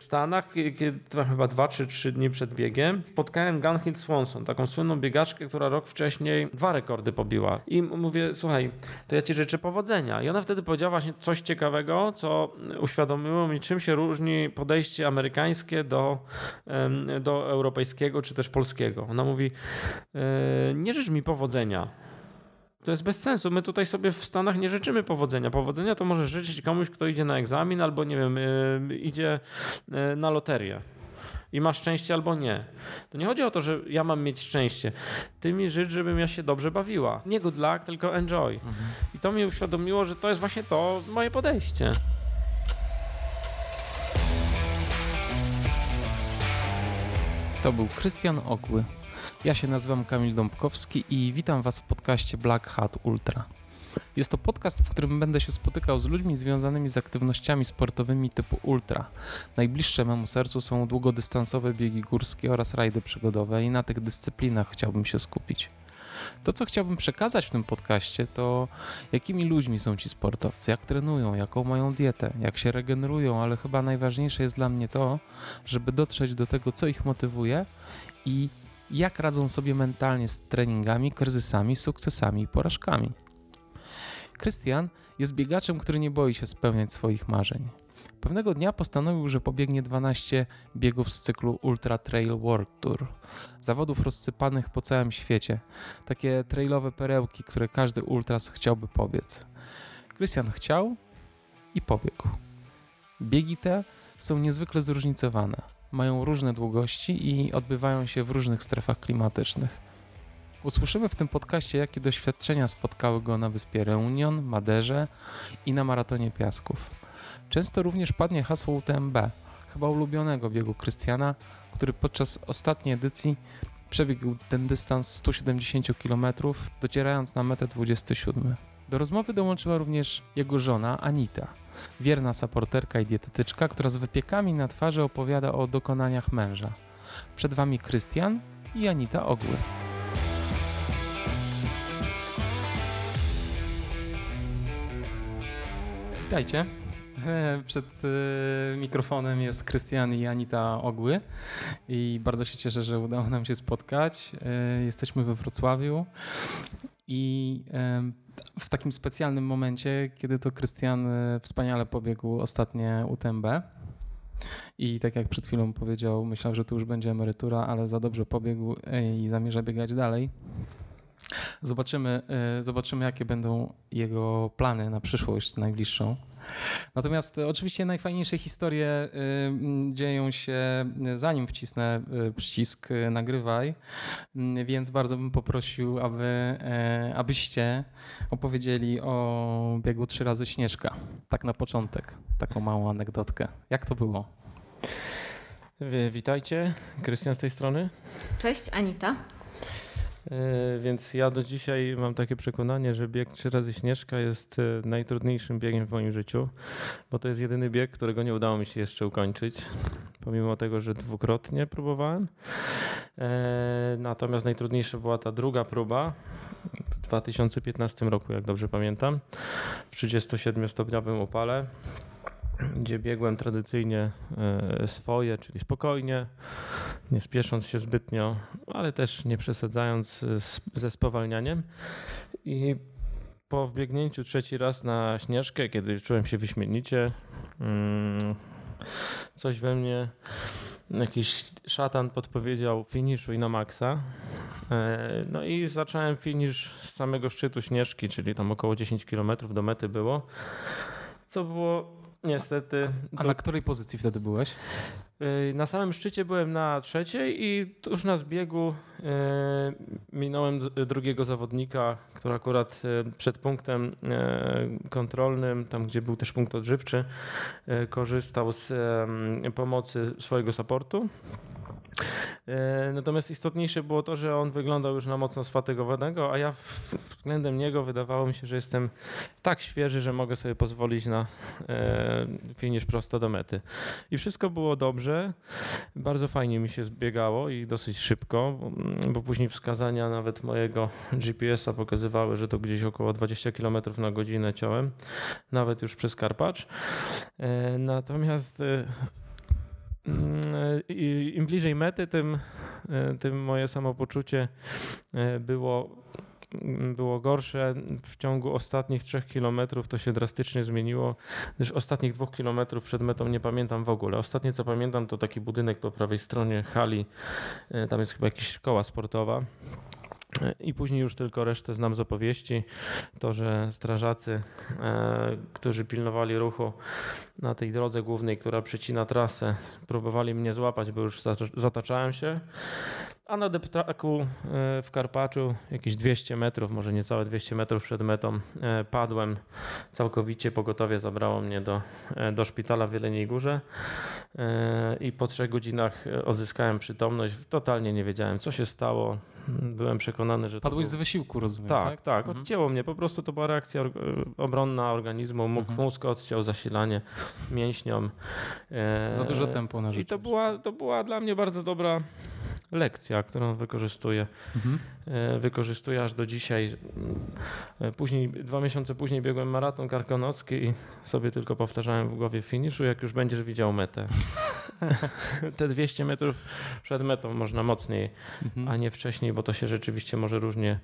W Stanach, kiedy chyba dwa czy trzy dni przed biegiem, spotkałem Gunhill Swanson, taką słynną biegaczkę, która rok wcześniej dwa rekordy pobiła. I mówię, słuchaj, to ja ci życzę powodzenia. I ona wtedy powiedziała właśnie coś ciekawego, co uświadomiło mi, czym się różni podejście amerykańskie do, do europejskiego czy też polskiego. Ona mówi, e, nie życz mi powodzenia to jest bez sensu. My tutaj sobie w Stanach nie życzymy powodzenia. Powodzenia to może życzyć komuś, kto idzie na egzamin albo nie wiem, yy, idzie yy, na loterię i ma szczęście albo nie. To nie chodzi o to, że ja mam mieć szczęście. Ty mi życz, żebym ja się dobrze bawiła. Nie good luck, tylko enjoy. Mhm. I to mi uświadomiło, że to jest właśnie to moje podejście. To był Krystian Okły, ja się nazywam Kamil Dąbkowski i witam Was w podcaście Black Hat Ultra. Jest to podcast, w którym będę się spotykał z ludźmi związanymi z aktywnościami sportowymi typu ultra. Najbliższe memu sercu są długodystansowe biegi górskie oraz rajdy przygodowe i na tych dyscyplinach chciałbym się skupić. To, co chciałbym przekazać w tym podcaście, to jakimi ludźmi są ci sportowcy, jak trenują, jaką mają dietę, jak się regenerują, ale chyba najważniejsze jest dla mnie to, żeby dotrzeć do tego, co ich motywuje i jak radzą sobie mentalnie z treningami, kryzysami, sukcesami i porażkami. Krystian jest biegaczem, który nie boi się spełniać swoich marzeń. Pewnego dnia postanowił, że pobiegnie 12 biegów z cyklu Ultra Trail World Tour. Zawodów rozsypanych po całym świecie. Takie trailowe perełki, które każdy ultras chciałby pobiec. Krystian chciał i pobiegł. Biegi te są niezwykle zróżnicowane mają różne długości i odbywają się w różnych strefach klimatycznych. Usłyszymy w tym podcaście, jakie doświadczenia spotkały go na wyspie Reunion, Maderze i na maratonie piasków. Często również padnie hasło UTMB, chyba ulubionego biegu Krystiana, który podczas ostatniej edycji przebiegł ten dystans 170 km, docierając na metę 27. Do rozmowy dołączyła również jego żona Anita – wierna saporterka i dietetyczka, która z wypiekami na twarzy opowiada o dokonaniach męża. Przed Wami Krystian i Anita Ogły. Witajcie. Przed e, mikrofonem jest Krystian i Anita Ogły i bardzo się cieszę, że udało nam się spotkać. E, jesteśmy we Wrocławiu i w takim specjalnym momencie, kiedy to Krystian e, wspaniale pobiegł ostatnie UTMB. I tak jak przed chwilą powiedział, myślał, że to już będzie emerytura, ale za dobrze pobiegł e, i zamierza biegać dalej. Zobaczymy, e, zobaczymy, jakie będą jego plany na przyszłość najbliższą. Natomiast oczywiście najfajniejsze historie dzieją się zanim wcisnę przycisk nagrywaj, więc bardzo bym poprosił, aby, e, abyście opowiedzieli o biegu trzy razy Śnieżka. Tak na początek, taką małą anegdotkę. Jak to było? Witajcie, Krystian z tej strony. Cześć, Anita. E, więc ja do dzisiaj mam takie przekonanie, że bieg trzy razy Śnieżka jest e, najtrudniejszym biegiem w moim życiu, bo to jest jedyny bieg, którego nie udało mi się jeszcze ukończyć, pomimo tego, że dwukrotnie próbowałem. E, natomiast najtrudniejsza była ta druga próba w 2015 roku, jak dobrze pamiętam, w 37-stopniowym upale gdzie biegłem tradycyjnie e, swoje, czyli spokojnie, nie spiesząc się zbytnio, ale też nie przesadzając ze spowalnianiem. I po wbiegnięciu trzeci raz na śnieżkę, kiedy czułem się wyśmienicie, mm, coś we mnie, jakiś szatan podpowiedział finiszu i na maksa. E, no i zacząłem finisz z samego szczytu śnieżki, czyli tam około 10 km do mety było, co było Niestety. A na której pozycji wtedy byłeś? Y, na samym szczycie byłem na trzeciej i tuż na zbiegu y, minąłem drugiego zawodnika, który akurat przed punktem kontrolnym, tam gdzie był też punkt odżywczy, korzystał z pomocy swojego supportu. E, natomiast istotniejsze było to, że on wyglądał już na mocno sfatygowanego, a ja względem niego wydawało mi się, że jestem tak świeży, że mogę sobie pozwolić na e, finisz prosto do mety. I wszystko było dobrze. Bardzo fajnie mi się zbiegało i dosyć szybko, bo później wskazania nawet mojego GPS-a pokazywały, że to gdzieś około 20 km na godzinę ciąłem, nawet już przez Karpacz. E, natomiast im bliżej mety, tym, tym moje samopoczucie było było gorsze. W ciągu ostatnich trzech kilometrów to się drastycznie zmieniło, gdyż ostatnich dwóch kilometrów przed metą nie pamiętam w ogóle. Ostatnie co pamiętam to taki budynek po prawej stronie hali, tam jest chyba jakaś szkoła sportowa. I później już tylko resztę znam z opowieści. To, że strażacy, którzy pilnowali ruchu na tej drodze głównej, która przecina trasę, próbowali mnie złapać, bo już zataczałem się. A na deptaku e, w Karpaczu, jakieś 200 metrów, może niecałe 200 metrów przed metą, e, padłem całkowicie. Pogotowie zabrało mnie do, e, do szpitala w Jeleniej Górze i po trzech godzinach odzyskałem przytomność. Totalnie nie wiedziałem, co się stało. Byłem przekonany, że. Padłeś był... z wysiłku, rozumiem. Tak, tak. tak. Mhm. Odcięło mnie. Po prostu to była reakcja obronna organizmu. Mhm. Mózg odciął zasilanie mięśniom. Za dużo tempo na I to była, to była dla mnie bardzo dobra lekcja, którą wykorzystuję. Mhm. E, wykorzystuję aż do dzisiaj. E, później, dwa miesiące później biegłem maraton karkonoski i sobie tylko powtarzałem w głowie finiszu, jak już będziesz widział metę. Te 200 metrów przed metą można mocniej, mhm. a nie wcześniej, bo to się rzeczywiście może różnie,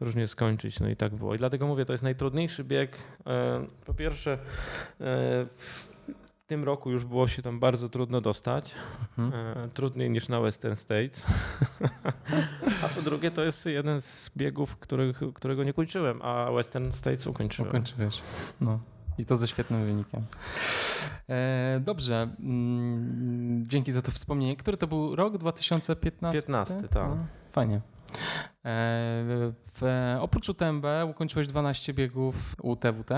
różnie skończyć. No i tak było. I dlatego mówię, to jest najtrudniejszy bieg. E, po pierwsze, w tym roku już było się tam bardzo trudno dostać. Mhm. E, trudniej niż na Western States. a po drugie, to jest jeden z biegów, których, którego nie kończyłem, a Western States ukończyłem. Ukończyłeś. No. I to ze świetnym wynikiem. E, dobrze. Mm, dzięki za to wspomnienie. Który to był rok? 2015? 15, tak. No, fajnie. E, w, oprócz UTMB ukończyłeś 12 biegów UTWT.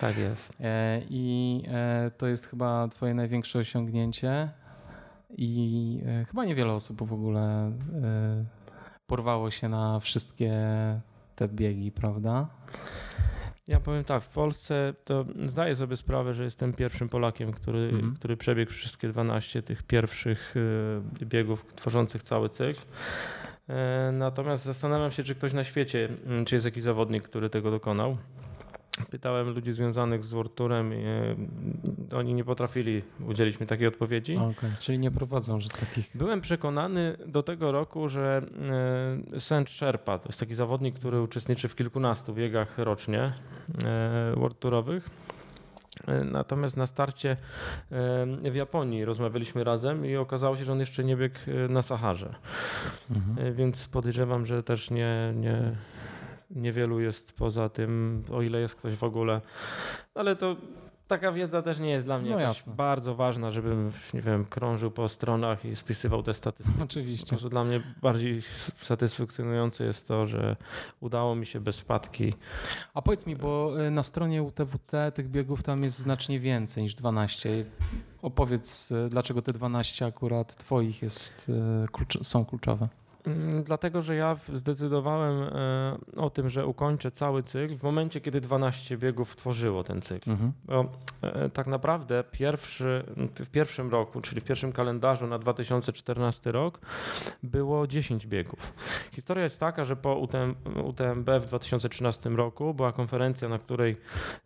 Tak jest. E, I e, to jest chyba Twoje największe osiągnięcie. I e, chyba niewiele osób w ogóle porwało się na wszystkie te biegi, prawda? Ja powiem tak, w Polsce to zdaję sobie sprawę, że jestem pierwszym Polakiem, który, mhm. który przebiegł wszystkie 12 tych pierwszych biegów tworzących cały cykl. Natomiast zastanawiam się, czy ktoś na świecie, czy jest jakiś zawodnik, który tego dokonał. Pytałem ludzi związanych z i e, oni nie potrafili udzielić mi takiej odpowiedzi. Okay, czyli nie prowadzą że takich. Byłem przekonany do tego roku, że e, Sęcz Sherpa to jest taki zawodnik, który uczestniczy w kilkunastu biegach rocznie e, World Tourowych. Natomiast na starcie w Japonii rozmawialiśmy razem i okazało się, że on jeszcze nie biegł na Saharze. Mhm. Więc podejrzewam, że też nie, nie, Niewielu jest poza tym, o ile jest ktoś w ogóle. Ale to taka wiedza też nie jest dla mnie no bardzo ważna, żebym, nie wiem, krążył po stronach i spisywał te statystyki. Oczywiście. To dla mnie bardziej satysfakcjonujące jest to, że udało mi się bez wpadki. A powiedz mi, bo y, na stronie UTWT tych biegów tam jest znacznie więcej niż 12. Opowiedz, y, dlaczego te 12 akurat twoich jest, y, są kluczowe. Mm, dlatego, że ja zdecydowałem e, o tym, że ukończę cały cykl w momencie, kiedy 12 biegów tworzyło ten cykl. Mhm. Bo e, tak naprawdę pierwszy, w pierwszym roku, czyli w pierwszym kalendarzu na 2014 rok było 10 biegów. Historia jest taka, że po UTM, UTMB w 2013 roku była konferencja, na której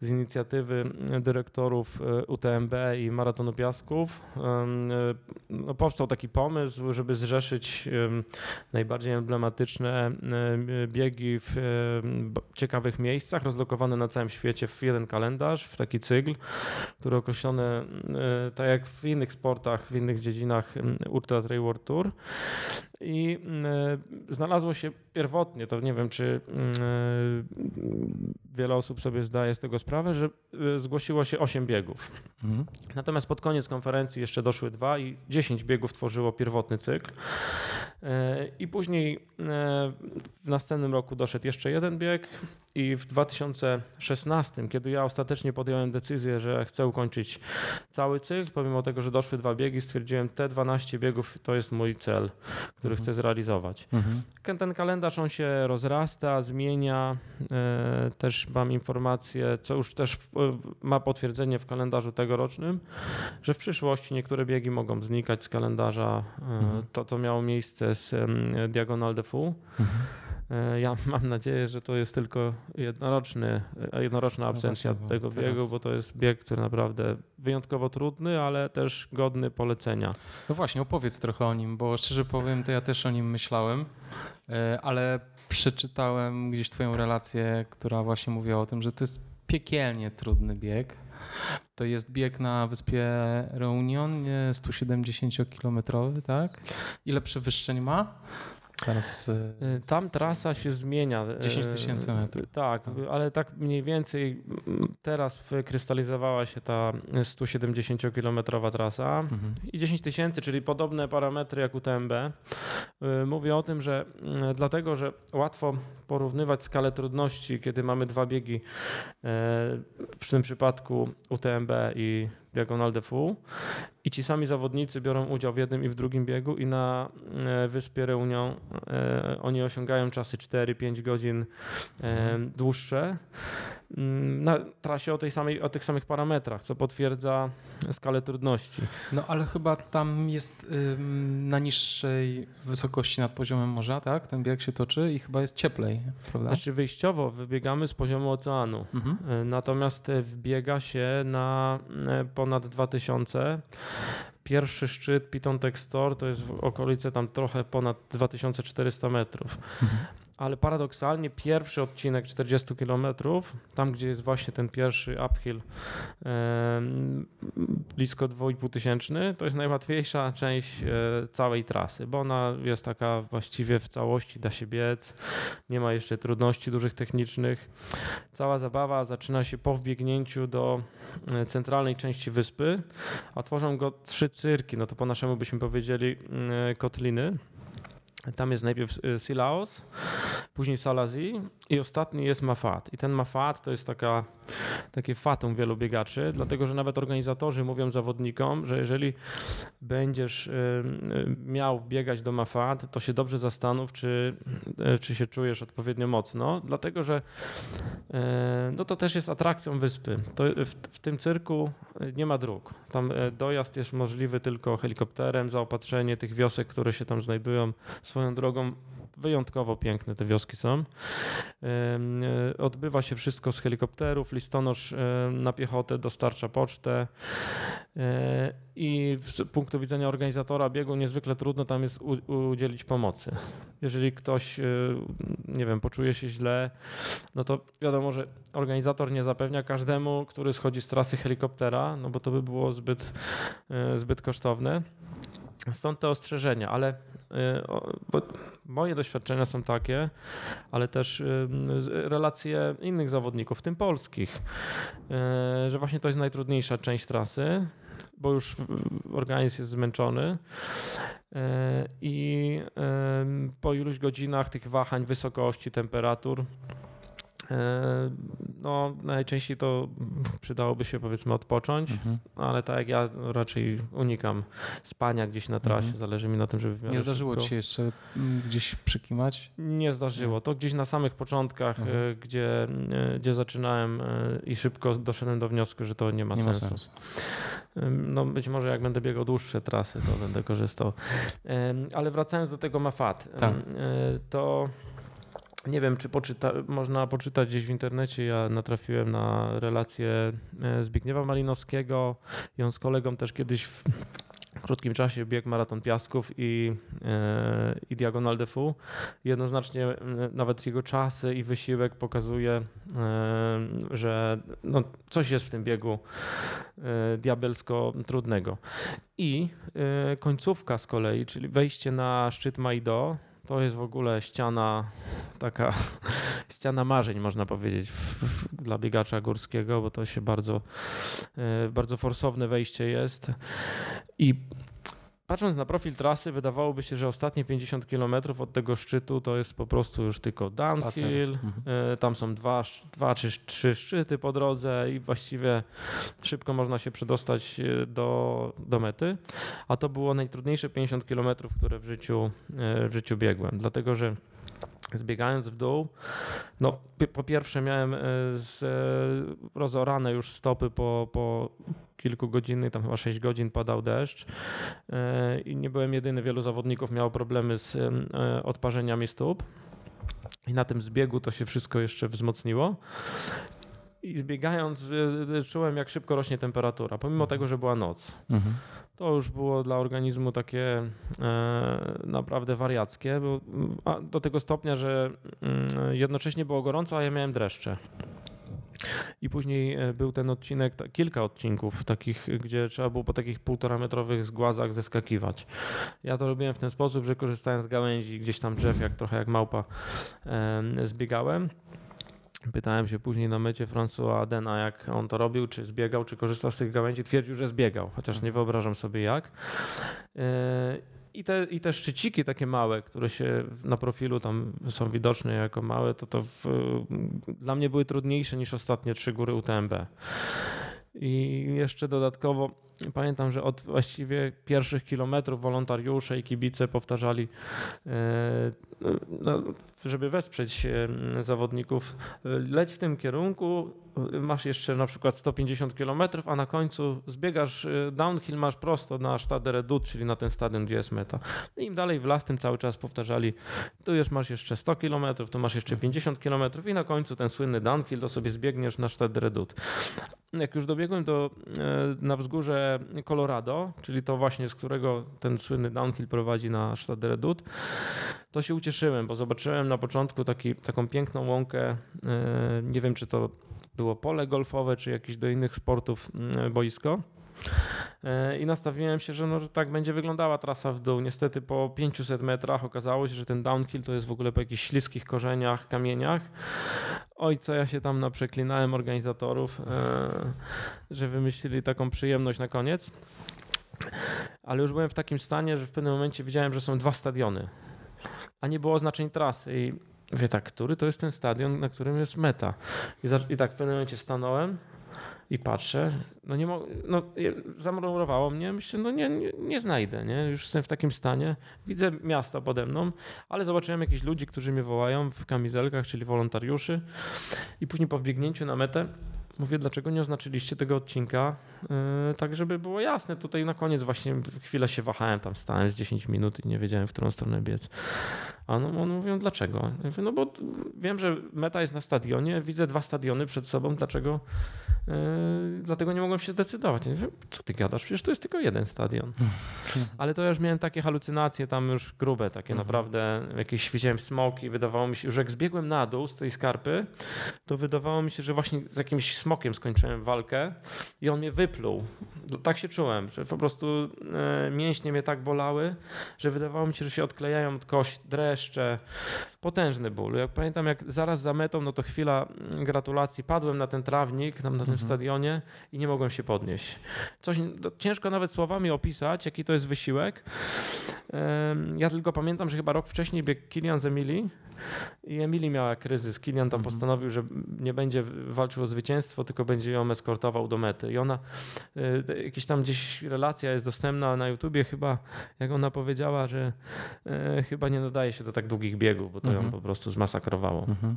z inicjatywy dyrektorów e, UTMB i Maratonu Piasków no, powstał taki pomysł, żeby zrzeszyć najbardziej emblematyczne e, biegi w e, ciekawych miejscach, rozlokowane na całym świecie w jeden kalendarz, w taki cykl, który określony, e, tak jak w innych sportach, w innych dziedzinach Ultra Trail World Tour. I znalazło się pierwotnie, to nie wiem, czy wiele osób sobie zdaje z tego sprawę, że zgłosiło się 8 biegów. Mhm. Natomiast pod koniec konferencji jeszcze doszły dwa i 10 biegów tworzyło pierwotny cykl. I później e, w następnym roku doszedł jeszcze jeden bieg i w 2016, kiedy ja ostatecznie podjąłem decyzję, że chcę ukończyć cały cykl, pomimo tego, że doszły dwa biegi, stwierdziłem, te 12 biegów to jest mój cel, który mhm. chcę zrealizować. Mhm. Ten kalendarz on się rozrasta, zmienia. E, też mam informację, co już też ma potwierdzenie w kalendarzu tegorocznym, że w przyszłości niektóre biegi mogą znikać z kalendarza. E, mhm. To, to miało miejsce z Diagonal de Fou. Mhm. E, ja mam nadzieję, że to jest tylko jednoroczny, e, jednoroczna No absencja właśnie, bo tego teraz- biegu, bo to jest bieg, który naprawdę wyjątkowo trudny, ale też godny polecenia. No właśnie, opowiedz trochę o nim, bo szczerze powiem, to ja też o nim myślałem, e, ale przeczytałem gdzieś twoją relację, która właśnie mówiła o tym, że to jest piekielnie trudny bieg. To jest bieg na wyspie Reunion, nie, 170-kilometrowy, tak? Ile przewyższeń ma? Teraz e, E, Tam trasa się zmienia. e, 10 tysięcy metrów. Tak, ale tak mniej więcej mm, teraz wykrystalizowała się ta 170-kilometrowa trasa. mhm. i 10 tysięcy, czyli podobne parametry jak UTMB. Y, Mówię o tym, że mm, dlatego, że łatwo porównywać skalę trudności, kiedy mamy dwa biegi, e, w tym przypadku UTMB i Diagonal de Fou i ci sami zawodnicy biorą udział w jednym i w drugim biegu i na e, wyspie Reunion e, oni osiągają czasy 4-5 godzin e, dłuższe mm, na trasie o, tej samej, o tych samych parametrach, co potwierdza skalę trudności. No ale chyba tam jest na niższej wysokości nad poziomem morza, tak? Ten bieg się toczy i chyba jest cieplej, prawda? Znaczy wyjściowo wybiegamy z poziomu oceanu, Mhm. natomiast wbiega się na ponad 2000. Pierwszy szczyt Piton Textor to jest w okolice tam trochę ponad 2400 metrów. Mhm. Ale paradoksalnie pierwszy odcinek 40 km, tam gdzie jest właśnie ten pierwszy uphill blisko 2,5 tysięczny, to jest najłatwiejsza część e, całej trasy, bo ona jest taka właściwie w całości da się biec, nie ma jeszcze trudności dużych technicznych. Cała zabawa zaczyna się po wbiegnięciu do e, centralnej części wyspy, a tworzą go trzy cyrki, no to po naszemu byśmy powiedzieli e, kotliny. Tam jest najpierw e, Silaos, później Salazi i ostatni jest Mafat. I ten Mafat to jest taka, takie fatum wielu biegaczy, dlatego że nawet organizatorzy mówią zawodnikom, że jeżeli będziesz y, y, miał wbiegać do Mafat, to się dobrze zastanów, czy, y, czy się czujesz odpowiednio mocno, dlatego że y, no to też jest atrakcją wyspy. To w, w tym cyrku y, nie ma dróg. Tam y, dojazd jest możliwy tylko helikopterem, zaopatrzenie tych wiosek, które się tam znajdują swoją drogą wyjątkowo piękne te wioski są. E, Odbywa się wszystko z helikopterów, listonosz e, na piechotę dostarcza pocztę e, i z punktu widzenia organizatora biegu niezwykle trudno tam jest udzielić pomocy. Jeżeli ktoś, nie wiem, poczuje się źle, no to wiadomo, że organizator nie zapewnia każdemu, który schodzi z trasy helikoptera, no bo to by było zbyt, zbyt kosztowne. Stąd te ostrzeżenia, ale y, moje doświadczenia są takie, ale też y, relacje innych zawodników, w tym polskich, y, że właśnie to jest najtrudniejsza część trasy, bo już organizm jest zmęczony. I po iluś godzinach tych wahań wysokości, temperatur, no najczęściej to przydałoby się powiedzmy odpocząć, Mhm. ale tak jak ja raczej unikam spania gdzieś na trasie, Mhm. zależy mi na tym, żeby w miarę Nie zdarzyło szybko... ci się jeszcze mm, gdzieś przykimać? Nie zdarzyło. To gdzieś na samych początkach, Mhm. e, gdzie, e, gdzie zaczynałem e, i szybko doszedłem do wniosku, że to nie ma Nie ma sensu. sensu. Ym, No być może jak będę biegał dłuższe trasy, to będę korzystał. Ale wracając do tego Mafat, Tak. to nie wiem, czy poczyta, można poczytać gdzieś w internecie. Ja natrafiłem na relację e, Zbigniewa Malinowskiego i on z kolegą też kiedyś w krótkim czasie biegł maraton piasków i, e, i Diagonal de Fou. Jednoznacznie e, nawet jego czasy i wysiłek pokazuje, że no, coś jest w tym biegu diabelsko trudnego. I końcówka z kolei, czyli wejście na szczyt Maido, to jest w ogóle ściana, taka ściana marzeń, można powiedzieć, dla biegacza górskiego, bo to się bardzo, e, bardzo forsowne wejście jest. I patrząc na profil trasy, wydawałoby się, że ostatnie 50 km od tego szczytu to jest po prostu już tylko downhill. Mhm. E, Tam są dwa, dwa czy trzy szczyty po drodze i właściwie szybko można się przedostać e, do, do mety. A to było najtrudniejsze 50 km, które w życiu, e, w życiu biegłem. Dlatego, że zbiegając w dół, no po pierwsze miałem e, z, e, rozorane już stopy po, po kilku godziny, tam chyba 6 godzin padał deszcz e, i nie byłem jedyny, wielu zawodników miało problemy z odparzeniami stóp. I na tym zbiegu to się wszystko jeszcze wzmocniło. I zbiegając, czułem, jak szybko rośnie temperatura, pomimo tego, że była noc. Mhm. To już było dla organizmu takie e, naprawdę wariackie, bo, do tego stopnia, że mm, jednocześnie było gorąco, a ja miałem dreszcze. I później e, był ten odcinek, kilka odcinków takich, gdzie trzeba było po takich półtora metrowych zgładzach zeskakiwać. Ja to robiłem w ten sposób, że korzystałem z gałęzi gdzieś tam drzew, jak trochę jak małpa e, zbiegałem. Pytałem się później na mecie François Adena, jak on to robił, czy zbiegał, czy korzystał z tych gałęzi. Twierdził, że zbiegał, chociaż nie wyobrażam sobie jak. E, I te, I te szczyciki takie małe, które się na profilu tam są widoczne jako małe, to to w, dla mnie były trudniejsze niż ostatnie trzy góry UTMB. I jeszcze dodatkowo pamiętam, że od właściwie pierwszych kilometrów wolontariusze i kibice powtarzali, e, no, żeby wesprzeć zawodników, leć w tym kierunku, masz jeszcze na przykład 150 km, a na końcu zbiegasz e, downhill, masz prosto na Stade Redut, czyli na ten stadion, gdzie jest meta. I im dalej w las, tym cały czas powtarzali, tu już masz jeszcze 100 km, tu masz jeszcze 50 km i na końcu ten słynny downhill, to sobie zbiegniesz na Stade Redut. Jak już dobiegłem do, e, na wzgórze Colorado, czyli to właśnie z którego ten słynny downhill prowadzi na Stade Redut, to się ucieszyłem, bo zobaczyłem na początku taki, taką piękną łąkę. E, nie wiem, czy to było pole golfowe, czy jakieś do innych sportów mm, boisko. E, I nastawiłem się, że, no, że tak będzie wyglądała trasa w dół. Niestety po 500 metrach okazało się, że ten downhill to jest w ogóle po jakichś śliskich korzeniach, kamieniach. Oj, co ja się tam naprzeklinałem organizatorów, e, że wymyślili taką przyjemność na koniec. Ale już byłem w takim stanie, że w pewnym momencie widziałem, że są dwa stadiony, a nie było oznaczeń trasy. I Wie tak, który to jest ten stadion, na którym jest meta. I, za, i tak w pewnym momencie stanąłem i patrzę, no nie mogę, no zamrowało mnie, myślę, no nie, nie, nie, znajdę, nie? Już jestem w takim stanie, widzę miasta pode mną, ale zobaczyłem jakichś ludzi, którzy mnie wołają w kamizelkach, czyli wolontariuszy i później po wbiegnięciu na metę mówię, dlaczego nie oznaczyliście tego odcinka, yy, tak żeby było jasne. Tutaj na koniec właśnie chwilę się wahałem, tam stałem z 10 minut i nie wiedziałem, w którą stronę biec. A no, on mówią, dlaczego? Ja mówię, no bo wiem, że meta jest na stadionie, widzę dwa stadiony przed sobą, dlaczego? Yy, dlatego nie mogłem się zdecydować. Ja mówię, co ty gadasz? Przecież to jest tylko jeden stadion. Ale to ja już miałem takie halucynacje tam już grube, takie mhm. naprawdę, jakieś widziałem smoki, wydawało mi się, że jak zbiegłem na dół z tej skarpy, to wydawało mi się, że właśnie z jakimś smokiem skończyłem walkę i on mnie wypluł. Tak się czułem, że po prostu e, mięśnie mnie tak bolały, że wydawało mi się, że się odklejają od kości, dreszcze. Potężny ból. Jak pamiętam, jak zaraz za metą, no to chwila mm, gratulacji, padłem na ten trawnik, tam na tym mhm. stadionie i nie mogłem się podnieść. Coś ciężko nawet słowami opisać, jaki to jest wysiłek. Ja tylko pamiętam, że chyba rok wcześniej biegł Kilian z Emilii i Emilii miała kryzys. Kilian tam mhm. postanowił, że nie będzie walczył o zwycięstwo, tylko będzie ją eskortował do mety. I ona, y, jakieś tam gdzieś relacja jest dostępna na YouTubie chyba, jak ona powiedziała, że y, chyba nie nadaje się do tak długich biegów, bo to mhm. ją po prostu zmasakrowało. Mhm.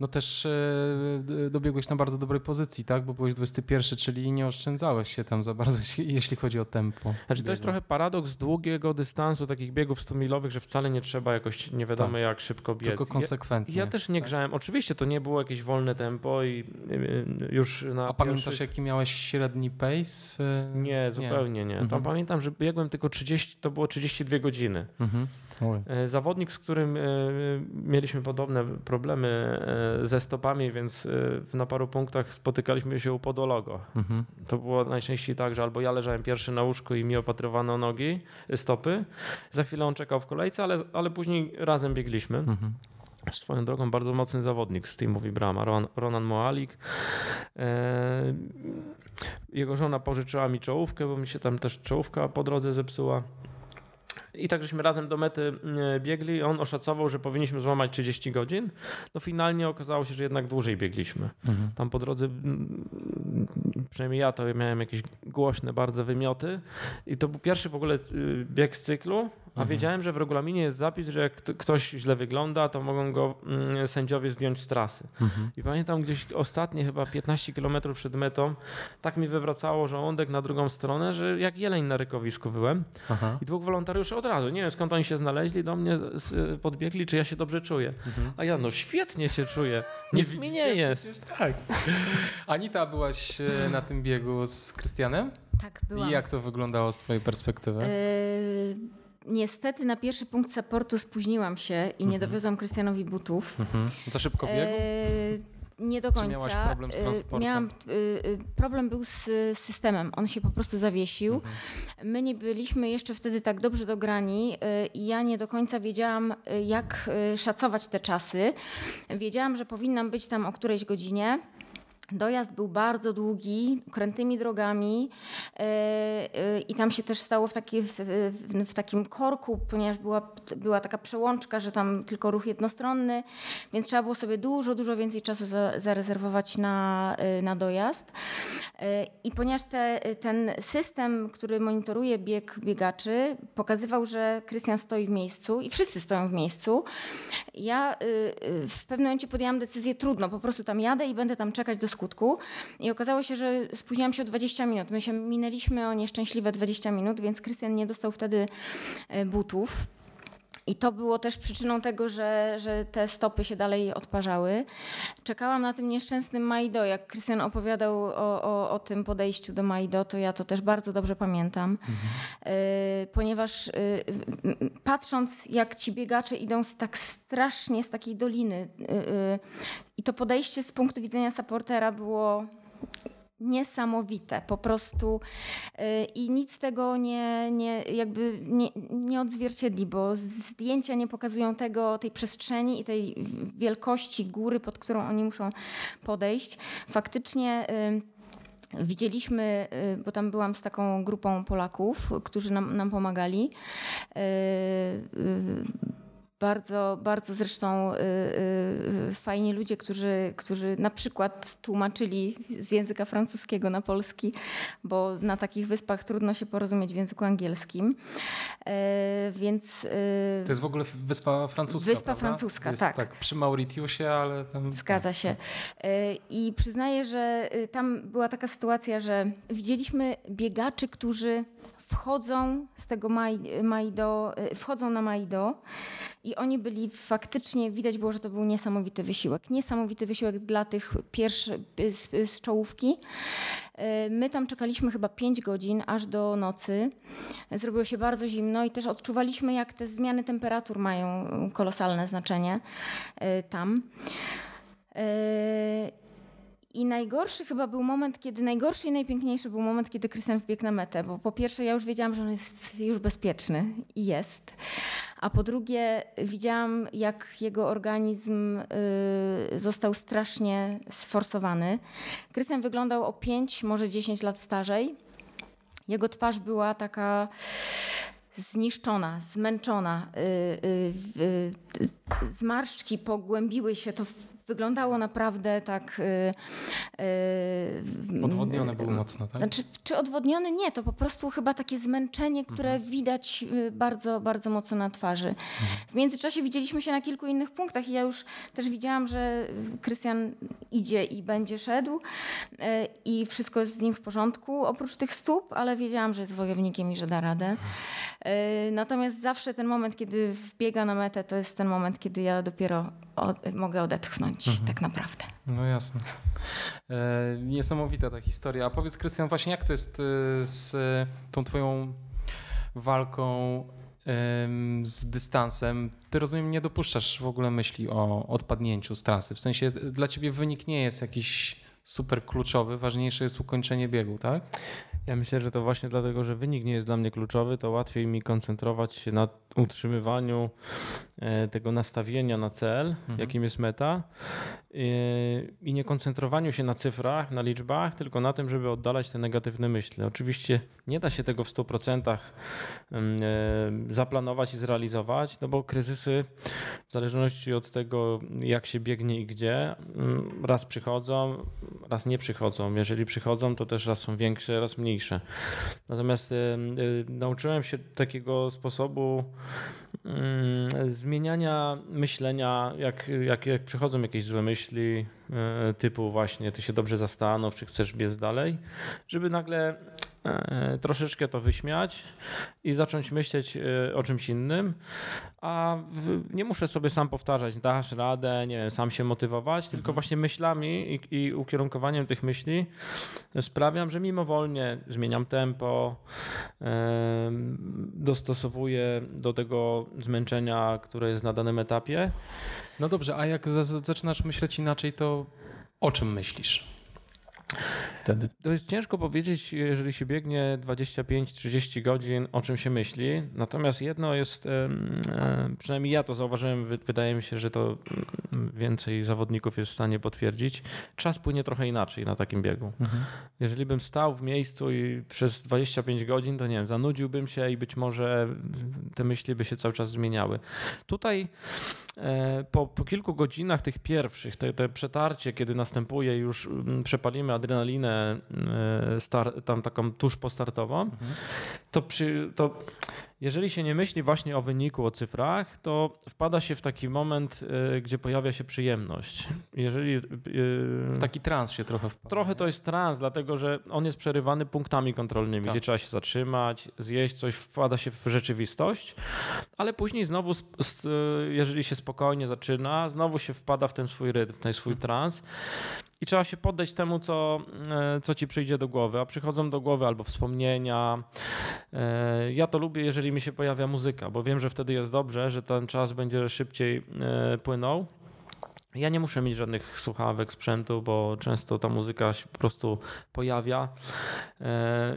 No też e, dobiegłeś na bardzo dobrej pozycji, tak? Bo byłeś 21, czyli nie oszczędzałeś się tam za bardzo, jeśli chodzi o tempo. Znaczy, to jest trochę paradoks długiego dystansu, takich biegów 100-milowych, że wcale nie trzeba jakoś nie wiadomo tak. jak szybko biec. Tylko konsekwentnie. Ja, ja też nie tak? grzałem. Oczywiście to nie było jakieś wolne tempo i e, już na A pamiętasz jaki miałeś średni pace? Nie, zupełnie nie. nie. Mhm. Tam pamiętam, że biegłem tylko 30, to było 32 godziny. Mhm. E, zawodnik, z którym mieliśmy podobne problemy ze stopami, więc na paru punktach spotykaliśmy się u podologo. Mhm. To było najczęściej tak, że albo ja leżałem pierwszy na łóżku i mi opatrywano nogi, stopy. Za chwilę on czekał w kolejce, ale, ale później razem biegliśmy. Mhm. Swoją drogą bardzo mocny zawodnik z teamu Brama, Ron, Ronan Moalik. E, jego żona pożyczyła mi czołówkę, bo mi się tam też czołówka po drodze zepsuła. I tak żeśmy razem do mety e, biegli. On oszacował, że powinniśmy złamać 30 godzin. No finalnie okazało się, że jednak dłużej biegliśmy. Mhm. Tam po drodze, przynajmniej ja to miałem jakieś głośne bardzo wymioty. I to był pierwszy w ogóle e, bieg z cyklu, A wiedziałem, że w regulaminie jest zapis, że jak kto- ktoś źle wygląda, to mogą go mm, sędziowie zdjąć z trasy. I pamiętam gdzieś ostatnie chyba 15 km przed metą, tak mi wywracało żołądek na drugą stronę, że jak jeleń na rykowisku byłem. Aha. I dwóch wolontariuszy od razu, nie wiem skąd oni się znaleźli, do mnie podbiegli, czy ja się dobrze czuję. A ja, no świetnie się czuję, nic mi nie jest. Tak. Anita, byłaś e, na tym biegu z Krystianem? Tak, byłam. I jak to wyglądało z twojej perspektywy? E, niestety na pierwszy punkt supportu spóźniłam się i nie dowiozłam Krystianowi butów. Mhm. Za szybko biegł? E, nie do Czy końca. miałaś problem z E, transportem? Miałam, e, problem był z systemem. On się po prostu zawiesił. Mhm. My nie byliśmy jeszcze wtedy tak dobrze dograni i ja nie do końca wiedziałam, jak szacować te czasy. Wiedziałam, że powinnam być tam o którejś godzinie. Dojazd był bardzo długi, krętymi drogami e, e, i tam się też stało w, taki, w, w, w takim korku, ponieważ była, była taka przełączka, że tam tylko ruch jednostronny, więc trzeba było sobie dużo, dużo więcej czasu za, zarezerwować na, e, na dojazd. I ponieważ te, ten system, który monitoruje bieg biegaczy, pokazywał, że Krystian stoi w miejscu i wszyscy stoją w miejscu, ja y, y, w pewnym momencie podjęłam decyzję, trudno, po prostu tam jadę i będę tam czekać do skutku. I okazało się, że spóźniłam się o 20 minut. My się minęliśmy o nieszczęśliwe 20 minut, więc Krystian nie dostał wtedy y, butów. I to było też przyczyną tego, że, że te stopy się dalej odparzały. Czekałam na tym nieszczęsnym Maido. Jak Krystian opowiadał o, o, o tym podejściu do Maido, to ja to też bardzo dobrze pamiętam. Y, ponieważ y, y, patrząc, jak ci biegacze idą z tak strasznie z takiej doliny, i to podejście z punktu widzenia supportera było niesamowite, po prostu y, i nic tego nie, nie, jakby nie, nie odzwierciedli, bo zdjęcia nie pokazują tego, tej przestrzeni i tej wielkości góry, pod którą oni muszą podejść. Faktycznie y, Widzieliśmy, y, bo tam byłam z taką grupą Polaków, którzy nam, nam pomagali. Y, y, Bardzo, bardzo zresztą y, y, fajni ludzie, którzy, którzy na przykład tłumaczyli z języka francuskiego na polski, bo na takich wyspach trudno się porozumieć w języku angielskim. Y, Więc y, To jest w ogóle wyspa francuska, Wyspa prawda? francuska, jest, tak. tak. Przy Mauritiusie, ale tam... Zgadza się. Y, I przyznaję, że y, tam była taka sytuacja, że widzieliśmy biegaczy, którzy wchodzą z tego Maido, y, wchodzą na Maido i oni byli faktycznie, widać było, że to był niesamowity wysiłek. Niesamowity wysiłek dla tych pierwszych z, z czołówki. My tam czekaliśmy chyba 5 godzin, aż do nocy. Zrobiło się bardzo zimno i też odczuwaliśmy, jak te zmiany temperatur mają kolosalne znaczenie tam. I najgorszy chyba był moment, kiedy najgorszy i najpiękniejszy był moment, kiedy Krystian wbiegł na metę, bo po pierwsze ja już wiedziałam, że on jest już bezpieczny i jest, a po drugie widziałam, jak jego organizm y, został strasznie sforsowany. Krystian wyglądał o 5, może 10 lat starzej. Jego twarz była taka zniszczona, zmęczona. y, y, y, Zmarszczki pogłębiły się. To wyglądało naprawdę tak. y, y, Odwodnione było mocno, tak? Znaczy, czy odwodniony? Nie, to po prostu chyba takie zmęczenie, które widać y, bardzo, bardzo mocno na twarzy. W międzyczasie widzieliśmy się na kilku innych punktach i ja już też widziałam, że y, Krystian idzie i będzie szedł y, i wszystko jest z nim w porządku, oprócz tych stóp, ale wiedziałam, że jest wojownikiem i że da radę. Y, Natomiast zawsze ten moment, kiedy wbiega na metę, to jest ten moment, kiedy ja dopiero od, mogę odetchnąć tak naprawdę. No jasne. E, niesamowita ta historia. A powiedz, Krystian, właśnie jak to jest e, z e, tą twoją walką z dystansem? Ty rozumiem, nie dopuszczasz w ogóle myśli o odpadnięciu z trasy. W sensie dla ciebie wynik nie jest jakiś super kluczowy, ważniejsze jest ukończenie biegu, tak? Ja myślę, że to właśnie dlatego, że wynik nie jest dla mnie kluczowy, to łatwiej mi koncentrować się na utrzymywaniu e, tego nastawienia na cel, jakim jest meta e, i nie koncentrowaniu się na cyfrach, na liczbach, tylko na tym, żeby oddalać te negatywne myśli. Oczywiście nie da się tego w 100% em, e, zaplanować i zrealizować, no bo kryzysy w zależności od tego, jak się biegnie i gdzie, mm, raz przychodzą, raz nie przychodzą. Jeżeli przychodzą, to też raz są większe, raz mniejsze najważniejsze. Natomiast nauczyłem się takiego sposobu mm, zmieniania myślenia, jak, jak, jak przychodzą jakieś złe myśli, e, typu właśnie ty się dobrze zastanów, czy chcesz biec dalej, żeby nagle troszeczkę to wyśmiać i zacząć myśleć e, o czymś innym, a nie muszę sobie sam powtarzać, dasz radę, nie wiem, sam się motywować, tylko mhm. właśnie myślami i, i ukierunkowaniem tych myśli sprawiam, że mimowolnie zmieniam tempo, dostosowuję do tego zmęczenia, które jest na danym etapie. No dobrze, a jak zaczynasz myśleć inaczej, to o czym myślisz? Wtedy? To jest ciężko powiedzieć, jeżeli się biegnie 25-30 godzin, o czym się myśli. Natomiast jedno jest, przynajmniej ja to zauważyłem, wydaje mi się, że to mm, więcej zawodników jest w stanie potwierdzić. Czas płynie trochę inaczej na takim biegu. Mhm. Jeżeli bym stał w miejscu i przez 25 godzin, to nie wiem, zanudziłbym się i być może te myśli by się cały czas zmieniały. Tutaj po, po kilku godzinach tych pierwszych, te, te przetarcie, kiedy następuje, już mm, przepalimy adrenalinę e, star, tam taką tuż postartową, mhm. to, przy, to jeżeli się nie myśli właśnie o wyniku, o cyfrach, to wpada się w taki moment, y, gdzie pojawia się przyjemność. Jeżeli, y, w taki trans się trochę wpada. Trochę to jest trans, dlatego że on jest przerywany punktami kontrolnymi, tak. gdzie trzeba się zatrzymać, zjeść coś, wpada się w rzeczywistość, ale później znowu, jeżeli się spokojnie zaczyna, znowu się wpada w ten swój rytm, w ten swój mhm. trans i trzeba się poddać temu, co, e, co ci przyjdzie do głowy. A przychodzą do głowy albo wspomnienia. E, ja to lubię, jeżeli mi się pojawia muzyka, bo wiem, że wtedy jest dobrze, że ten czas będzie szybciej e, płynął. Ja nie muszę mieć żadnych słuchawek, sprzętu, bo często ta muzyka się po prostu pojawia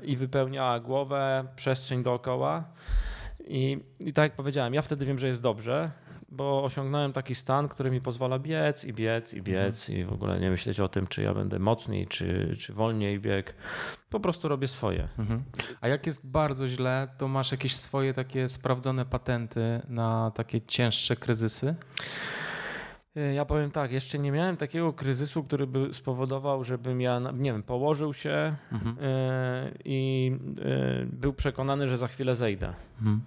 i wypełnia głowę, przestrzeń dookoła. I, I tak jak powiedziałem, ja wtedy wiem, że jest dobrze bo osiągnąłem taki stan, który mi pozwala biec i biec i biec mhm. i w ogóle nie myśleć o tym, czy ja będę mocniej, czy, czy wolniej bieg. Po prostu robię swoje. Mhm. A jak jest bardzo źle, to masz jakieś swoje takie sprawdzone patenty na takie cięższe kryzysy? E, ja powiem tak, jeszcze nie miałem takiego kryzysu, który by spowodował, żebym ja, nie wiem, położył się mhm. E, i e, był przekonany, że za chwilę zejdę. Mhm.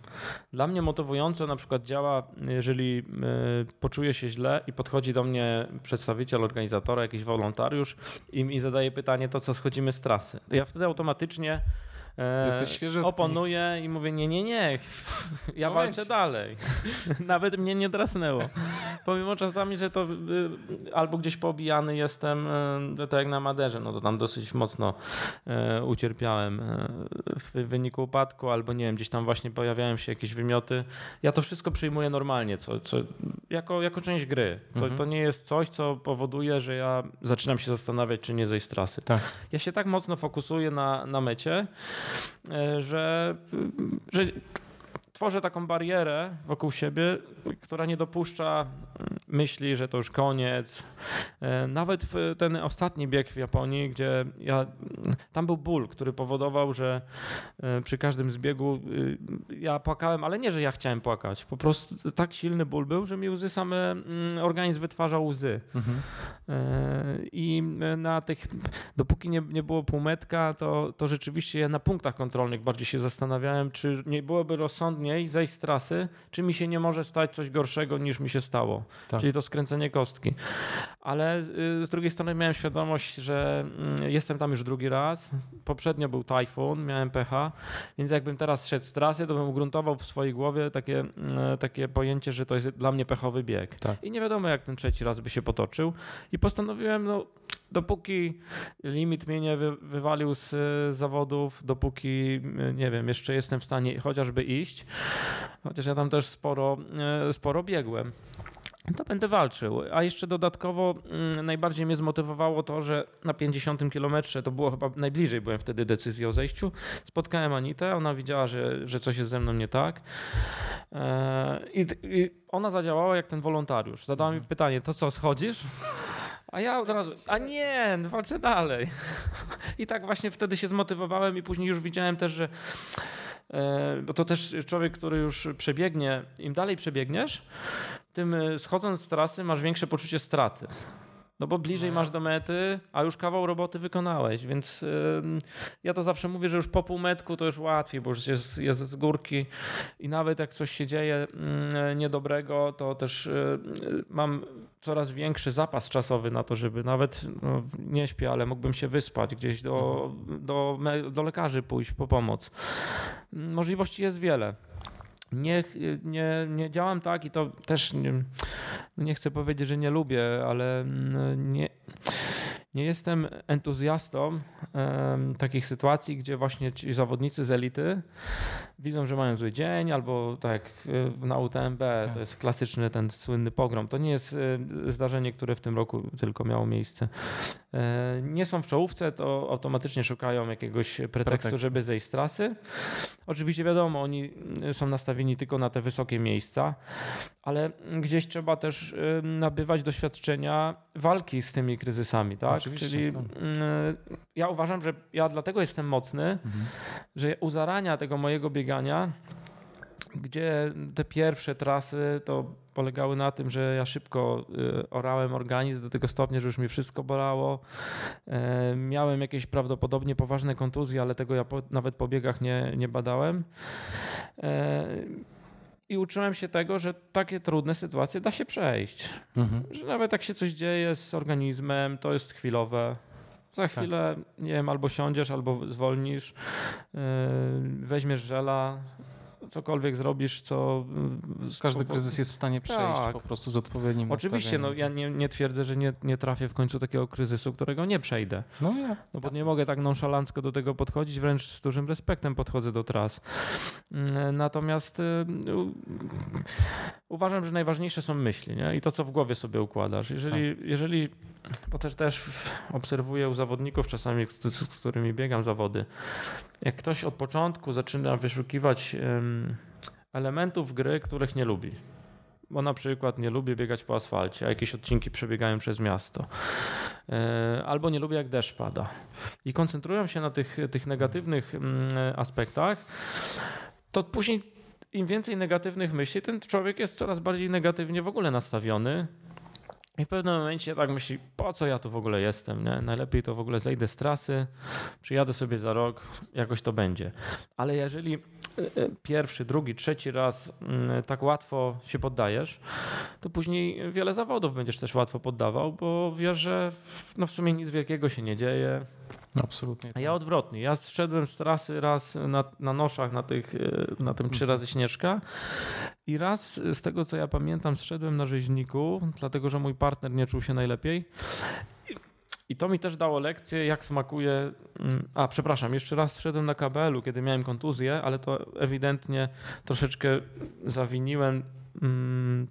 Dla mnie motywująco na przykład działa, jeżeli poczuję się źle i podchodzi do mnie przedstawiciel organizatora, jakiś wolontariusz i mi zadaje pytanie, to co schodzimy z trasy. Ja wtedy automatycznie Jesteś świeży oponuję i mówię, nie, nie, nie, ja walczę dalej. Nawet mnie nie drasnęło. Pomimo czasami, że to y, albo gdzieś poobijany jestem, y, tak jak na Maderze, no to tam dosyć mocno y, ucierpiałem w wyniku upadku, albo nie wiem, gdzieś tam właśnie pojawiają się jakieś wymioty. Ja to wszystko przyjmuję normalnie, co, co, jako, jako część gry. To, mhm. to nie jest coś, co powoduje, że ja zaczynam się zastanawiać, czy nie zejść z trasy. Tak. Ja się tak mocno fokusuję na, na mecie, E, że, że tworzę taką barierę wokół siebie, która nie dopuszcza myśli, że to już koniec. E, nawet w ten ostatni bieg w Japonii, gdzie ja, tam był ból, który powodował, że e, przy każdym zbiegu ja płakałem, ale nie, że ja chciałem płakać. Po prostu tak silny ból był, że mi łzy same, mm, organizm wytwarzał łzy. Mhm. I na tych, dopóki nie, nie było półmetka, to, to rzeczywiście ja na punktach kontrolnych bardziej się zastanawiałem, czy nie byłoby rozsądniej zejść z trasy, czy mi się nie może stać coś gorszego niż mi się stało. Tak. Czyli to skręcenie kostki. Ale y, z drugiej strony miałem świadomość, że mm, jestem tam już drugi raz. Poprzednio był tajfun, miałem pecha, więc jakbym teraz szedł z trasy, to bym ugruntował w swojej głowie takie, mm, takie pojęcie, że to jest dla mnie pechowy bieg. Tak. I nie wiadomo, jak ten trzeci raz by się potoczył. I postanowiłem, no dopóki limit mnie nie wywalił z zawodów, dopóki, nie wiem, jeszcze jestem w stanie chociażby iść, chociaż ja tam też sporo, e, sporo biegłem to będę walczył. A jeszcze dodatkowo mm, najbardziej mnie zmotywowało to, że na 50 kilometrze, to było chyba najbliżej, byłem wtedy decyzji o zejściu, spotkałem Anitę, ona widziała, że, że coś jest ze mną nie tak. E, I, I ona zadziałała jak ten wolontariusz. Zadała mi mhm. pytanie, to co, schodzisz? A ja od razu, a nie, walczę dalej. I tak właśnie wtedy się zmotywowałem i później już widziałem też, że e, bo to też człowiek, który już przebiegnie, im dalej przebiegniesz, tym e, schodząc z trasy masz większe poczucie straty. No bo bliżej No masz do mety, a już kawał roboty wykonałeś, więc ym, ja to zawsze mówię, że już po półmetku to już łatwiej, bo już jest, jest z górki i nawet jak coś się dzieje mm, niedobrego, to też y, mam coraz większy zapas czasowy na to, żeby nawet no, nie śpię, ale mógłbym się wyspać, gdzieś do, do, me- do lekarzy pójść po pomoc. Możliwości jest wiele. Nie, nie, nie działam tak i to też nie, no nie chcę powiedzieć, że nie lubię, ale mm, nie, nie jestem entuzjastą em, takich sytuacji, gdzie właśnie ci zawodnicy z elity widzą, że mają zły dzień, albo tak y, na UTMB, Tak. to jest klasyczny ten słynny pogrom. To nie jest y, zdarzenie, które w tym roku tylko miało miejsce. E, Nie są w czołówce, to automatycznie szukają jakiegoś pretekstu, Pretekstu. żeby zejść z trasy. Oczywiście wiadomo, oni y, są nastawieni tylko na te wysokie miejsca, ale gdzieś trzeba też y, nabywać doświadczenia walki z tymi kryzysami, tak? Oczywiście, Czyli tak. y, ja uważam, że ja dlatego jestem mocny, Mhm. że u zarania tego mojego biegania, gdzie te pierwsze trasy to polegały na tym, że ja szybko y, orałem organizm do tego stopnia, że już mi wszystko bolało. E, miałem jakieś prawdopodobnie poważne kontuzje, ale tego ja nawet po biegach nie, nie badałem. E, I uczyłem się tego, że takie trudne sytuacje da się przejść. Mhm. Że nawet jak się coś dzieje z organizmem, to jest chwilowe. Za chwilę, nie wiem, albo siądziesz, albo zwolnisz, yy, weźmiesz żela, cokolwiek zrobisz, co... yy, Każdy kryzys jest w stanie przejść Tak. po prostu z odpowiednim Oczywiście, no ja nie, nie twierdzę, że nie, nie trafię w końcu takiego kryzysu, którego nie przejdę. No ja. No bo nie mogę tak nonszalancko do tego podchodzić, wręcz z dużym respektem podchodzę do tras. Mm, Natomiast y, uważam, że najważniejsze są myśli nie? i to, co w głowie sobie układasz. Jeżeli, jeżeli bo też, też obserwuję u zawodników czasami, z z którymi biegam zawody, jak ktoś od początku zaczyna wyszukiwać em, elementów gry, których nie lubi. Bo na przykład nie lubię biegać po asfalcie, a jakieś odcinki przebiegają przez miasto. E, Albo nie lubię, jak deszcz pada. I koncentrują się na tych, tych negatywnych mm, aspektach, to później im więcej negatywnych myśli, ten człowiek jest coraz bardziej negatywnie w ogóle nastawiony. I w pewnym momencie tak myśli, po co ja tu w ogóle jestem? Nie? Najlepiej to w ogóle zejdę z trasy, przyjadę sobie za rok, jakoś to będzie. Ale jeżeli pierwszy, drugi, trzeci raz mm, tak łatwo się poddajesz, to później wiele zawodów będziesz też łatwo poddawał, bo wiesz, że no w sumie nic wielkiego się nie dzieje. Absolutnie. A ja odwrotnie. Ja zszedłem z trasy raz na, na noszach na, tych, e, na tym trzy razy Śnieżka i raz z tego, co ja pamiętam, zszedłem na rzeźniku, dlatego, że mój partner nie czuł się najlepiej. I to mi też dało lekcję, jak smakuje. mm, A, przepraszam, jeszcze raz zszedłem na KBL-u, kiedy miałem kontuzję, ale to ewidentnie troszeczkę zawiniłem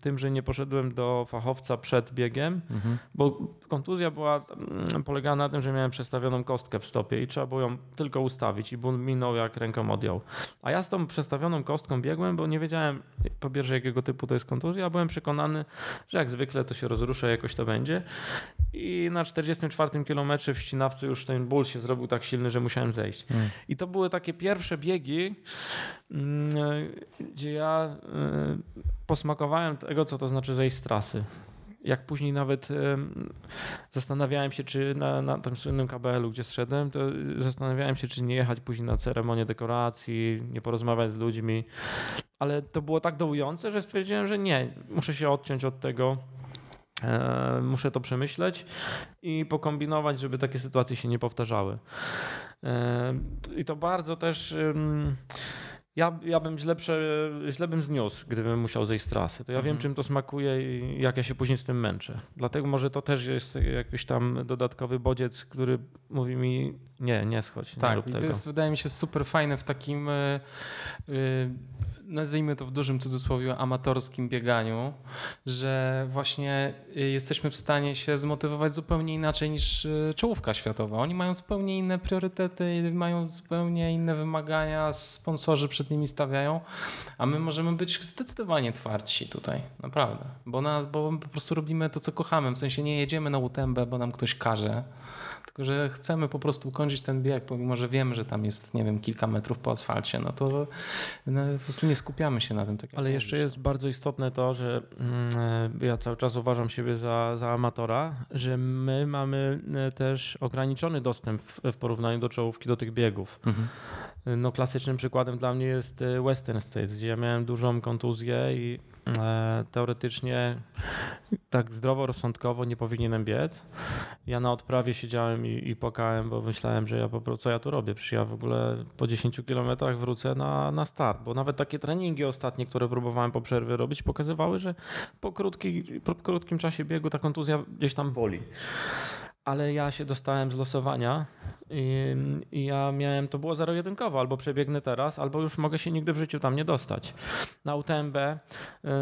tym, że nie poszedłem do fachowca przed biegiem, Mhm. bo kontuzja była, mm, polegała na tym, że miałem przestawioną kostkę w stopie i trzeba było ją tylko ustawić i ból minął jak ręką odjął. A ja z tą przestawioną kostką biegłem, bo nie wiedziałem po pierwsze jakiego typu to jest kontuzja, a byłem przekonany, że jak zwykle to się rozrusza, jakoś to będzie. I na 44 kilometrze w ścinawcu już ten ból się zrobił tak silny, że musiałem zejść. Mm. I to były takie pierwsze biegi, mm, gdzie ja y, posmakowałem tego, co to znaczy zejść z trasy. Jak później nawet em, zastanawiałem się, czy na, na tym słynnym KBL-u, gdzie zszedłem, to zastanawiałem się, czy nie jechać później na ceremonię dekoracji, nie porozmawiać z ludźmi. Ale to było tak dołujące, że stwierdziłem, że nie, muszę się odciąć od tego. E, muszę to przemyśleć i pokombinować, żeby takie sytuacje się nie powtarzały. E, I to bardzo też. Ja, ja bym źle, prze, źle bym zniósł, gdybym musiał zejść z trasy. To ja wiem, Mhm. czym to smakuje i jak ja się później z tym męczę. Dlatego może to też jest jakiś tam dodatkowy bodziec, który mówi mi nie, nie schodź, nie Tak, i to jest wydaje mi się super fajne w takim, y, y, nazwijmy to w dużym cudzysłowie, amatorskim bieganiu, że właśnie jesteśmy w stanie się zmotywować zupełnie inaczej niż y, czołówka światowa. Oni mają zupełnie inne priorytety, mają zupełnie inne wymagania, sponsorzy przed nimi stawiają, a my możemy być zdecydowanie twardsi tutaj, naprawdę, bo, na, bo po prostu robimy to, co kochamy, w sensie nie jedziemy na UTMB, bo nam ktoś każe, tylko że chcemy po prostu ukończyć ten bieg, pomimo że wiemy, że tam jest, nie wiem, kilka metrów po asfalcie, no to no, po prostu nie skupiamy się na tym. Tak Ale jeszcze jest bardzo istotne to, że mm, ja cały czas uważam siebie za, za amatora, że my mamy e, też ograniczony dostęp w, w porównaniu do czołówki do tych biegów. Mhm. No, klasycznym przykładem dla mnie jest e, Western States, gdzie ja miałem dużą kontuzję i e, teoretycznie tak zdroworozsądkowo nie powinienem biec. Ja na odprawie siedziałem i, i płakałem, bo myślałem, że ja po prostu, co ja tu robię? Przecież ja w ogóle po 10 kilometrach wrócę na, na start, bo nawet takie treningi ostatnie, które próbowałem po przerwie robić, pokazywały, że po, krótki, po krótkim czasie biegu ta kontuzja gdzieś tam boli ale ja się dostałem z losowania i, i, ja miałem, to było zero-jedynkowo, albo przebiegnę teraz, albo już mogę się nigdy w życiu tam nie dostać. Na UTMB y,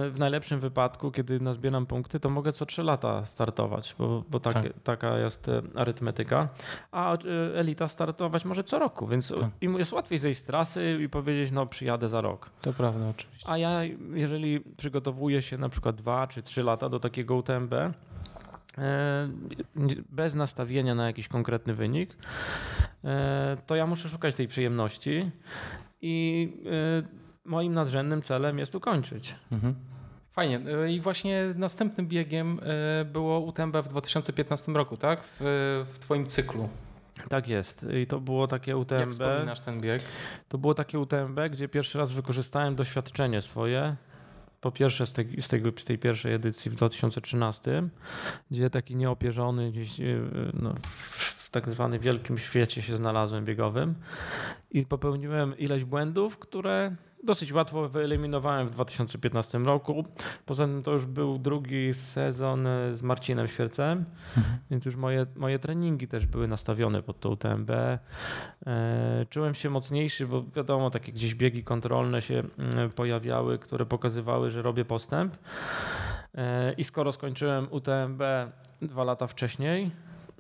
w najlepszym wypadku, kiedy nazbieram punkty, to mogę co trzy lata startować, bo, bo tak, tak. taka jest y, arytmetyka, a y, elita startować może co roku, więc tak. im jest łatwiej zejść z trasy i powiedzieć, no przyjadę za rok. To prawda, oczywiście. A ja, jeżeli przygotowuję się na przykład dwa czy trzy lata do takiego UTMB, E, bez nastawienia na jakiś konkretny wynik, e, to ja muszę szukać tej przyjemności i e, moim nadrzędnym celem jest ukończyć. Mhm. Fajnie. I właśnie następnym biegiem było UTMB w 2015 roku, tak? W, w Twoim cyklu. Tak jest. I to było takie UTMB. Jak wspominasz ten bieg? To było takie UTMB, gdzie pierwszy raz wykorzystałem doświadczenie swoje po pierwsze z tej, z, z tej pierwszej edycji w 2013, gdzie taki nieopierzony gdzieś e, no, w tak zwanym wielkim świecie się znalazłem biegowym i popełniłem ileś błędów, które dosyć łatwo wyeliminowałem w 2015 roku. Poza tym to już był drugi sezon z Marcinem Świercem, mhm. więc już moje, moje treningi też były nastawione pod to UTMB. E, czułem się mocniejszy, bo wiadomo, takie gdzieś biegi kontrolne się mm, pojawiały, które pokazywały, że robię postęp. E, I skoro skończyłem UTMB dwa lata wcześniej,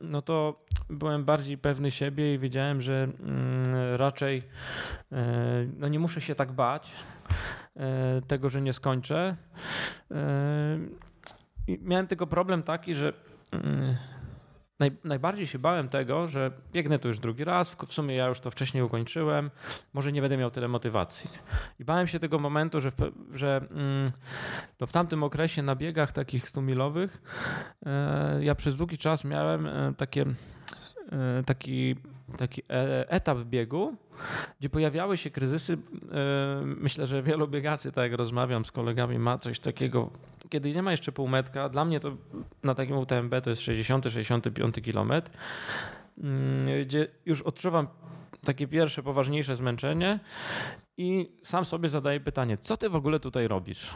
no to byłem bardziej pewny siebie i wiedziałem, że mm, raczej e, no nie muszę się tak bać e, tego, że nie skończę. E, miałem tylko problem taki, że mm, Naj, najbardziej się bałem tego, że biegnę to już drugi raz, w, sumie ja już to wcześniej ukończyłem, może nie będę miał tyle motywacji. I bałem się tego momentu, że w, że, mm, no w tamtym okresie na biegach takich 100-milowych e, ja przez długi czas miałem e, takie, e, taki, taki e, etap biegu, gdzie pojawiały się kryzysy. E, myślę, że wielu biegaczy, tak jak rozmawiam z kolegami, ma coś takiego, kiedy nie ma jeszcze półmetka. Dla mnie to na takim UTMB to jest 60-65 kilometr, mm, gdzie już odczuwam takie pierwsze, poważniejsze zmęczenie i sam sobie zadaję pytanie, co ty w ogóle tutaj robisz?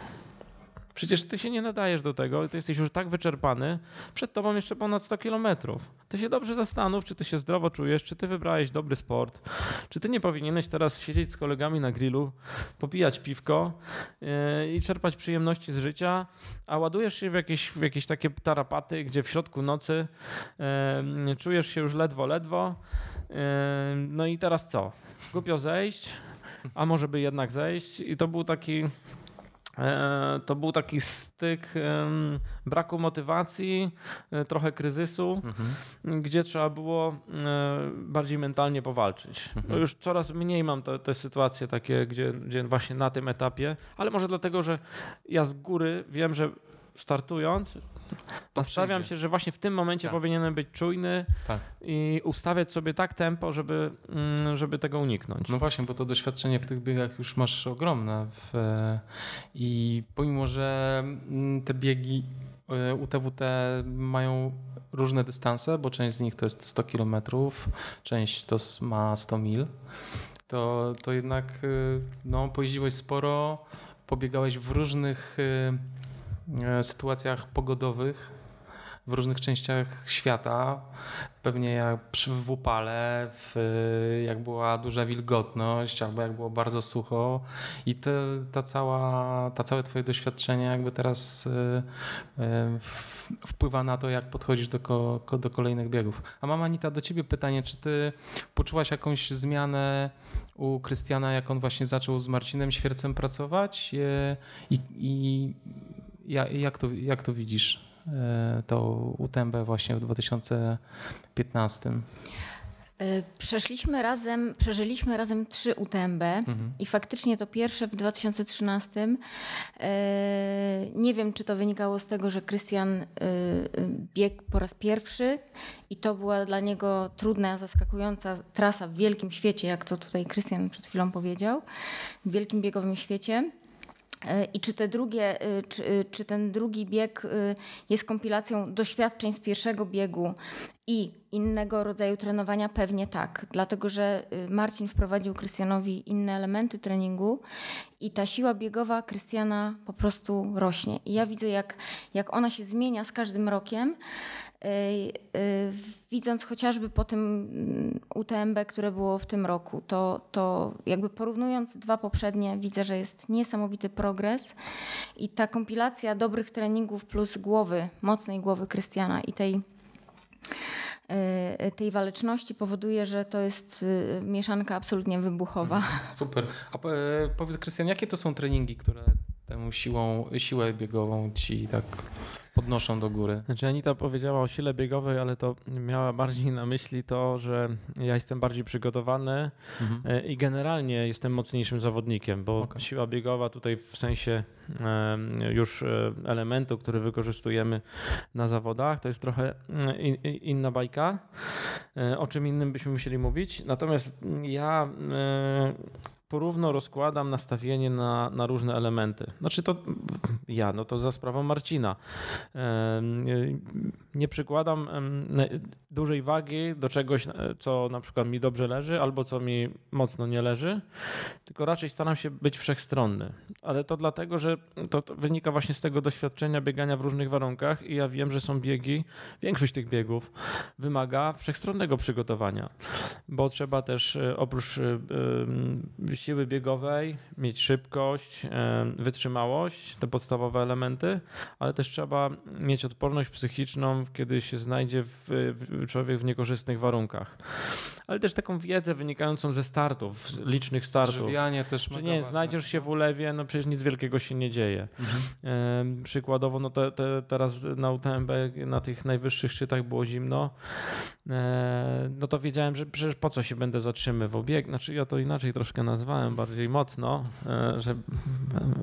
Przecież ty się nie nadajesz do tego, ty jesteś już tak wyczerpany, przed tobą jeszcze ponad 100 kilometrów. Ty się dobrze zastanów, czy ty się zdrowo czujesz, czy ty wybrałeś dobry sport, czy ty nie powinieneś teraz siedzieć z kolegami na grillu, popijać piwko yy, i czerpać przyjemności z życia, a ładujesz się w jakieś, w jakieś takie tarapaty, gdzie w środku nocy yy, czujesz się już ledwo, ledwo. Yy, no i teraz co? Głupio zejść, a może by jednak zejść i to był taki to był taki styk braku motywacji, e, trochę kryzysu, mhm. gdzie trzeba było e, bardziej mentalnie powalczyć. Mhm. No już coraz mniej mam te, te sytuacje takie, gdzie, gdzie właśnie na tym etapie, ale może dlatego, że ja z góry wiem, że startując, nastawiam się, że właśnie w tym momencie tak. powinienem być czujny tak. i ustawiać sobie tak tempo, żeby, mm, żeby tego uniknąć. No właśnie, bo to doświadczenie w tych biegach już masz ogromne. W, I pomimo, że mm, te biegi UTWT e, mają różne dystanse, bo część z nich to jest 100 km, część to ma 100 mil, to, to jednak y, no, pojeździłeś sporo, pobiegałeś w różnych E, sytuacjach pogodowych w różnych częściach świata. Pewnie jak przy w upale, w, jak była duża wilgotność, albo jak było bardzo sucho. I te, ta, cała, ta całe twoje doświadczenie jakby teraz y, y, wpływa na to, jak podchodzisz do, do kolejnych biegów. A mama Anita, do ciebie pytanie, czy ty poczułaś jakąś zmianę u Krystiana, jak on właśnie zaczął z Marcinem Świercem pracować? I, i jak, to, jak to widzisz? tą UTMB właśnie w 2015? E, przeszliśmy razem, przeżyliśmy razem trzy UTMB mhm. i faktycznie to pierwsze w 2013. E, nie wiem, czy to wynikało z tego, że Krystian e, biegł po raz pierwszy i to była dla niego trudna, zaskakująca trasa w wielkim świecie, jak to tutaj Krystian przed chwilą powiedział, w wielkim biegowym świecie. I czy, te drugie, czy, czy, ten drugi bieg jest kompilacją doświadczeń z pierwszego biegu i innego rodzaju trenowania? Pewnie tak, dlatego że Marcin wprowadził Krystianowi inne elementy treningu i ta siła biegowa Krystiana po prostu rośnie. I ja widzę, jak, jak ona się zmienia z każdym rokiem. Y, y, widząc chociażby po tym mm, UTMB, które było w tym roku, to, to jakby porównując dwa poprzednie, widzę, że jest niesamowity progres i ta kompilacja dobrych treningów plus głowy, mocnej głowy Krystiana i tej E, tej waleczności powoduje, że to jest mieszanka absolutnie wybuchowa. Mhm. Super. A e, powiedz Krystian, jakie to są treningi, które tę siłą, siłę biegową ci tak podnoszą do góry. Znaczy Anita powiedziała o sile biegowej, ale to miała bardziej na myśli to, że ja jestem bardziej przygotowany mhm. E, i generalnie jestem mocniejszym zawodnikiem, bo okay. siła biegowa tutaj w sensie już e, elementu, który wykorzystujemy na zawodach, to jest trochę e, inna bajka, o czym innym byśmy musieli mówić. Natomiast ja porówno rozkładam nastawienie na, na różne elementy. Znaczy to ja, no to za sprawą Marcina. Nie przykładam dużej wagi do czegoś, e, co na przykład mi dobrze leży albo co mi mocno nie leży, tylko raczej staram się być wszechstronny. Ale to dlatego, że to, to wynika właśnie z tego doświadczenia biegania w różnych warunkach i ja wiem, że są biegi, większość tych biegów wymaga wszechstronnego przygotowania, bo trzeba też e, oprócz e, siły biegowej, mieć szybkość, wytrzymałość, te podstawowe elementy, ale też trzeba mieć odporność psychiczną, kiedy się znajdzie w, człowiek w niekorzystnych warunkach. Ale też taką wiedzę wynikającą ze startów, licznych startów. Żywianie też że nie, znajdziesz się w ulewie, no przecież nic wielkiego się nie dzieje. Mhm. przykładowo, no te, te, teraz na UTMB na tych najwyższych szczytach było zimno, no to wiedziałem, że przecież po co się będę zatrzymywał. Bieg, znaczy ja to inaczej troszkę nazwałem, bardziej mocno, e, że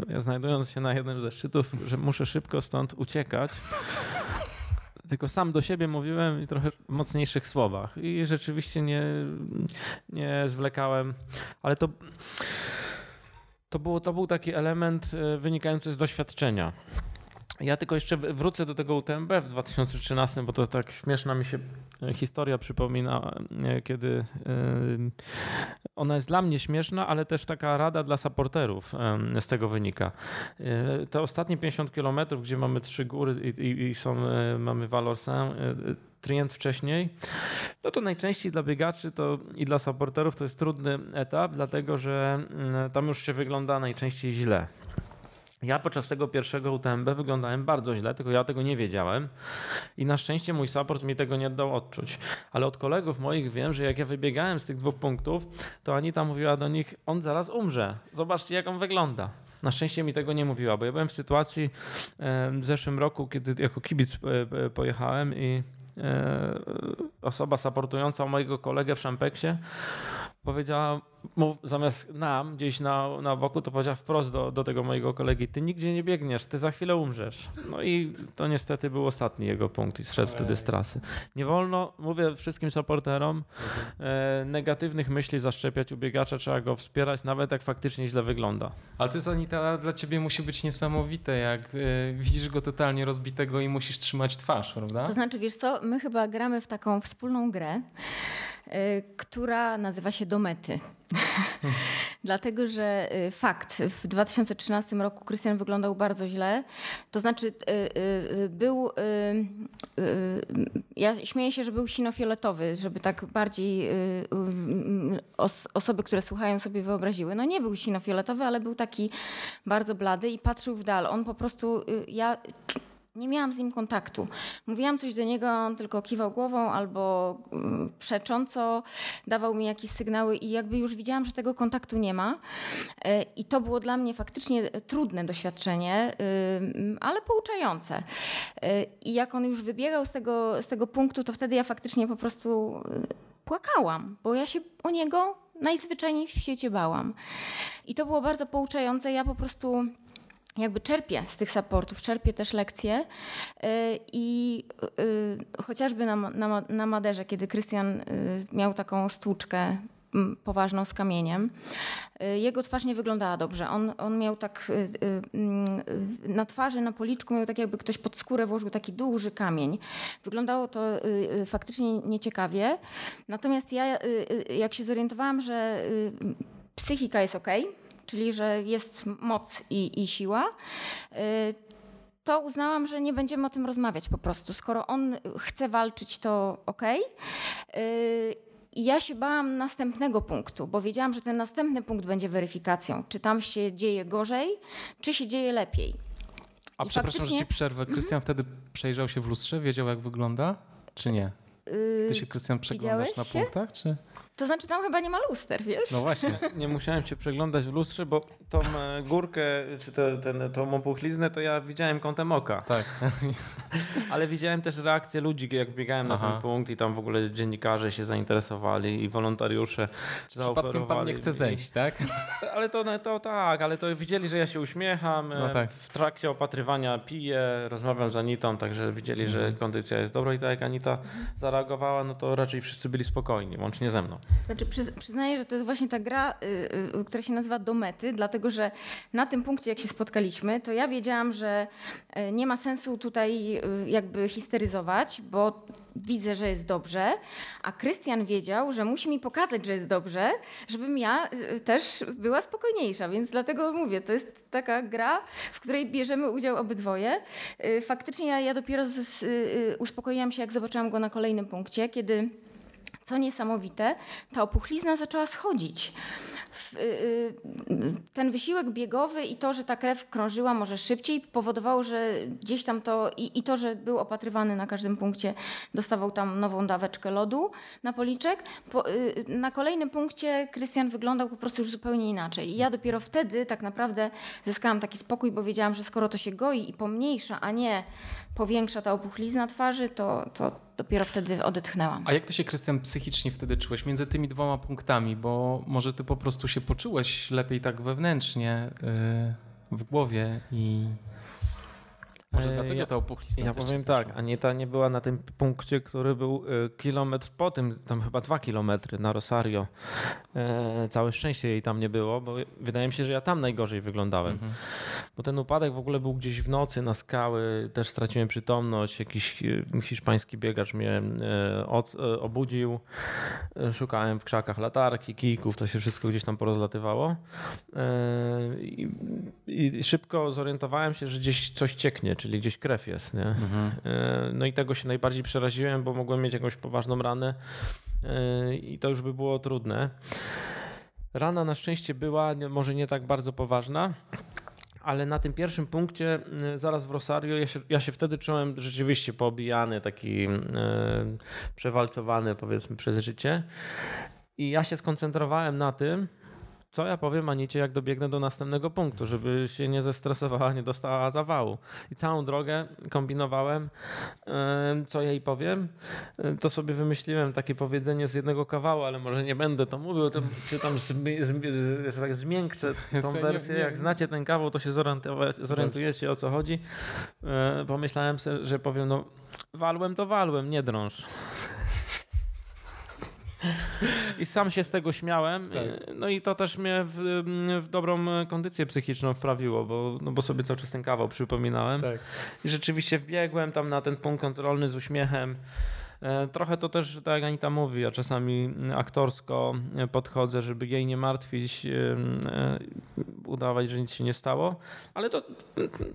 ja znajdując się na jednym ze szczytów, że muszę szybko stąd uciekać. Tylko sam do siebie mówiłem i trochę mocniejszych słowach. I rzeczywiście nie, nie zwlekałem, ale to, to, było, to był taki element e, wynikający z doświadczenia. Ja tylko jeszcze wrócę do tego UTMB w 2013, bo to tak śmieszna mi się e, historia przypomina, e, kiedy e, ona jest dla mnie śmieszna, ale też taka rada dla supporterów z tego wynika. Te ostatnie 50 kilometrów, gdzie mamy trzy góry i, są, mamy Valorsin, Trient wcześniej, no to najczęściej dla biegaczy to i dla supporterów to jest trudny etap, dlatego że mm, tam już się wygląda najczęściej źle. Ja podczas tego pierwszego UTMB wyglądałem bardzo źle, tylko ja tego nie wiedziałem i na szczęście mój support mi tego nie dał odczuć. Ale od kolegów moich wiem, że jak ja wybiegałem z tych dwóch punktów, to Anita mówiła do nich, on zaraz umrze. Zobaczcie jak on wygląda. Na szczęście mi tego nie mówiła, bo ja byłem w sytuacji w zeszłym roku, kiedy jako kibic e, e, pojechałem i e, osoba supportująca mojego kolegę w Szampeksie powiedziała mu zamiast nam gdzieś na, na boku, to powiedział wprost do, do tego mojego kolegi, ty nigdzie nie biegniesz, ty za chwilę umrzesz. No i to niestety był ostatni jego punkt i zszedł wtedy z trasy. Nie wolno, mówię wszystkim supporterom, e, negatywnych myśli zaszczepiać u biegacza, trzeba go wspierać, nawet jak faktycznie źle wygląda. Ale to jest Anita, dla ciebie musi być niesamowite, jak e, widzisz go totalnie rozbitego i musisz trzymać twarz, prawda? To znaczy, wiesz co, my chyba gramy w taką wspólną grę, która nazywa się Domety. Dlatego, że y, fakt, w 2013 roku Krystian wyglądał bardzo źle. To znaczy, y, był. Ja śmieję się, że był sinofioletowy, żeby tak bardziej osoby, które słuchają, sobie wyobraziły. No nie był sinofioletowy, ale był taki bardzo blady i patrzył w dal. On po prostu. Ja nie miałam z nim kontaktu. Mówiłam coś do niego, on tylko kiwał głową albo mm, przecząco dawał mi jakieś sygnały i jakby już widziałam, że tego kontaktu nie ma. E, I to było dla mnie faktycznie trudne doświadczenie, ale pouczające. E, I jak on już wybiegał z tego, z tego punktu, to wtedy ja faktycznie po prostu płakałam, bo ja się o niego najzwyczajniej w świecie bałam. I to było bardzo pouczające. Ja po prostu jakby czerpię z tych supportów, czerpię też lekcje y, i y, chociażby na, na, na Maderze, kiedy Krystian y, miał taką stłuczkę poważną z kamieniem. Jego twarz nie wyglądała dobrze. On, on miał tak na twarzy, na policzku miał tak jakby ktoś pod skórę włożył taki duży kamień. Wyglądało to faktycznie nieciekawie. Natomiast ja jak się zorientowałam, że psychika jest ok, czyli że jest moc i, i siła, y, to uznałam, że nie będziemy o tym rozmawiać po prostu. Skoro on chce walczyć, to okej. Okay. I ja się bałam następnego punktu, bo wiedziałam, że ten następny punkt będzie weryfikacją. Czy tam się dzieje gorzej, czy się dzieje lepiej. A I przepraszam, faktycznie... że ci przerwę. Krystian wtedy przejrzał się w lustrze, wiedział jak wygląda, czy nie? Ty się, Krystian, przeglądasz na punktach, czy? To znaczy tam chyba nie ma luster, wiesz? No właśnie. Nie musiałem się przeglądać w lustrze, bo tą e, górkę, czy te, ten, tą opuchliznę, to ja widziałem kątem oka. Tak. Ale widziałem też reakcję ludzi, jak wbiegałem Aha. na ten punkt i tam w ogóle dziennikarze się zainteresowali i wolontariusze czy Przypadkiem pan nie chce zejść, tak? Ale to, no, to tak, ale to widzieli, że ja się uśmiecham. No e, tak. W trakcie opatrywania piję, rozmawiam z Anitą, także widzieli, mhm. że kondycja jest dobra i tak jak Anita zareagowała, no to raczej wszyscy byli spokojni, łącznie ze mną. Znaczy, przyznaję, że to jest właśnie ta gra, y, y, która się nazywa do mety, dlatego że na tym punkcie, jak się spotkaliśmy, to ja wiedziałam, że y, nie ma sensu tutaj jakby histeryzować, bo widzę, że jest dobrze, a Krystian wiedział, że musi mi pokazać, że jest dobrze, żebym ja też była spokojniejsza, więc dlatego mówię, to jest taka gra, w której bierzemy udział obydwoje. Faktycznie ja, ja dopiero z, uspokoiłam się, jak zobaczyłam go na kolejnym punkcie, kiedy co niesamowite, ta opuchlizna zaczęła schodzić. Y, y, ten wysiłek biegowy i to, że ta krew krążyła może szybciej, powodowało, że gdzieś tam to i, i to, że był opatrywany na każdym punkcie, dostawał tam nową daweczkę lodu na policzek. Po, y, na kolejnym punkcie Krystian wyglądał po prostu już zupełnie inaczej. I ja dopiero wtedy tak naprawdę zyskałam taki spokój, bo wiedziałam, że skoro to się goi i pomniejsza, a nie powiększa ta opuchlizna twarzy, to, to dopiero wtedy odetchnęłam. A jak ty się, Krystian, psychicznie wtedy czułeś między tymi dwoma punktami? Bo może ty po prostu się poczułeś lepiej tak wewnętrznie yy, w głowie i może dlatego ja, ta opuchlizna Ja powiem tak, Anieta nie była na tym punkcie, który był y, kilometr po tym, tam chyba dwa kilometry na Rosario. E, całe szczęście jej tam nie było, bo wydaje mi się, że ja tam najgorzej wyglądałem. Mhm. Bo ten upadek w ogóle był gdzieś w nocy na skały, też straciłem przytomność, jakiś y, hiszpański biegacz mnie e, od, e, obudził. Szukałem w krzakach latarki, kijków, to się wszystko gdzieś tam porozlatywało. I, I szybko zorientowałem się, że gdzieś coś cieknie, czyli gdzieś krew jest. Nie? Mhm. E, no i tego się najbardziej przeraziłem, bo mogłem mieć jakąś poważną ranę e, i to już by było trudne. Rana na szczęście była może nie tak bardzo poważna, ale na tym pierwszym punkcie, e, zaraz w Rosario, ja się, ja się wtedy czułem rzeczywiście poobijany, taki e, przewalcowany powiedzmy przez życie. I ja się skoncentrowałem na tym, co ja powiem Anicie, jak dobiegnę do następnego punktu, żeby się nie zestresowała, nie dostała zawału. I całą drogę kombinowałem, co jej powiem. To sobie wymyśliłem takie powiedzenie z jednego kawału, ale może nie będę to mówił, to, czy tam tak zmiękczę tą wersję. Jak znacie ten kawał, to się zorientujecie o co chodzi. E, pomyślałem sobie, że powiem, no walłem to walłem, nie drąż. I sam się z tego śmiałem. Tak. No i to też mnie w, w, dobrą kondycję psychiczną wprawiło, bo, no bo sobie cały czas ten kawał przypominałem. Tak. I rzeczywiście wbiegłem tam na ten punkt kontrolny z uśmiechem. E, trochę to też, tak jak Anita mówi, ja czasami aktorsko podchodzę, żeby jej nie martwić, e, udawać, że nic się nie stało, ale to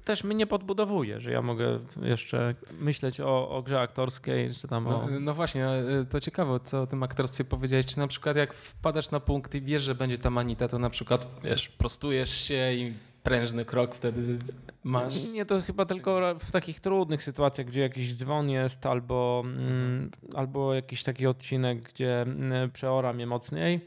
też mnie podbudowuje, że ja mogę jeszcze myśleć o, o grze aktorskiej, czy tam o... No, no właśnie, e, to ciekawe, co o tym aktorstwie powiedziałeś. Czy na przykład jak wpadasz na punkt i wiesz, że będzie tam Anita, to na przykład wiesz, prostujesz się i prężny krok wtedy masz. Nie, to chyba tylko w takich trudnych sytuacjach, gdzie jakiś dzwon jest albo, mm, albo jakiś taki odcinek, gdzie mm, przeora mnie mocniej.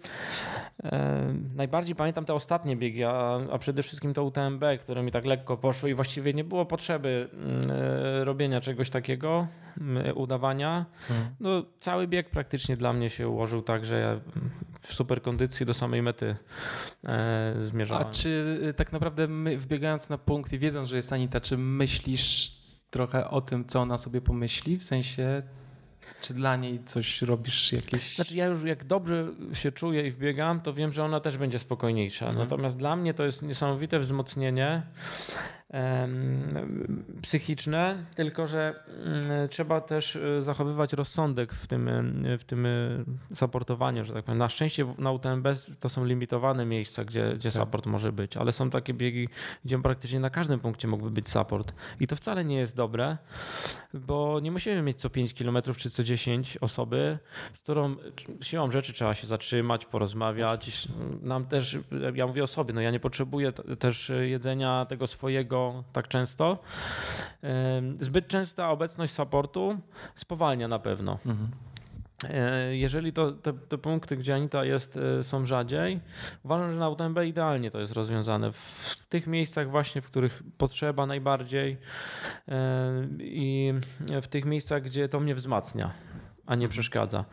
E, najbardziej pamiętam te ostatnie biegi, a, a przede wszystkim to UTMB, które mi tak lekko poszły i właściwie nie było potrzeby mm, e, robienia czegoś takiego, mm, udawania. No, cały bieg praktycznie dla mnie się ułożył tak, że ja w super kondycji do samej mety e, zmierzałem. A czy y, tak naprawdę my, wbiegając na punkt i wiedząc, że jest Anita, czy myślisz trochę o tym, co ona sobie pomyśli? W sensie, czy dla niej coś robisz jakieś... Znaczy ja już jak dobrze się czuję i wbiegam, to wiem, że ona też będzie spokojniejsza. Mhm. Natomiast dla mnie to jest niesamowite wzmocnienie psychiczne, tylko że mm, trzeba też y, zachowywać rozsądek w tym, w tym y, supportowaniu, że tak powiem. Na szczęście na UTMB to są limitowane miejsca, gdzie, gdzie Tak. support może być, ale są takie biegi, gdzie praktycznie na każdym punkcie mógłby być support. I to wcale nie jest dobre, bo nie musimy mieć co 5 km czy co 10 osoby, z którą siłą rzeczy trzeba się zatrzymać, porozmawiać. Nam też, ja mówię o sobie, no ja nie potrzebuję też jedzenia tego swojego tak często. Zbyt częsta obecność supportu spowalnia na pewno. Mhm. E, Jeżeli to, te, te punkty, gdzie Anita jest, e, są rzadziej, uważam, że na UTMB idealnie to jest rozwiązane. W, w tych miejscach właśnie, w których potrzeba najbardziej e, i w tych miejscach, gdzie to mnie wzmacnia, a nie przeszkadza.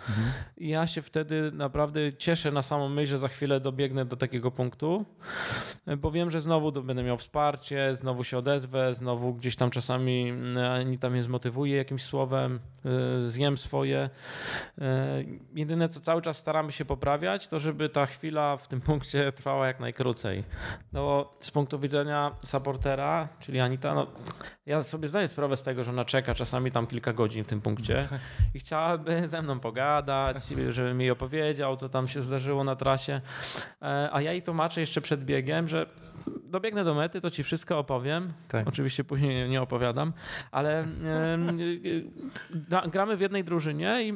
I ja się wtedy naprawdę cieszę na samą myśl, że za chwilę dobiegnę do takiego punktu, bo wiem, że znowu będę miał wsparcie, znowu się odezwę, znowu gdzieś tam czasami mm, Anita mnie zmotywuje jakimś słowem, e, zjem swoje. E, Jedyne, co cały czas staramy się poprawiać, to żeby ta chwila w tym punkcie trwała jak najkrócej. No, z punktu widzenia supportera, czyli Anita, no, ja sobie zdaję sprawę z tego, że ona czeka czasami tam kilka godzin w tym punkcie i chciałaby ze mną pogadać, żebym jej opowiedział, co tam się zdarzyło na trasie. E, A ja jej tłumaczę jeszcze przed biegiem, że dobiegnę do mety, to ci wszystko opowiem. Tak. Oczywiście później nie opowiadam, ale gramy w jednej drużynie i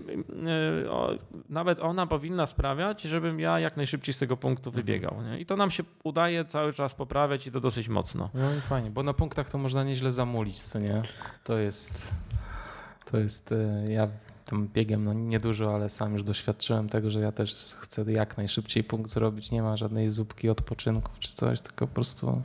o, nawet ona powinna sprawiać, żebym ja jak najszybciej z tego punktu wybiegał. Nie? I to nam się udaje cały czas poprawiać i to dosyć mocno. No i fajnie, bo na punktach to można nieźle zamulić, co nie? To jest, to jest, e, ja tym biegiem, no niedużo, ale sam już doświadczyłem tego, że ja też chcę jak najszybciej punkt zrobić, nie ma żadnej zupki odpoczynków czy coś, tylko po prostu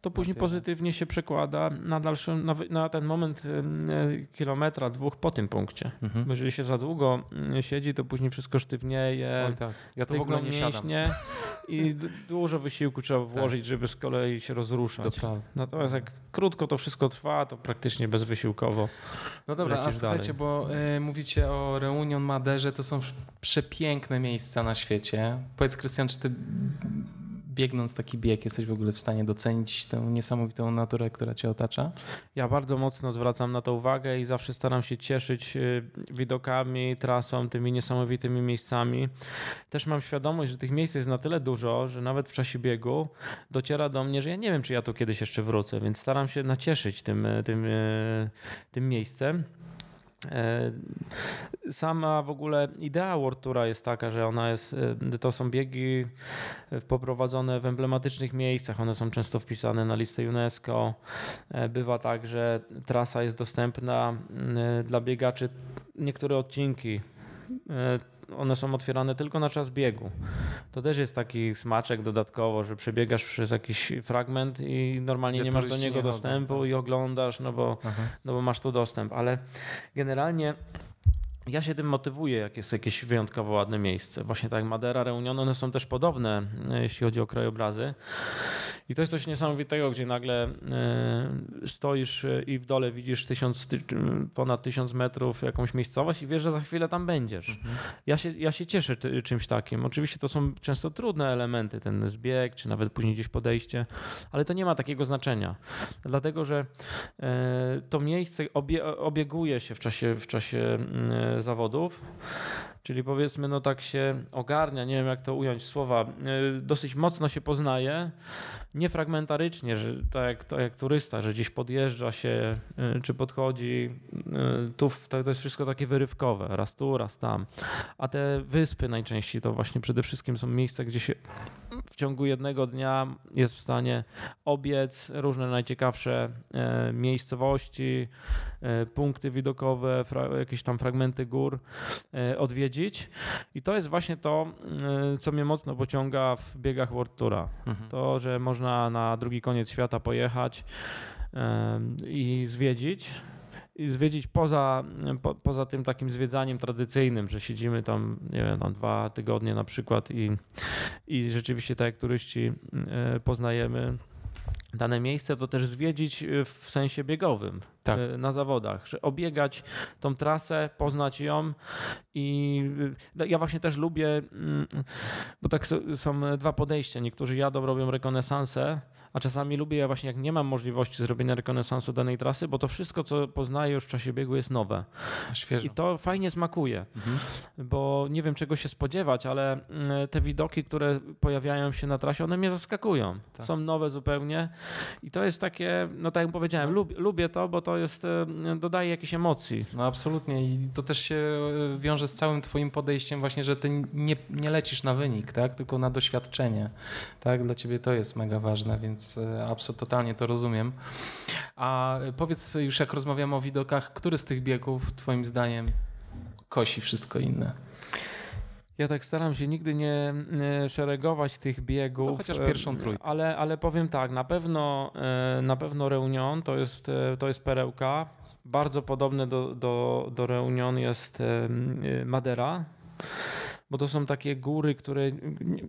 To później Lepiej. pozytywnie się przekłada na dalszym, na, na ten moment e, kilometra, dwóch po tym punkcie. mhm. Bo jeżeli się za długo mm, siedzi, to później wszystko sztywnieje. Oj, tak. Ja to w ogóle nie mięśnie I dużo wysiłku trzeba włożyć, żeby z kolei się To rozruszać. prawda. Natomiast jak krótko to wszystko trwa, to praktycznie bezwysiłkowo. No dobra, a słuchajcie, dalej. bo y, mówicie o Reunion Maderze, to są przepiękne miejsca na świecie. Powiedz Krystian, czy ty biegnąc taki bieg jesteś w ogóle w stanie docenić tę niesamowitą naturę, która cię otacza? Ja bardzo mocno zwracam na to uwagę i zawsze staram się cieszyć y, widokami, trasą, tymi niesamowitymi miejscami. Też mam świadomość, że tych miejsc jest na tyle dużo, że nawet w czasie biegu dociera do mnie, że ja nie wiem, czy ja tu kiedyś jeszcze wrócę, więc staram się nacieszyć tym, y, tym, y, tym miejscem. E, Sama w ogóle idea World Toura jest taka, że ona jest, e, to są biegi e, poprowadzone w emblematycznych miejscach, one są często wpisane na listę UNESCO. Bywa tak, że trasa jest dostępna dla biegaczy, niektóre odcinki. One są otwierane tylko na czas biegu. To też jest taki smaczek dodatkowo, że przebiegasz przez jakiś fragment i normalnie Gdzie nie masz do niego nie chodzą, dostępu tak. i oglądasz, no bo no bo masz tu dostęp, ale generalnie ja się tym motywuję, jak jest jakieś wyjątkowo ładne miejsce. Właśnie tak jak Madera, Reunion, one są też podobne, e, jeśli chodzi o krajobrazy. I to jest coś niesamowitego, gdzie nagle e, stoisz e, i w dole widzisz tysiąc, ty, ponad tysiąc metrów jakąś miejscowość i wiesz, że za chwilę tam będziesz. Ja, się, ja się cieszę ty, czymś takim. Oczywiście to są często trudne elementy, ten zbieg, czy nawet później gdzieś podejście, ale to nie ma takiego znaczenia. Dlatego, że to miejsce obie, obieguje się w czasie, w czasie zawodów. Czyli powiedzmy, no tak się ogarnia, nie wiem jak to ująć w słowa, e, dosyć mocno się poznaje, nie fragmentarycznie, że tak jak, tak jak turysta, że gdzieś podjeżdża się, e, czy podchodzi, e, tu w- to, jest wszystko takie wyrywkowe, raz tu, raz tam. A te wyspy najczęściej to właśnie przede wszystkim są miejsca, gdzie się ciągu jednego dnia jest w stanie obiec różne najciekawsze miejscowości, punkty widokowe, jakieś tam fragmenty gór odwiedzić. I to jest właśnie to, co mnie mocno pociąga w biegach World Toura. Mhm. To, że można na drugi koniec świata pojechać i zwiedzić i zwiedzić poza, po, poza tym takim zwiedzaniem tradycyjnym, że siedzimy tam, nie wiem, tam dwa tygodnie na przykład i, i rzeczywiście tak jak turyści e, poznajemy dane miejsce, to też zwiedzić e, w sensie biegowym tak. E, na zawodach, że obiegać tą trasę, poznać ją i ja właśnie też lubię, mm, bo tak są dwa podejścia. Niektórzy jadą, robią rekonesansę, a czasami lubię ja właśnie, jak nie mam możliwości zrobienia rekonesansu danej trasy, bo to wszystko, co poznaję już w czasie biegu jest nowe. Świeżo. I to fajnie smakuje, mhm. bo nie wiem czego się spodziewać, ale mm, te widoki, które pojawiają się na trasie, one mnie zaskakują. Tak. Są nowe zupełnie i to jest takie, no tak jak powiedziałem, no. lubię to, bo to jest, e, dodaje jakieś emocji. No absolutnie i to też się e, wiąże z całym twoim podejściem właśnie, że ty nie, nie lecisz na wynik, tak, tylko na doświadczenie. Tak, dla ciebie to jest mega ważne, więc więc e, absolutnie totalnie to rozumiem. A powiedz już jak rozmawiamy o widokach, który z tych biegów twoim zdaniem kosi wszystko inne? Ja tak staram się nigdy nie szeregować tych biegów. To chociaż pierwszą trójkę. Ale, ale powiem tak, na pewno, e, na pewno Reunion to jest, e, to jest perełka. Bardzo podobne do, do, do Reunion jest Madera bo to są takie góry, które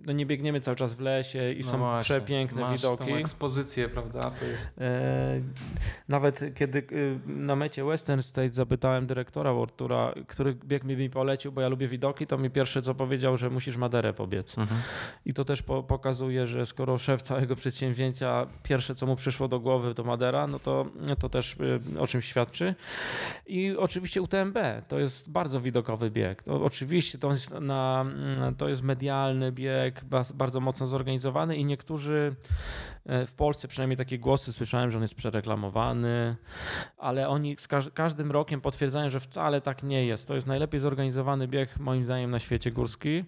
no nie biegniemy cały czas w lesie i no są właśnie, przepiękne masz widoki. Tą ekspozycję, prawda? To jest... E, nawet kiedy e, na mecie Western State zapytałem dyrektora Wortura, który bieg mi, mi polecił, bo ja lubię widoki, to mi pierwsze co powiedział, że musisz Maderę pobiec. Mhm. I to też po, pokazuje, że skoro szef całego przedsięwzięcia pierwsze co mu przyszło do głowy to Madera, no to, to też e, o czymś świadczy. I oczywiście UTMB to jest bardzo widokowy bieg. To oczywiście to jest na Mm, to jest medialny bieg, bardzo mocno zorganizowany i niektórzy e, w Polsce przynajmniej takie głosy słyszałem, że on jest przereklamowany, ale oni z każdym rokiem potwierdzają, że wcale tak nie jest. To jest najlepiej zorganizowany bieg moim zdaniem na świecie górski.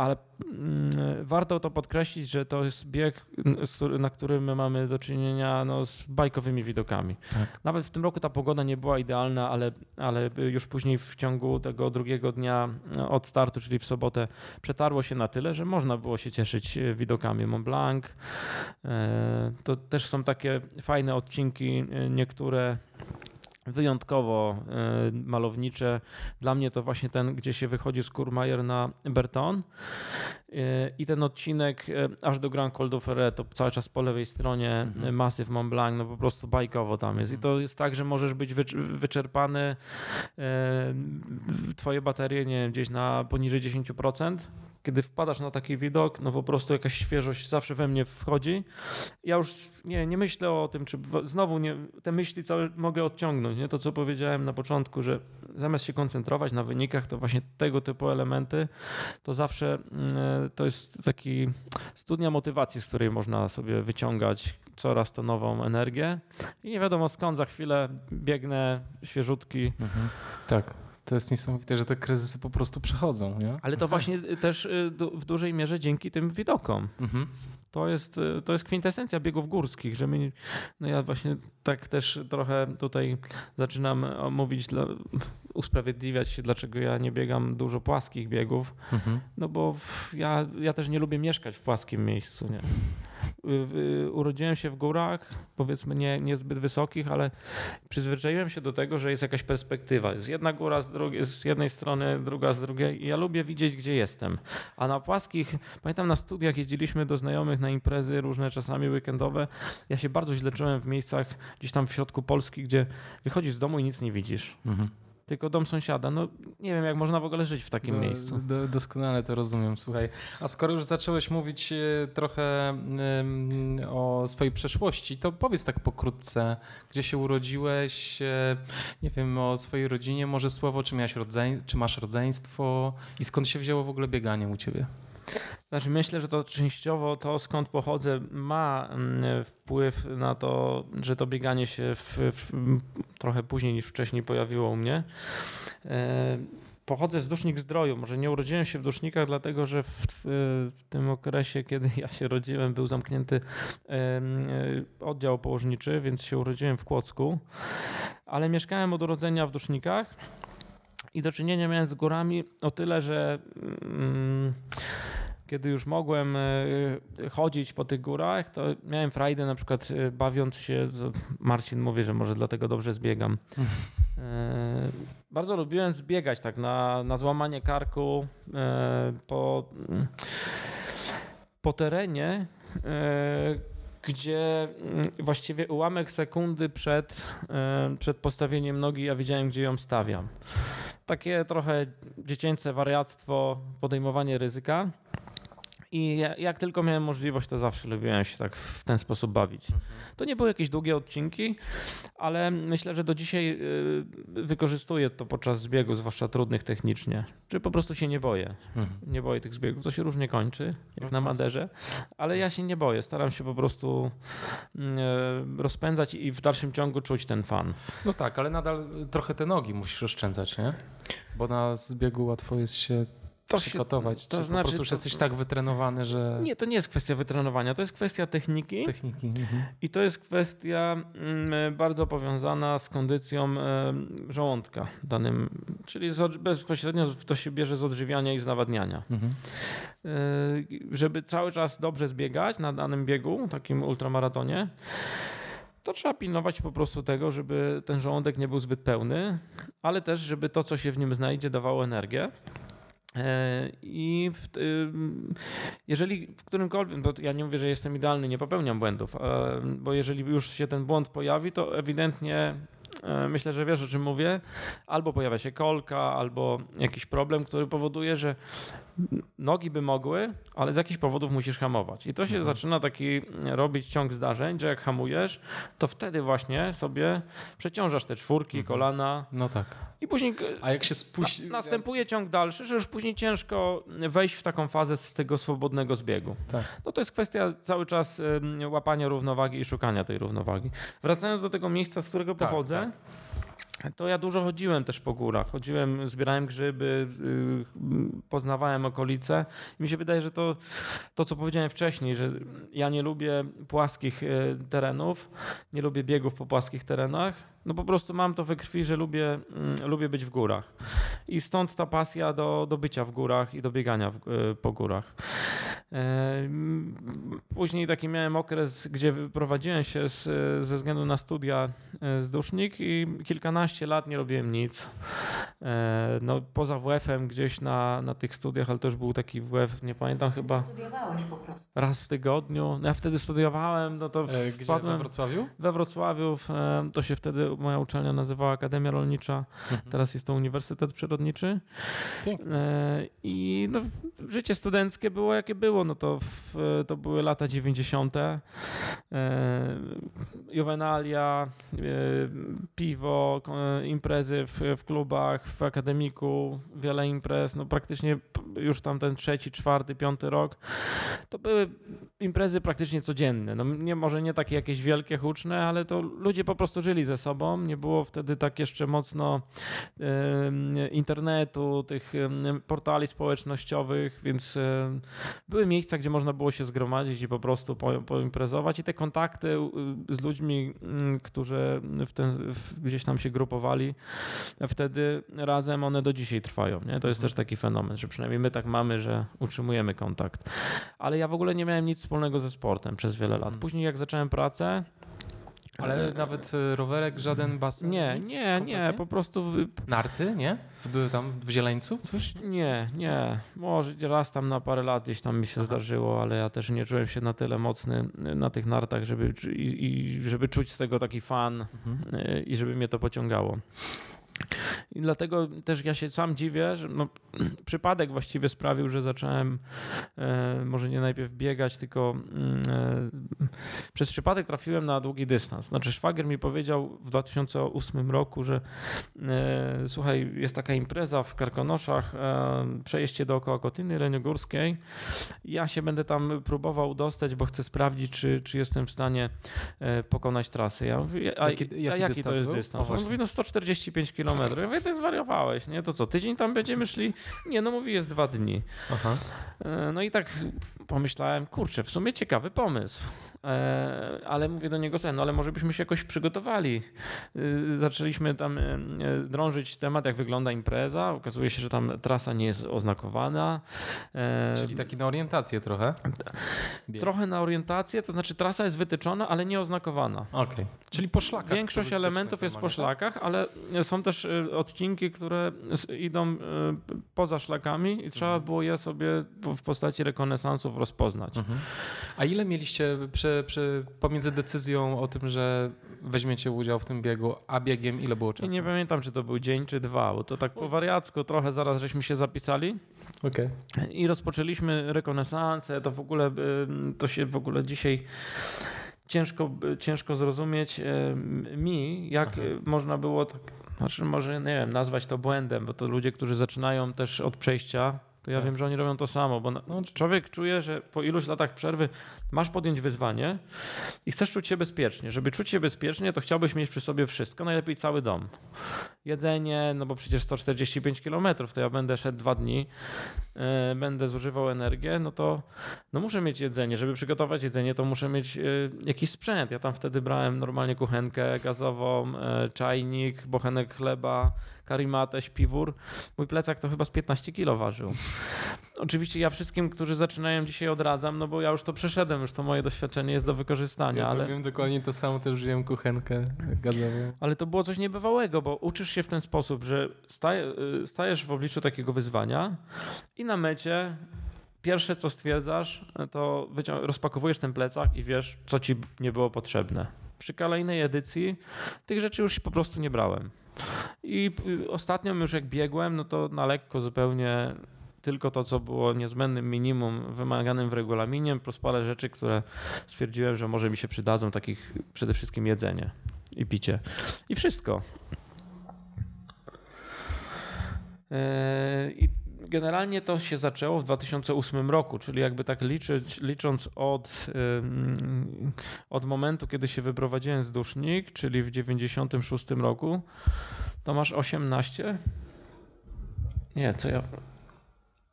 E, ale mm, warto to podkreślić, że to jest bieg, na którym my mamy do czynienia no, z bajkowymi widokami. Tak. Nawet w tym roku ta pogoda nie była idealna, ale, ale już później w ciągu tego drugiego dnia no, od startu, czyli w sobotę, przetarło się na tyle, że można było się cieszyć widokami Mont Blanc. E, to też są takie fajne odcinki, e, niektóre wyjątkowo e, malownicze. Dla mnie to właśnie ten, gdzie się wychodzi z Kurmajer na Berton i ten odcinek e, aż do Grand Col de Ferret, to cały czas po lewej stronie mhm. Masyw Mont Blanc, no po prostu bajkowo tam jest. I mhm. to jest tak, że możesz być wyczerpany, twoje baterie, nie wiem, gdzieś na poniżej 10%, kiedy wpadasz na taki widok, no po prostu jakaś świeżość zawsze we mnie wchodzi. Ja już nie, nie myślę o tym, czy znowu nie, te myśli całe mogę odciągnąć. Nie? To, co powiedziałem na początku, że zamiast się koncentrować na wynikach, to właśnie tego typu elementy, to zawsze mm, to jest taki studnia motywacji, z której można sobie wyciągać coraz to nową energię i nie wiadomo skąd za chwilę biegnę świeżutki. Mhm. Tak. To jest niesamowite, że te kryzysy po prostu przechodzą. Nie? Ale to właśnie też y, w dużej mierze dzięki tym widokom. Mhm. To, jest, y, to jest kwintesencja biegów górskich, że my, no ja właśnie tak też trochę tutaj zaczynam mówić, dla, usprawiedliwiać się, dlaczego ja nie biegam dużo płaskich biegów, mhm. no bo ja, ja też nie lubię mieszkać w płaskim miejscu. Nie? Urodziłem się w górach, powiedzmy nie, niezbyt wysokich, ale przyzwyczaiłem się do tego, że jest jakaś perspektywa. Jest jedna góra z, drugiej, z jednej strony, druga z drugiej i ja lubię widzieć, gdzie jestem. A na płaskich, pamiętam na studiach jeździliśmy do znajomych na imprezy różne, czasami weekendowe. Ja się bardzo źle czułem w miejscach gdzieś tam w środku Polski, gdzie wychodzisz z domu i nic nie widzisz. Mhm tylko dom sąsiada. No nie wiem, jak można w ogóle żyć w takim do, miejscu. Do, doskonale to rozumiem, słuchaj. A skoro już zacząłeś mówić e, trochę um, o swojej przeszłości, to powiedz tak pokrótce, gdzie się urodziłeś, e, nie wiem, o swojej rodzinie, może słowo, czy, miałeś rodzeń, czy masz rodzeństwo i skąd się wzięło w ogóle bieganie u ciebie? Znaczy myślę, że to częściowo to skąd pochodzę ma mm, wpływ na to, że to bieganie się w, w, trochę później niż wcześniej pojawiło u mnie. E, pochodzę z Dusznik Zdroju. Może nie urodziłem się w Dusznikach, dlatego że w, w, tym okresie, kiedy ja się rodziłem, był zamknięty e, oddział położniczy, więc się urodziłem w Kłodzku. Ale mieszkałem od urodzenia w Dusznikach i do czynienia miałem z górami o tyle, że mm, kiedy już mogłem e, chodzić po tych górach, to miałem frajdę na przykład e, bawiąc się, Marcin mówi, że może dlatego dobrze zbiegam. E, bardzo lubiłem zbiegać tak na, na złamanie karku po, po terenie, gdzie mm, właściwie ułamek sekundy przed, przed postawieniem nogi ja wiedziałem, gdzie ją stawiam takie trochę dziecięce wariactwo, podejmowanie ryzyka. I jak tylko miałem możliwość, to zawsze lubiłem się tak w ten sposób bawić. Mhm. To nie były jakieś długie odcinki, ale myślę, że do dzisiaj y, wykorzystuję to podczas zbiegów, zwłaszcza trudnych technicznie. Czy po prostu się nie boję. Mhm. Nie boję tych zbiegów. To się różnie kończy, jak no na tak. Maderze, ale ja się nie boję. Staram się po prostu mm, e, rozpędzać i w dalszym ciągu czuć ten fan. No tak, ale nadal trochę te nogi musisz oszczędzać, nie? Bo na zbiegu łatwo jest się to przygotować? Się, to Czy znaczy, po prostu już jesteś tak wytrenowany, że... Nie, to nie jest kwestia wytrenowania, to jest kwestia techniki. Techniki. Mhm. I to jest kwestia mm, bardzo powiązana z kondycją y, żołądka danym, czyli bezpośrednio to się bierze z odżywiania i z nawadniania. Mhm. Y, żeby cały czas dobrze zbiegać na danym biegu, takim ultramaratonie, to trzeba pilnować po prostu tego, żeby ten żołądek nie był zbyt pełny, ale też, żeby to, co się w nim znajdzie, dawało energię. E, I w, jeżeli w którymkolwiek, bo ja nie mówię, że jestem idealny, nie popełniam błędów, bo jeżeli już się ten błąd pojawi, to ewidentnie e, myślę, że wiesz o czym mówię, albo pojawia się kolka, albo jakiś problem, który powoduje, że nogi by mogły, ale z jakichś powodów musisz hamować. I to się mhm. zaczyna taki robić ciąg zdarzeń, że jak hamujesz, to wtedy właśnie sobie przeciążasz te czwórki, mhm. kolana. No tak. I później. A jak się spuści. Na, następuje ciąg dalszy, że już później ciężko wejść w taką fazę z tego swobodnego zbiegu. Tak. No to jest kwestia cały czas łapania równowagi i szukania tej równowagi. Wracając do tego miejsca, z którego tak, pochodzę. Tak to ja dużo chodziłem też po górach. Chodziłem, zbierałem grzyby, y, poznawałem okolice. I mi się wydaje, że to, to, co powiedziałem wcześniej, że ja nie lubię płaskich y, terenów, nie lubię biegów po płaskich terenach. No po prostu mam to we krwi, że lubię, mm, lubię być w górach. I stąd ta pasja do, do bycia w górach i do biegania w, y, po górach. Później taki miałem okres, gdzie wyprowadziłem się z, ze względu na studia z Dusznik i kilkanaście lat nie robiłem nic. E, no, poza WF-em gdzieś na, na tych studiach, ale to już był taki WF, nie pamiętam chyba. Studiowałeś po prostu. Raz w tygodniu. No, ja wtedy studiowałem, no to e, Gdzie, wpadłem. we Wrocławiu? We Wrocławiu. E, to się wtedy moja uczelnia nazywała Akademia Rolnicza. Mhm. Teraz jest to Uniwersytet Przyrodniczy. Pięknie. I no, życie studenckie było jakie było. No to, w, to były lata 90. Juvenalia, piwo, imprezy w, w klubach, w akademiku, wiele imprez, no praktycznie już tam ten trzeci, czwarty, piąty rok, to były imprezy praktycznie codzienne. No nie, może nie takie jakieś wielkie, huczne, ale to ludzie po prostu żyli ze sobą. Nie było wtedy tak jeszcze mocno internetu, tych portali społecznościowych, więc y, były miejsca, gdzie można było się zgromadzić i po prostu po, poimprezować i te kontakty z ludźmi, którzy w ten, w, gdzieś tam się grupowali, wtedy razem one do dzisiaj trwają. Nie? To jest mhm. też taki fenomen, że przynajmniej my tak mamy, że utrzymujemy kontakt. Ale ja w ogóle nie miałem nic wspólnego ze sportem przez wiele lat. Mhm. Później jak zacząłem pracę, ale e, nawet e, rowerek, żaden basen? Nie, nic, nie, kompletnie? nie, po prostu... Narty, nie? W, tam w Zieleńcu coś? Nie, nie. Może raz tam na parę lat gdzieś tam mi się Aha. zdarzyło, ale ja też nie czułem się na tyle mocny na tych nartach, żeby, i, i żeby czuć z tego taki fan mhm. E, i żeby mnie to pociągało. I dlatego też ja się sam dziwię, że no, przypadek właściwie sprawił, że zacząłem e, może nie najpierw biegać, tylko mm, e, przez przypadek trafiłem na długi dystans. Znaczy szwagier mi powiedział w 2008 roku, że e, słuchaj, jest taka impreza w Karkonoszach, e, przejście dookoła Kotyny Leniogórskiej. Ja się będę tam próbował dostać, bo chcę sprawdzić, czy, czy jestem w stanie e, pokonać trasę. Ja mówię, a, jaki, jaki, a jaki to jest był? dystans? On mówi, no 145 km kilometrów. Ja mówię, ty zwariowałeś, nie? To co, tydzień tam będziemy szli? Nie, no mówi, jest dwa dni. Aha. E, No i tak pomyślałem, kurczę, w sumie ciekawy pomysł. E, Ale mówię do niego, słuchaj, no ale może byśmy się jakoś przygotowali. E, Zaczęliśmy tam e, e, drążyć temat, jak wygląda impreza. Okazuje się, że tam trasa nie jest oznakowana. E, Czyli taki na orientację trochę. Trochę na orientację, to znaczy trasa jest wytyczona, ale nie oznakowana. Okej. Czyli po szlakach. Większość elementów jest po normalnie, szlakach, ale są też y, odcinki, które idą y, poza szlakami i trzeba Mhm. było je sobie w postaci rekonesansów rozpoznać. Mhm. A ile mieliście przy, przy, pomiędzy decyzją o tym, że weźmiecie udział w tym biegu, a biegiem ile było I czasu? nie pamiętam, czy to był dzień, czy dwa, bo to tak po wariacku trochę zaraz żeśmy się zapisali Okej. i rozpoczęliśmy rekonesansę. To w ogóle, y, to się w ogóle dzisiaj ciężko, ciężko zrozumieć y, mi, jak Aha. y, można było tak, znaczy może nie wiem, nazwać to błędem, bo to ludzie, którzy zaczynają też od przejścia, to ja Jasne. wiem, że oni robią to samo, bo na, No, człowiek czuje, że po iluś latach przerwy masz podjąć wyzwanie i chcesz czuć się bezpiecznie. Żeby czuć się bezpiecznie, to chciałbyś mieć przy sobie wszystko, najlepiej cały dom. Jedzenie, no bo przecież 145 km, to ja będę szedł dwa dni, e, będę zużywał energię, no to no muszę mieć jedzenie. Żeby przygotować jedzenie, to muszę mieć e, jakiś sprzęt. Ja tam wtedy brałem normalnie kuchenkę gazową, e, czajnik, bochenek chleba, karimatę, śpiwór. Mój plecak to chyba z 15 kilo ważył. Oczywiście ja wszystkim, którzy zaczynają dzisiaj odradzam, no bo ja już to przeszedłem, już to moje doświadczenie jest do wykorzystania, Ja ale... zrobiłem dokładnie to samo, też wziąłem kuchenkę gazową. Ale to było coś niebywałego, bo uczysz się w ten sposób, że staje, y, stajesz w obliczu takiego wyzwania i na mecie pierwsze co stwierdzasz, to wycią- rozpakowujesz ten plecak i wiesz, co ci nie było potrzebne. Przy kolejnej edycji tych rzeczy już po prostu nie brałem. I y, ostatnio już jak biegłem, no to na lekko zupełnie tylko to, co było niezbędnym minimum wymaganym w regulaminie, plus parę rzeczy, które stwierdziłem, że może mi się przydadzą, takich przede wszystkim jedzenie i picie. I wszystko. Eee, I generalnie to się zaczęło w 2008 roku, czyli jakby tak liczyć, licząc od, od momentu, kiedy się wyprowadziłem z Dusznik, czyli w 96 roku, to masz 18? Nie, co ja...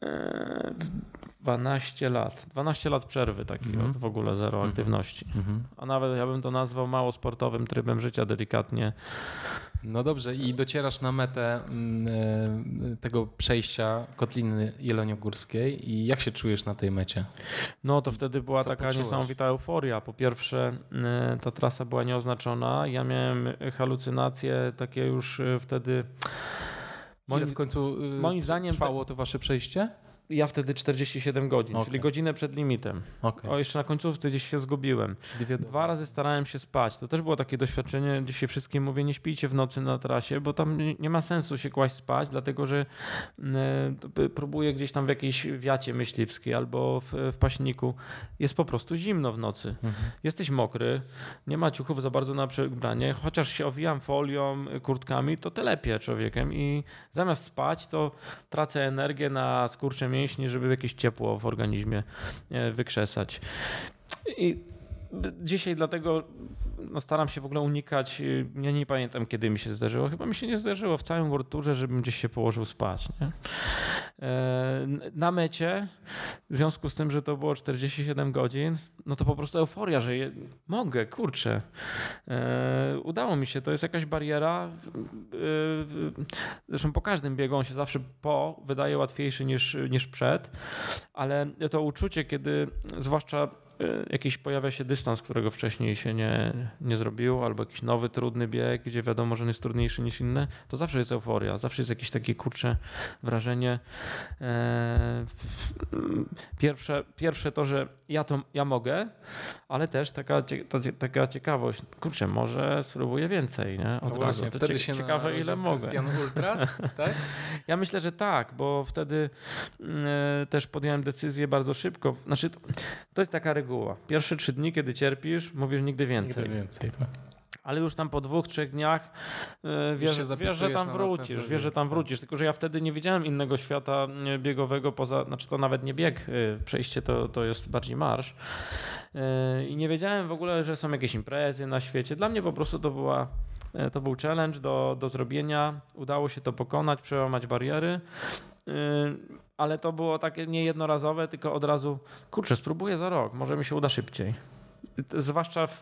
Eee, 12 lat. 12 lat przerwy takiej Mhm. od w ogóle zero Mhm. aktywności. Mhm. A nawet ja bym to nazwał mało sportowym trybem życia delikatnie. No dobrze, i docierasz na metę mm, e, tego przejścia Kotliny Jeleniogórskiej i jak się czujesz na tej mecie? No to wtedy była Co taka niesamowita euforia. Po pierwsze, y, ta trasa była nieoznaczona. Ja miałem halucynacje takie już y, wtedy. Ile Moim, w końcu moim zdaniem trwało to wasze przejście? Ja wtedy 47 godzin, Okej. czyli godzinę przed limitem. Okej. O, jeszcze na końcówce gdzieś się zgubiłem. Dwa razy starałem się spać. To też było takie doświadczenie. Dzisiaj wszystkim mówię, nie śpijcie w nocy na trasie, bo tam nie, ma sensu się kłaść spać, dlatego że e, to p- próbuję gdzieś tam w jakiejś wiacie myśliwskiej albo w, w paśniku. Jest po prostu zimno w nocy. Mhm. Jesteś mokry, nie ma ciuchów za bardzo na przebranie, chociaż się owijam folią, kurtkami, to telepie człowiekiem i zamiast spać, to tracę energię na skurcze mięśni, żeby jakieś ciepło w organizmie e, wykrzesać. I dzisiaj dlatego no, staram się w ogóle unikać, y, ja nie pamiętam kiedy mi się zdarzyło, chyba mi się nie zdarzyło w całym World Tourze, żebym gdzieś się położył spać. Nie? E, Na mecie, w związku z tym, że to było 47 godzin, no to po prostu euforia, że je, mogę, kurczę. E, udało mi się, to jest jakaś bariera. E, zresztą po każdym biegu on się zawsze po wydaje łatwiejszy niż, niż przed, ale to uczucie, kiedy zwłaszcza jakiś pojawia się dystans, którego wcześniej się nie, nie zrobiło, albo jakiś nowy, trudny bieg, gdzie wiadomo, że on jest trudniejszy niż inne, to zawsze jest euforia, zawsze jest jakieś takie kurcze wrażenie. E, Pierwsze, pierwsze to, że ja to ja mogę, ale też taka, ta, taka ciekawość, kurczę, może spróbuję więcej, nie? Od No razu. właśnie, To wtedy cie- się ciekawe, ile mogę. Krystian Ultras, tak? Ja myślę, że tak, bo wtedy e, też podjąłem decyzję bardzo szybko. Znaczy, to, to jest taka reguła. Pierwsze trzy dni, kiedy cierpisz, mówisz nigdy więcej. Nigdy więcej. tak. Ale już tam po dwóch, trzech dniach e, wiesz, wiesz, że tam wrócisz, wiesz, że tam wrócisz. Tylko, że ja wtedy nie wiedziałem innego świata e, biegowego poza, znaczy to nawet nie bieg, e, przejście to, to jest bardziej marsz. i nie wiedziałem w ogóle, że są jakieś imprezy na świecie. Dla mnie po prostu to była to był challenge do, do zrobienia. Udało się to pokonać, przełamać bariery ale to było takie niejednorazowe, tylko od razu, kurczę, spróbuję za rok, może mi się uda szybciej. Zwłaszcza w,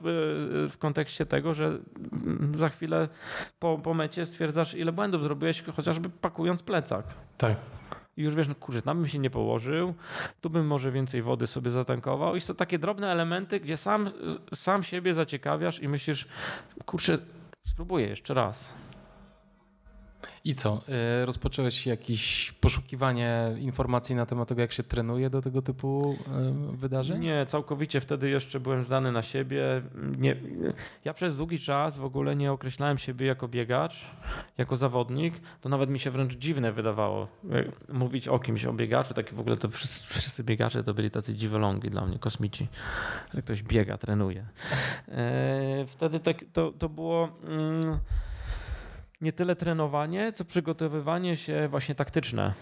w kontekście tego, że za chwilę po, po mecie stwierdzasz, ile błędów zrobiłeś, chociażby pakując plecak. Tak. I już wiesz, no kurczę, tam bym się nie położył, tu bym może więcej wody sobie zatankował. I są takie drobne elementy, gdzie sam, sam siebie zaciekawiasz i myślisz, kurczę, spróbuję jeszcze raz. I co? Y, rozpocząłeś jakieś poszukiwanie informacji na temat tego, jak się trenuje do tego typu y, wydarzeń? Nie, całkowicie wtedy jeszcze byłem zdany na siebie. Nie, ja przez długi czas w ogóle nie określałem siebie jako biegacz, jako zawodnik. To nawet mi się wręcz dziwne wydawało mówić o kimś, o biegaczu. Tak w ogóle to wszyscy, wszyscy biegacze to byli tacy dziwolągi dla mnie, kosmici. Że ktoś biega, trenuje. Wtedy tak, to, to było... Mm, nie tyle trenowanie, co przygotowywanie się właśnie taktyczne.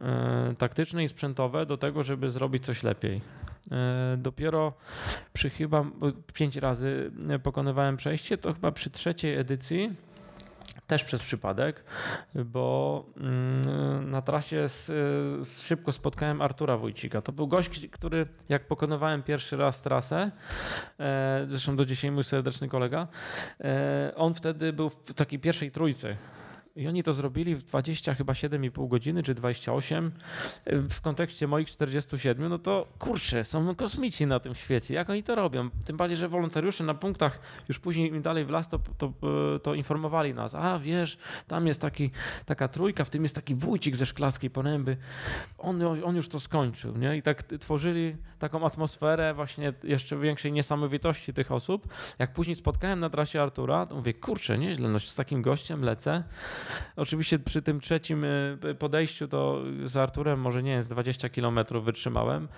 E, taktyczne i sprzętowe do tego, żeby zrobić coś lepiej. E, dopiero przy chyba pięć razy pokonywałem przejście, to chyba przy trzeciej edycji też przez przypadek, bo mm, na trasie szybko spotkałem Artura Wójcika. To był gość, który jak pokonywałem pierwszy raz trasę, e, zresztą do dzisiaj mój serdeczny kolega, e, on wtedy był w takiej pierwszej trójce i oni to zrobili w 20 chyba 7,5 godziny, czy 28. W kontekście moich 47, no to kurczę, są kosmici na tym świecie. Jak oni to robią? Tym bardziej, że wolontariusze na punktach już później im dalej w las to, to, to informowali nas. A wiesz, tam jest taki, taka trójka, w tym jest taki wójcik ze szklarskiej poręby. On, on już to skończył. Nie? I tak tworzyli taką atmosferę właśnie jeszcze większej niesamowitości tych osób. Jak później spotkałem na trasie Artura, to mówię, kurczę, nieźle, no z takim gościem lecę. Oczywiście przy tym trzecim y, podejściu to z Arturem może nie jest 20 km wytrzymałem,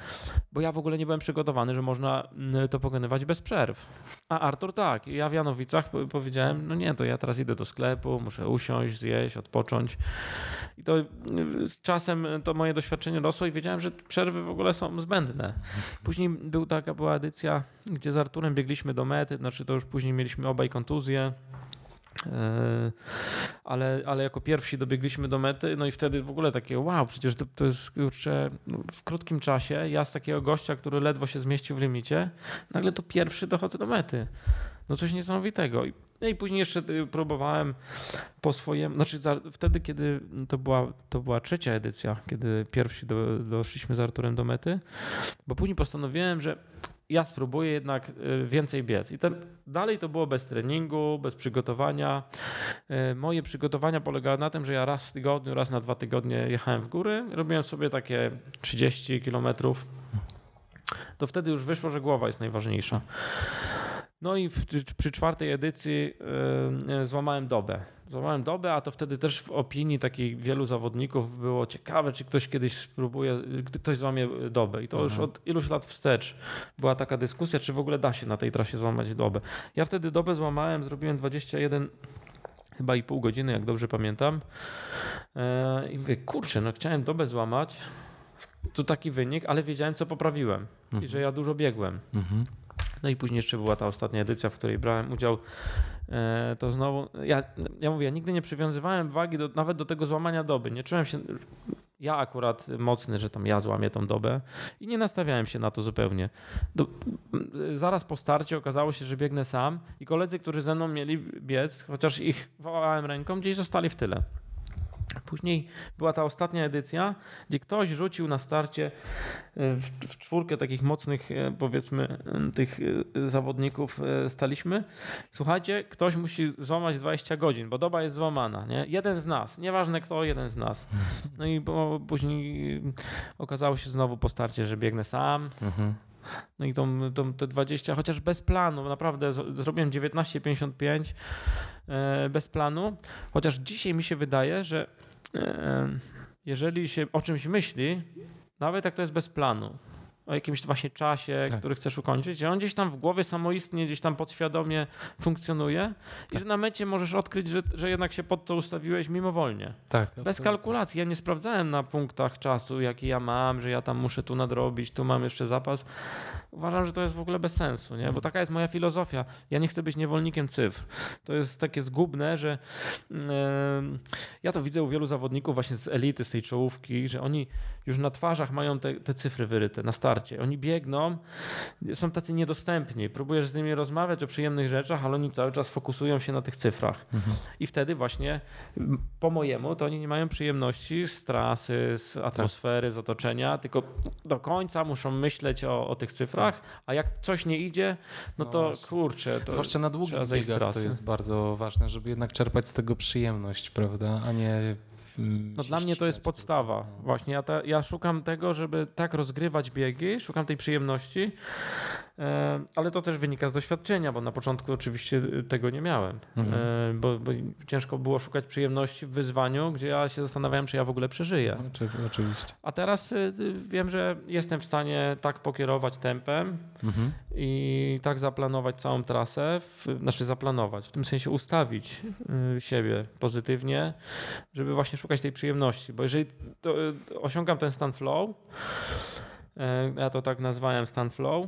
bo ja w ogóle nie byłem przygotowany, że można y, to pokonywać bez przerw. A Artur tak. Ja w Janowicach powiedziałem, no nie, to ja teraz idę do sklepu, muszę usiąść, zjeść, odpocząć. I to y, z czasem to moje doświadczenie rosło i wiedziałem, że przerwy w ogóle są zbędne. Później był taka była edycja, gdzie z Arturem biegliśmy do mety, znaczy to już później mieliśmy obaj kontuzje. E, ale, ale jako pierwsi dobiegliśmy do mety, no i wtedy w ogóle takie wow, przecież to, to jest kurczę, no, w krótkim czasie ja z takiego gościa, który ledwo się zmieścił w limicie, nagle to pierwszy dochodzę do mety. No coś niesamowitego. No i później jeszcze y, próbowałem po swojemu, znaczy za, wtedy, kiedy to była, to była trzecia edycja, kiedy pierwsi do, doszliśmy z Arturem do mety, bo później postanowiłem, że ja spróbuję jednak y, więcej biec. I ten, dalej to było bez treningu, bez przygotowania. Y, moje przygotowania polegały na tym, że ja raz w tygodniu, raz na dwa tygodnie jechałem w góry, robiłem sobie takie 30 kilometrów. To wtedy już wyszło, że głowa jest najważniejsza. No i w, przy czwartej edycji yy, złamałem dobę. Złamałem dobę, a to wtedy też w opinii takich wielu zawodników było ciekawe, czy ktoś kiedyś spróbuje, ktoś złamie dobę. I to już mhm. od iluś lat wstecz była taka dyskusja, czy w ogóle da się na tej trasie złamać dobę. Ja wtedy dobę złamałem, zrobiłem 21 chyba i pół godziny, jak dobrze pamiętam. Yy, I mówię, kurczę, no chciałem dobę złamać. To taki wynik, ale wiedziałem, co poprawiłem mhm. i że ja dużo biegłem. Mhm. No i później jeszcze była ta ostatnia edycja, w której brałem udział. E, to znowu, ja, ja mówię, ja nigdy nie przywiązywałem wagi do, nawet do tego złamania doby. Nie czułem się, ja akurat mocny, że tam ja złamię tą dobę i nie nastawiałem się na to zupełnie. Do, zaraz po starcie okazało się, że biegnę sam i koledzy, którzy ze mną mieli biec, chociaż ich wołałem ręką, gdzieś zostali w tyle. Później była ta ostatnia edycja, gdzie ktoś rzucił na starcie e, w, czwórkę takich mocnych, e, powiedzmy, e, tych zawodników staliśmy. Słuchajcie, ktoś musi złamać 20 godzin, bo doba jest złamana. Nie? Jeden z nas, nieważne kto, jeden z nas. No i bo później okazało się znowu po starcie, że biegnę sam. Mhm. No i tą, tą, te 20, chociaż bez planu, naprawdę zrobiłem 19,55 bez planu. Chociaż dzisiaj mi się wydaje, że jeżeli się o czymś myśli, nawet jak to jest bez planu, o jakimś właśnie czasie, Tak. który chcesz ukończyć, że on gdzieś tam w głowie samoistnie, gdzieś tam podświadomie funkcjonuje i Tak. że na mecie możesz odkryć, że, że jednak się pod to ustawiłeś mimowolnie. Tak, Bez absolutnie. kalkulacji. Ja nie sprawdzałem na punktach czasu, jaki ja mam, że ja tam muszę tu nadrobić, tu mam jeszcze zapas. Uważam, że to jest w ogóle bez sensu, nie? bo taka jest moja filozofia. Ja nie chcę być niewolnikiem cyfr. To jest takie zgubne, że em, ja to widzę u wielu zawodników właśnie z elity, z tej czołówki, że oni już na twarzach mają te, te cyfry wyryte na starcie. Oni biegną, są tacy niedostępni. Próbujesz z nimi rozmawiać o przyjemnych rzeczach, ale oni cały czas fokusują się na tych cyfrach. I wtedy właśnie po mojemu to oni nie mają przyjemności z trasy, z atmosfery, z otoczenia, tylko do końca muszą myśleć o, o tych cyfrach, a jak coś nie idzie, no No to właśnie. kurczę, to Zwłaszcza na długich biegach to jest bardzo ważne, żeby jednak czerpać z tego przyjemność, prawda, a nie No dla mnie to jest podstawa. Właśnie ja, ta, ja szukam tego, żeby tak rozgrywać biegi, szukam tej przyjemności, e, ale to też wynika z doświadczenia, bo na początku oczywiście tego nie miałem, Mhm. e, bo, bo ciężko było szukać przyjemności w wyzwaniu, gdzie ja się zastanawiałem, czy ja w ogóle przeżyję. Oczy, oczywiście. A teraz wiem, że jestem w stanie tak pokierować tempem Mhm. i tak zaplanować całą trasę, w, znaczy zaplanować, w tym sensie ustawić siebie pozytywnie, żeby właśnie szukać tej przyjemności, bo jeżeli to, y, osiągam ten stan flow, e, ja to tak nazwałem stan flow,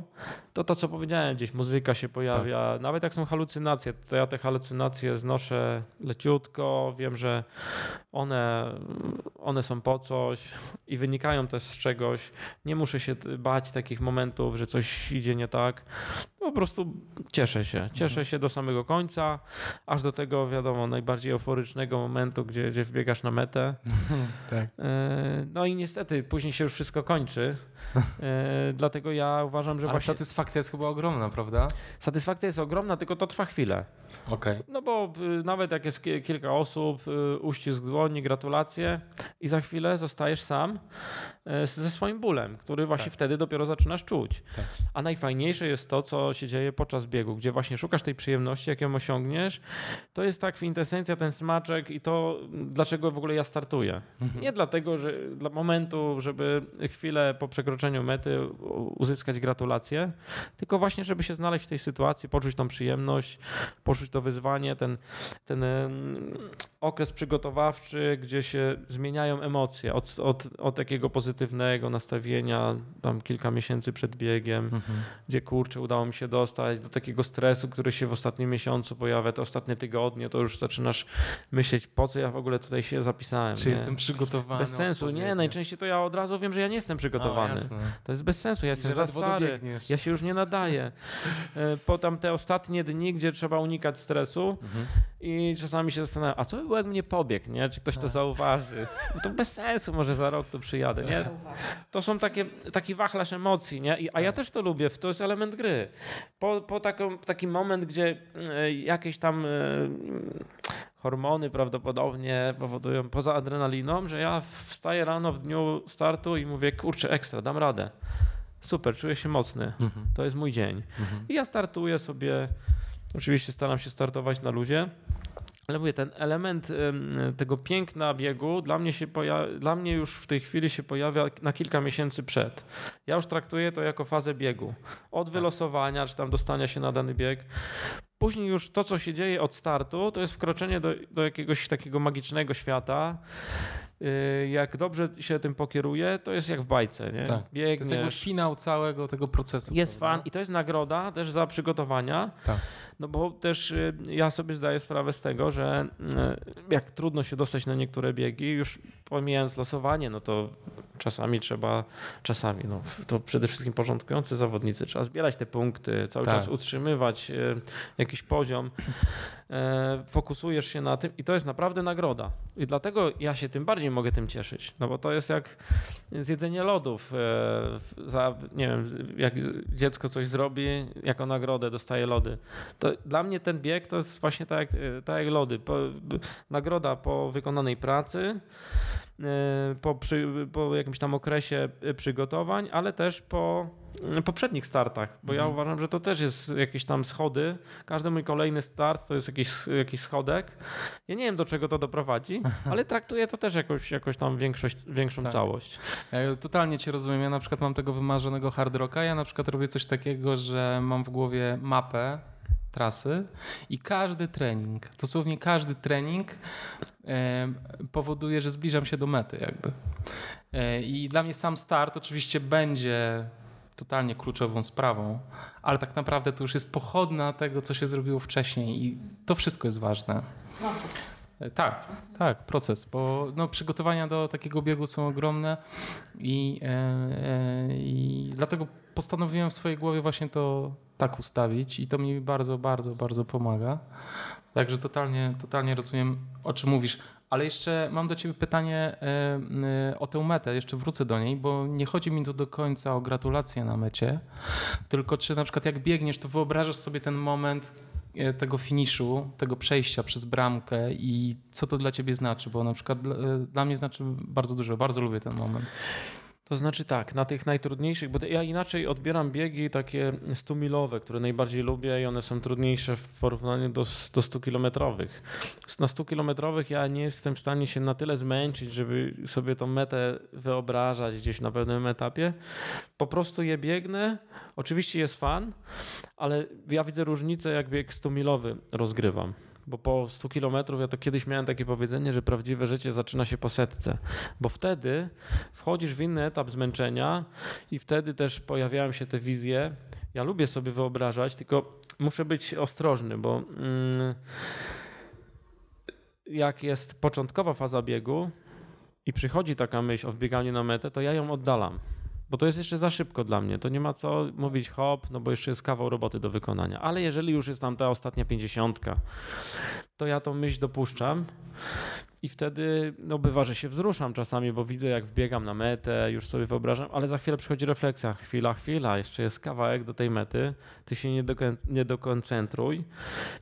to to co powiedziałem gdzieś, muzyka się pojawia, nawet jak są halucynacje, to ja te halucynacje znoszę leciutko, wiem, że one, one są po coś i wynikają też z czegoś. Nie muszę się bać takich momentów, że coś idzie nie tak. Po prostu cieszę się. Cieszę się do samego końca, aż do tego, wiadomo, najbardziej euforycznego momentu, gdzie, gdzie wbiegasz na metę. tak. E, No i niestety później się już wszystko kończy. E, Dlatego ja uważam, że Ale właśnie satysfakcja jest chyba ogromna, prawda? satysfakcja jest ogromna, tylko to trwa chwilę. Okej. No bo y, nawet jak jest ki- kilka osób, y, uścisk dłoni, gratulacje i za chwilę zostajesz sam z- ze swoim bólem, który właśnie Tak. wtedy dopiero zaczynasz czuć. Tak. A najfajniejsze jest to, co się dzieje podczas biegu, gdzie właśnie szukasz tej przyjemności, jak ją osiągniesz. To jest tak kwintesencja, ten smaczek i to, dlaczego w ogóle ja startuję. Mhm. Nie dlatego, że dla momentu, żeby chwilę po przekroczeniu mety uzyskać gratulacje, tylko właśnie, żeby się znaleźć w tej sytuacji, poczuć tą przyjemność, poczuć to wyzwanie, ten, ten okres przygotowawczy, gdzie się zmieniają emocje od, od, od takiego pozytywnego nastawienia tam kilka miesięcy przed biegiem, Mhm. gdzie kurczę, udało mi się dostać do takiego stresu, który się w ostatnim miesiącu pojawia, te ostatnie tygodnie, to już zaczynasz myśleć, po co ja w ogóle tutaj się zapisałem. Czy nie? jestem przygotowany? Bez sensu, nie, najczęściej to ja od razu wiem, że ja nie jestem A, przygotowany. jasne. to jest bez sensu, ja jestem za stary. dobiegniesz. Ja się już nie nadaję. E, Po tam te ostatnie dni, gdzie trzeba unikać stresu Mhm. i czasami się zastanawiam, a co by było, jakbym nie pobiegł, nie? Czy ktoś to Tak. zauważy? No to bez sensu, może za rok tu przyjadę, nie? To są takie, taki wachlarz emocji, nie? I, a ja Tak. też to lubię, to jest element gry. Po, po taką, taki moment, gdzie e, jakieś tam e, hormony prawdopodobnie powodują, poza adrenaliną, że ja wstaję rano w dniu startu i mówię, kurczę, ekstra, dam radę. Super, czuję się mocny. Mhm. To jest mój dzień. Mhm. I ja startuję sobie, oczywiście staram się startować na luzie, ale mówię, ten element em, tego piękna biegu dla mnie, się poja- dla mnie już w tej chwili się pojawia na kilka miesięcy przed. Ja już traktuję to jako fazę biegu. Od wylosowania, czy tam dostania się na dany bieg. Później już to, co się dzieje od startu, to jest wkroczenie do, do jakiegoś takiego magicznego świata. Yy, Jak dobrze się tym pokieruje, to jest jak w bajce. Nie? Tak. To jest Biegniesz. jakby finał całego tego procesu. Jest prawda? fan i to jest nagroda też za przygotowania. Tak. No bo też y, ja sobie zdaję sprawę z tego, że y, jak trudno się dostać na niektóre biegi, już pomijając losowanie, no to czasami trzeba, czasami, no to przede wszystkim porządkujący zawodnicy, trzeba zbierać te punkty, cały Tak. czas utrzymywać y, jakiś poziom. E, Fokusujesz się na tym i to jest naprawdę nagroda. I dlatego ja się tym bardziej mogę tym cieszyć. No bo to jest jak zjedzenie lodów. e, Za, nie wiem, jak dziecko coś zrobi, jako nagrodę dostaje lody. To dla mnie ten bieg to jest właśnie tak, e, tak jak lody. Po, nagroda po wykonanej pracy, po, przy, po jakimś tam okresie przygotowań, ale też po poprzednich startach, bo ja Mhm. uważam, że to też jest jakieś tam schody. Każdy mój kolejny start to jest jakiś, jakiś schodek. Ja nie wiem, do czego to doprowadzi, ale traktuję to też jakoś, jakoś tam większość, większą Tak. całość. Ja totalnie cię rozumiem. Ja na przykład mam tego wymarzonego hard rocka. Ja na przykład robię coś takiego, że mam w głowie mapę trasy i każdy trening, dosłownie każdy trening powoduje, że zbliżam się do mety jakby. E, I dla mnie sam start oczywiście będzie totalnie kluczową sprawą, ale tak naprawdę to już jest pochodna tego, co się zrobiło wcześniej i to wszystko jest ważne. E, Tak, tak, proces, bo no, przygotowania do takiego biegu są ogromne i, e, e, i dlatego postanowiłem w swojej głowie właśnie to tak ustawić i to mi bardzo, bardzo, bardzo pomaga. Także totalnie, totalnie rozumiem, o czym mówisz. Ale jeszcze mam do ciebie pytanie e, e, o tę metę, jeszcze wrócę do niej, bo nie chodzi mi tu do końca o gratulacje na mecie, tylko czy na przykład jak biegniesz, to wyobrażasz sobie ten moment e, tego finiszu, tego przejścia przez bramkę i co to dla ciebie znaczy, bo na przykład dla, dla mnie znaczy bardzo dużo, bardzo lubię ten moment. To znaczy tak, na tych najtrudniejszych, bo ja inaczej odbieram biegi takie 100-milowe, które najbardziej lubię i one są trudniejsze w porównaniu do, do 100-kilometrowych. Na 100-kilometrowych ja nie jestem w stanie się na tyle zmęczyć, żeby sobie tą metę wyobrażać gdzieś na pewnym etapie. Po prostu je biegnę. Oczywiście jest fan, ale ja widzę różnicę, jak bieg 100-milowy rozgrywam. Bo po 100 kilometrów, ja to kiedyś miałem takie powiedzenie, że prawdziwe życie zaczyna się po setce. Bo wtedy wchodzisz w inny etap zmęczenia i wtedy też pojawiają się te wizje. Ja lubię sobie wyobrażać, tylko muszę być ostrożny, bo mm, jak jest początkowa faza biegu i przychodzi taka myśl o wbieganiu na metę, to ja ją oddalam. Bo to jest jeszcze za szybko dla mnie. To nie ma co mówić hop, no bo jeszcze jest kawał roboty do wykonania. Ale jeżeli już jest tam ta ostatnia pięćdziesiątka, to ja tą myśl dopuszczam. I wtedy no bywa, że się wzruszam czasami, bo widzę jak wbiegam na metę, już sobie wyobrażam, ale za chwilę przychodzi refleksja. Chwila, chwila, jeszcze jest kawałek do tej mety. Ty się nie, dokon- nie dokoncentruj,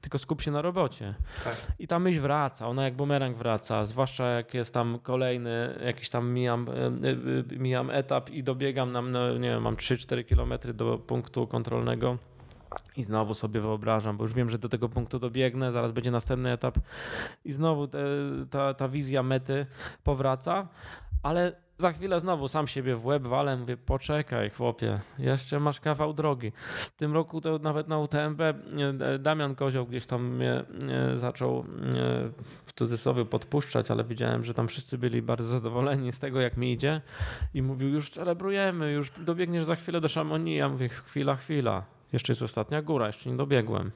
tylko skup się na robocie. Tak. I ta myśl wraca, ona jak bumerang wraca, zwłaszcza jak jest tam kolejny, jakiś tam mijam, e, e, mijam etap i dobiegam nam, no, nie wiem, mam 3-4 kilometry do punktu kontrolnego. I znowu sobie wyobrażam, bo już wiem, że do tego punktu dobiegnę, zaraz będzie następny etap i znowu te, ta, ta wizja mety powraca, ale za chwilę znowu sam siebie w łeb walę, mówię, poczekaj chłopie, jeszcze masz kawał drogi. W tym roku to nawet na UTMB e, Damian Kozioł gdzieś tam mnie e, zaczął e, w cudzysłowie podpuszczać, ale widziałem, że tam wszyscy byli bardzo zadowoleni z tego, jak mi idzie i mówił, już celebrujemy, już dobiegniesz za chwilę do Szamonii. Ja mówię, chwila, chwila. Jeszcze jest ostatnia góra, jeszcze nie dobiegłem.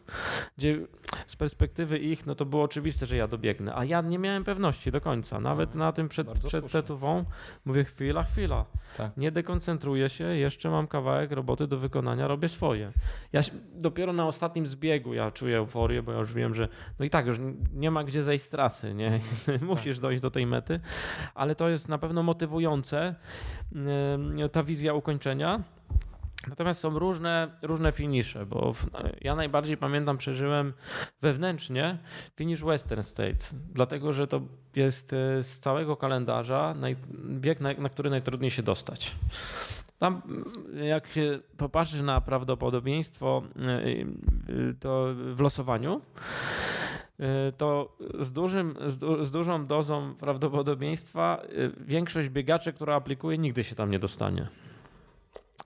Gdzie z perspektywy ich, no to było oczywiste, że ja dobiegnę, a ja nie miałem pewności do końca. Nawet na tym przed, Bardzo przed tetuwą mówię, chwila, chwila. Tak. Nie dekoncentruję się, jeszcze mam kawałek roboty do wykonania, robię swoje. Ja się- dopiero na ostatnim zbiegu ja czuję euforię, bo ja już wiem, że no i tak już nie ma gdzie zejść z trasy, nie? Musisz dojść do tej mety, ale to jest na pewno motywujące, ta wizja ukończenia. Natomiast są różne, różne finisze, bo w, ja najbardziej pamiętam, przeżyłem wewnętrznie finish Western States, dlatego że to jest e, z całego kalendarza naj, bieg, na, na który najtrudniej się dostać. Tam, mm, jak się popatrzy na prawdopodobieństwo e, e, to w losowaniu, to z, dużym, z, du, z dużą dozą prawdopodobieństwa większość biegaczy, która aplikuje, nigdy się tam nie dostanie.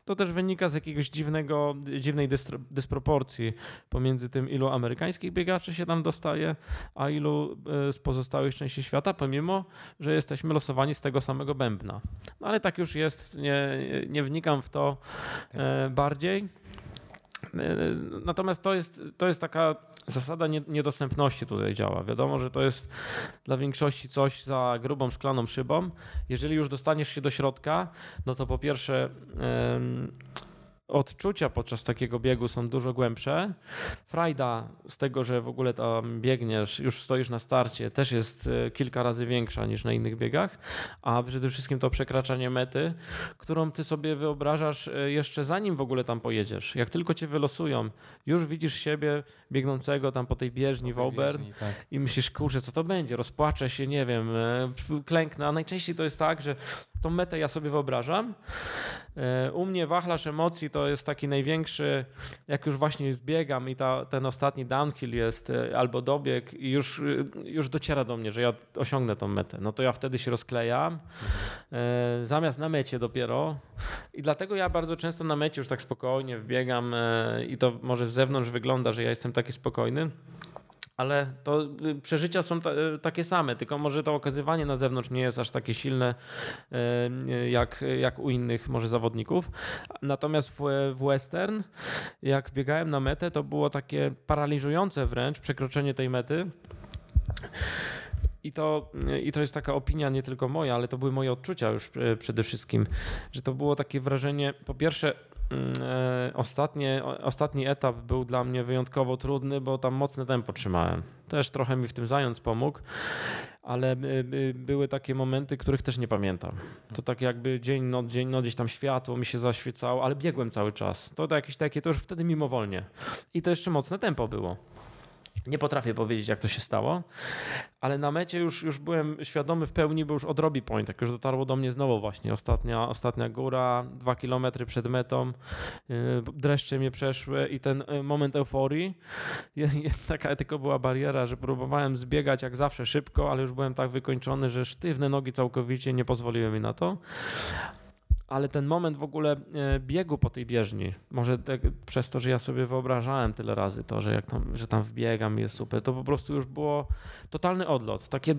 To też wynika z jakiegoś dziwnego, dziwnej dystro- dysproporcji pomiędzy tym, ilu amerykańskich biegaczy się tam dostaje, a ilu e, z pozostałych części świata, pomimo, że jesteśmy losowani z tego samego bębna. No ale tak już jest, nie, nie wnikam w to e, bardziej. E, Natomiast to jest, to jest taka zasada nie- niedostępności tutaj działa. Wiadomo, że to jest dla większości coś za grubą szklaną szybą. Jeżeli już dostaniesz się do środka, no to po pierwsze em, odczucia podczas takiego biegu są dużo głębsze. Frajda z tego, że w ogóle tam biegniesz, już stoisz na starcie, też jest e, kilka razy większa niż na innych biegach, a przede wszystkim to przekraczanie mety, którą ty sobie wyobrażasz e, jeszcze zanim w ogóle tam pojedziesz. Jak tylko cię wylosują, już widzisz siebie biegnącego tam po tej bieżni w Auburn Bieżni, tak. i myślisz, kurczę, co to będzie? Rozpłaczę się, nie wiem, e, klęknę. A najczęściej to jest tak, że tą metę ja sobie wyobrażam. E, u mnie wachlarz emocji to jest taki największy, jak już właśnie zbiegam i ta, ten ostatni downhill jest e, albo dobieg i już, e, już dociera do mnie, że ja osiągnę tą metę, no to ja wtedy się rozklejam, zamiast na mecie dopiero. I dlatego ja bardzo często na mecie już tak spokojnie wbiegam i to może z zewnątrz wygląda, że ja jestem taki spokojny, ale to y, przeżycia są ta, y, takie same, tylko może to okazywanie na zewnątrz nie jest aż takie silne y, jak, jak u innych może zawodników. Natomiast w, w western, jak biegałem na metę, to było takie paraliżujące wręcz przekroczenie tej mety. I to, I to jest taka opinia nie tylko moja, ale to były moje odczucia już przede wszystkim, że to było takie wrażenie, po pierwsze, ostatnie, ostatni etap był dla mnie wyjątkowo trudny, bo tam mocne tempo trzymałem. Też trochę mi w tym zając pomógł, ale były takie momenty, których też nie pamiętam. To tak jakby dzień, noc, dzień, no gdzieś tam światło mi się zaświecało, ale biegłem cały czas. To jakieś takie, to już wtedy mimowolnie. I to jeszcze mocne tempo było. Nie potrafię powiedzieć, jak to się stało, ale na mecie już, już byłem świadomy w pełni, bo już od Robbie Point, jak już dotarło do mnie znowu właśnie ostatnia, ostatnia góra, dwa kilometry przed metą, yy, dreszcze mnie przeszły i ten yy, moment euforii, taka tylko była bariera, że próbowałem zbiegać jak zawsze szybko, ale już byłem tak wykończony, że sztywne nogi całkowicie nie pozwoliły mi na to ale ten moment w ogóle e, biegu po tej bieżni, może tak, przez to, że ja sobie wyobrażałem tyle razy to, że jak tam, że tam wbiegam jest super, to po prostu już było totalny odlot, takie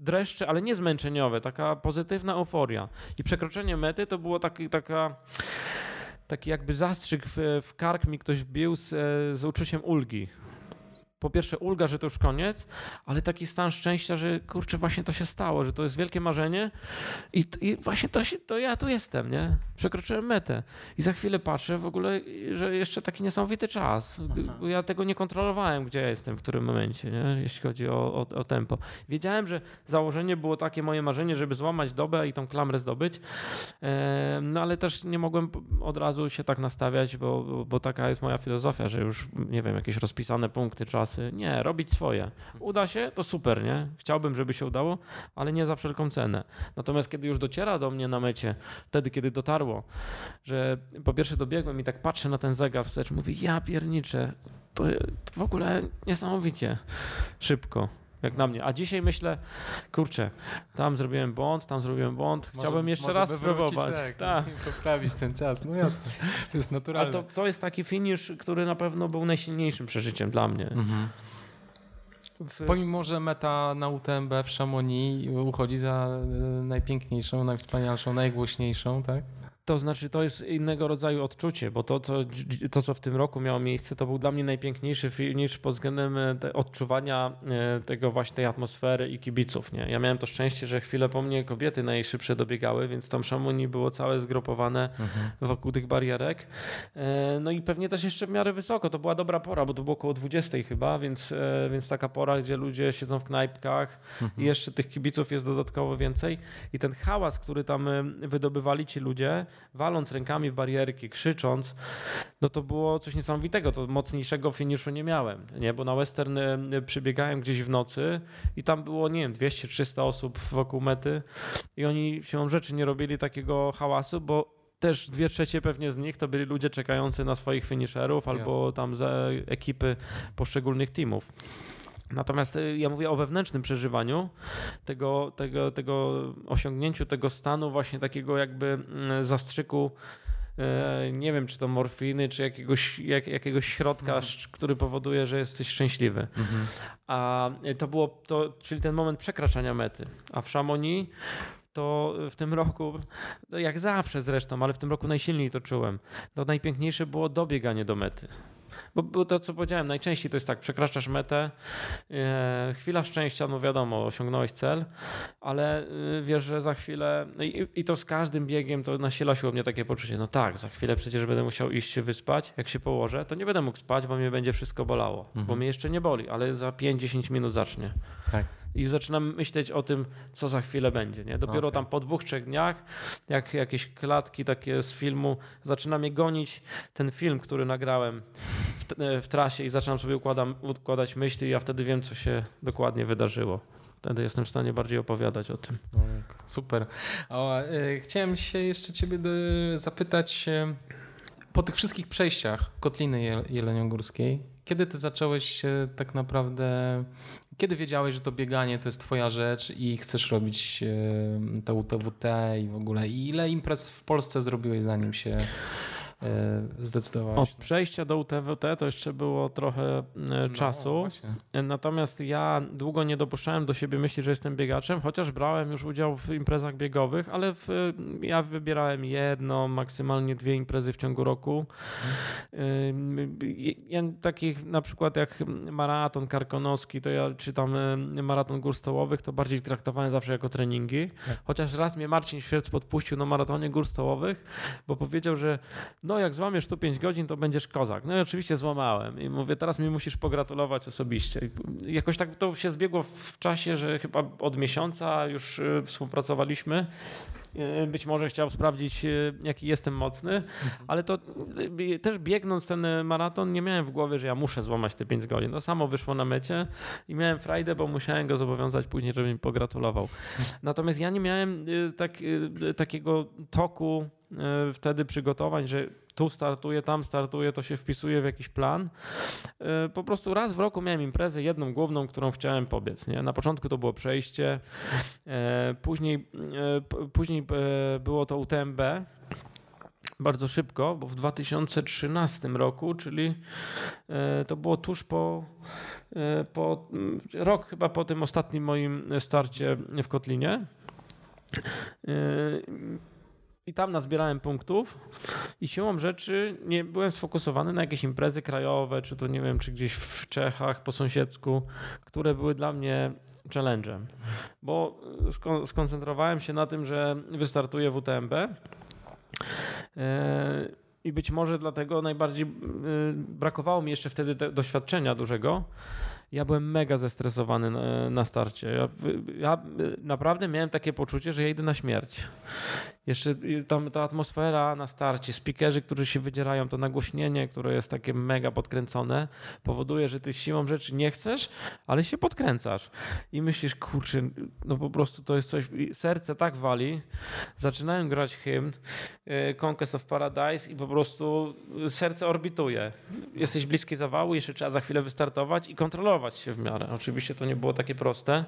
dreszcze, ale nie zmęczeniowe, taka pozytywna euforia. I przekroczenie mety to było taki, taka taki jakby zastrzyk w, w kark mi ktoś wbił z, e, z uczuciem ulgi po pierwsze ulga, że to już koniec, ale taki stan szczęścia, że kurczę, właśnie to się stało, że to jest wielkie marzenie i, i właśnie to, się, to ja tu jestem, nie? Przekroczyłem metę i za chwilę patrzę w ogóle, że jeszcze taki niesamowity czas. Bo ja tego nie kontrolowałem, gdzie ja jestem, w którym momencie, nie? jeśli chodzi o, o, o tempo. Wiedziałem, że założenie było takie moje marzenie, żeby złamać dobę i tą klamrę zdobyć, no ale też nie mogłem od razu się tak nastawiać, bo, bo taka jest moja filozofia, że już, nie wiem, jakieś rozpisane punkty, czas nie, robić swoje. Uda się, to super, nie? Chciałbym, żeby się udało, ale nie za wszelką cenę. Natomiast kiedy już dociera do mnie na mecie, wtedy, kiedy dotarło, że po pierwsze dobiegłem i tak patrzę na ten zegar wstecz, mówię, ja pierniczę, to, to w ogóle niesamowicie szybko jak na mnie. A dzisiaj myślę, kurczę, tam zrobiłem błąd, tam zrobiłem błąd, może, chciałbym jeszcze raz spróbować. Tak, tak. poprawić ten czas, no jasne, to jest naturalne. Ale to, to jest taki finish, który na pewno był najsilniejszym przeżyciem dla mnie. Mhm. W... Pomimo, że meta na UTMB w Chamonix uchodzi za e, najpiękniejszą, najwspanialszą, najgłośniejszą, tak? To znaczy, to jest innego rodzaju odczucie, bo to, to, to, co w tym roku miało miejsce, to był dla mnie najpiękniejszy finish pod względem e, odczuwania e, tego właśnie tej atmosfery i kibiców. Nie? Ja miałem to szczęście, że chwilę po mnie kobiety najszybsze dobiegały, więc tam Szamuni było całe zgrupowane mhm. wokół tych barierek. E, no i pewnie też jeszcze w miarę wysoko. To była dobra pora, bo to było około 20 chyba, więc, więc taka pora, gdzie ludzie siedzą w knajpkach mhm. i jeszcze tych kibiców jest dodatkowo więcej. I ten hałas, który tam wydobywali ci ludzie, waląc rękami w barierki, krzycząc, no to było coś niesamowitego. To mocniejszego finiszu nie miałem, nie? bo na western y, przybiegałem gdzieś w nocy i tam było, nie wiem, 200-300 osób wokół mety i oni siłą rzeczy nie robili takiego hałasu, bo też dwie trzecie pewnie z nich to byli ludzie czekający na swoich finisherów albo Jasne. tam za ekipy poszczególnych teamów. Natomiast y, ja mówię o wewnętrznym przeżywaniu, tego, tego, tego osiągnięciu tego stanu właśnie takiego jakby mm, zastrzyku e, nie wiem, czy to morfiny, czy jakiegoś, jak, jakiegoś środka, mhm. który powoduje, że jesteś szczęśliwy. Mhm. A to było, to, czyli ten moment przekraczania mety. A w Chamonix to w tym roku, no jak zawsze zresztą, ale w tym roku najsilniej to czułem. To najpiękniejsze było dobieganie do mety. Bo, bo to, co powiedziałem, najczęściej to jest tak, przekraczasz metę, e, chwila szczęścia, no wiadomo, osiągnąłeś cel, ale e, wiesz, że za chwilę, no i, i, to z każdym biegiem to nasila się u mnie takie poczucie, no tak, za chwilę przecież będę musiał iść się wyspać, jak się położę, to nie będę mógł spać, bo mnie będzie wszystko bolało, mhm. bo mnie jeszcze nie boli, ale za 5-10 minut zacznie. Tak i zaczynam myśleć o tym, co za chwilę będzie. Nie? Dopiero okay. tam po dwóch, trzech dniach, jak jakieś klatki takie z filmu, zaczyna mnie gonić ten film, który nagrałem w, w trasie i zaczynam sobie układam, układać myśli i ja wtedy wiem, co się dokładnie wydarzyło. Wtedy jestem w stanie bardziej opowiadać o tym. Super. O, y, chciałem się jeszcze ciebie do, zapytać y, po tych wszystkich przejściach Kotliny Jeleniogórskiej, kiedy ty zacząłeś się tak naprawdę, kiedy wiedziałeś, że to bieganie to jest twoja rzecz i chcesz robić to UTWT i w ogóle? I ile imprez w Polsce zrobiłeś zanim się E, zdecydowałeś? Od przejścia do UTWT to jeszcze było trochę e, no, czasu. No Natomiast ja długo nie dopuszczałem do siebie myśli, że jestem biegaczem, chociaż brałem już udział w imprezach biegowych, ale w, ja wybierałem jedno, maksymalnie dwie imprezy w ciągu roku. Hmm. Ja, takich na przykład jak maraton karkonoski, to ja czytam maraton gór stołowych, to bardziej traktowałem zawsze jako treningi. Tak. Chociaż raz mnie Marcin Świerc podpuścił na maratonie gór stołowych, bo powiedział, że no jak złamiesz tu 5 godzin, to będziesz kozak. No i oczywiście złamałem i mówię, teraz mi musisz pogratulować osobiście. I jakoś tak to się zbiegło w czasie, że chyba od miesiąca już y, współpracowaliśmy. Y, być może chciał sprawdzić, y, jaki jestem mocny, mhm. ale to też biegnąc ten maraton, nie miałem w głowie, że ja muszę złamać te 5 godzin. To samo wyszło na mecie i miałem frajdę, bo musiałem go zobowiązać później, żeby mi pogratulował. Mhm. Natomiast ja nie miałem tak, takiego toku wtedy przygotowań, że tu startuję, tam startuję, to się wpisuje w jakiś plan. E, po prostu raz w roku miałem imprezę, jedną główną, którą chciałem pobiec. Nie? Na początku to było przejście, e, później, później było to UTMB, bardzo szybko, bo w 2013 roku, czyli to było tuż po, po rok chyba po tym ostatnim moim starcie w Kotlinie. I tam nazbierałem punktów i siłą rzeczy nie byłem sfokusowany na jakieś imprezy krajowe, czy to nie wiem, czy gdzieś w Czechach po sąsiedzku, które były dla mnie challenge'em. Bo skoncentrowałem się na tym, że wystartuję w UTMB. E, I być może dlatego najbardziej e, brakowało mi jeszcze wtedy doświadczenia dużego, ja byłem mega zestresowany na, starcie. Ja, ja, naprawdę miałem takie poczucie, że ja idę na śmierć. Jeszcze tam ta atmosfera na starcie, speakerzy, którzy się wydzierają, to nagłośnienie, które jest takie mega podkręcone, powoduje, że ty siłą rzeczy nie chcesz, ale się podkręcasz. I myślisz, kurczę, no po prostu to jest coś, serce tak wali. Zaczynają grać hymn y, Conquest of Paradise i po prostu serce orbituje. Jesteś bliski zawału, jeszcze trzeba za chwilę wystartować i kontrolować się w miarę. Oczywiście to nie było takie proste.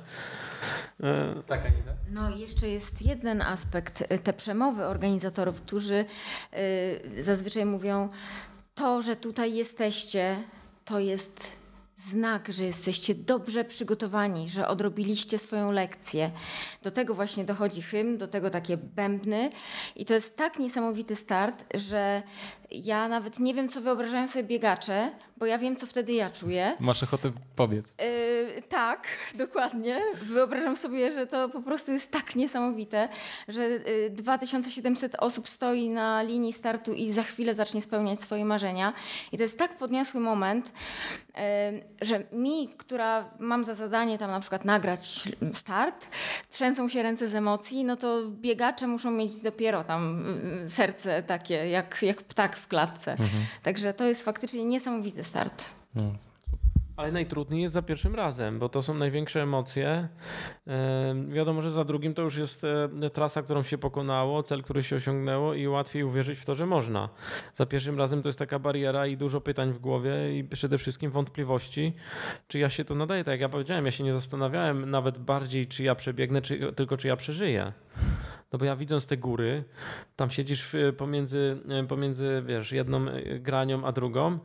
Y, tak, Anita? No jeszcze jest jeden aspekt, y, te przemowy organizatorów, którzy y, zazwyczaj mówią, to, że tutaj jesteście, to jest znak, że jesteście dobrze przygotowani, że odrobiliście swoją lekcję. Do tego właśnie dochodzi hymn, do tego takie bębny i to jest tak niesamowity start, że ja nawet nie wiem, co wyobrażają sobie biegacze, bo ja wiem, co wtedy ja czuję. Masz ochotę powiedz. Yy, tak, dokładnie. Wyobrażam sobie, że to po prostu jest tak niesamowite, że 2700 y, osób stoi na linii startu i za chwilę zacznie spełniać swoje marzenia. I to jest tak podniosły moment, yy, że mi, która mam za zadanie tam na przykład nagrać start, trzęsą się ręce z emocji, no to biegacze muszą mieć dopiero tam y, serce takie, jak, jak ptak w klatce. Mhm. Także to jest faktycznie niesamowity start. No. Ale najtrudniej jest za pierwszym razem, bo to są największe emocje. wiadomo, że za drugim to już jest e, trasa, którą się pokonało, cel, który się osiągnęło i łatwiej uwierzyć w to, że można. Za pierwszym razem to jest taka bariera i dużo pytań w głowie i przede wszystkim wątpliwości, czy ja się to nadaje. Tak jak ja powiedziałem, ja się nie zastanawiałem nawet bardziej, czy ja przebiegnę, czy, tylko czy ja przeżyję. No bo ja widząc te góry, tam siedzisz pomiędzy, pomiędzy wiesz, jedną e, granią a drugą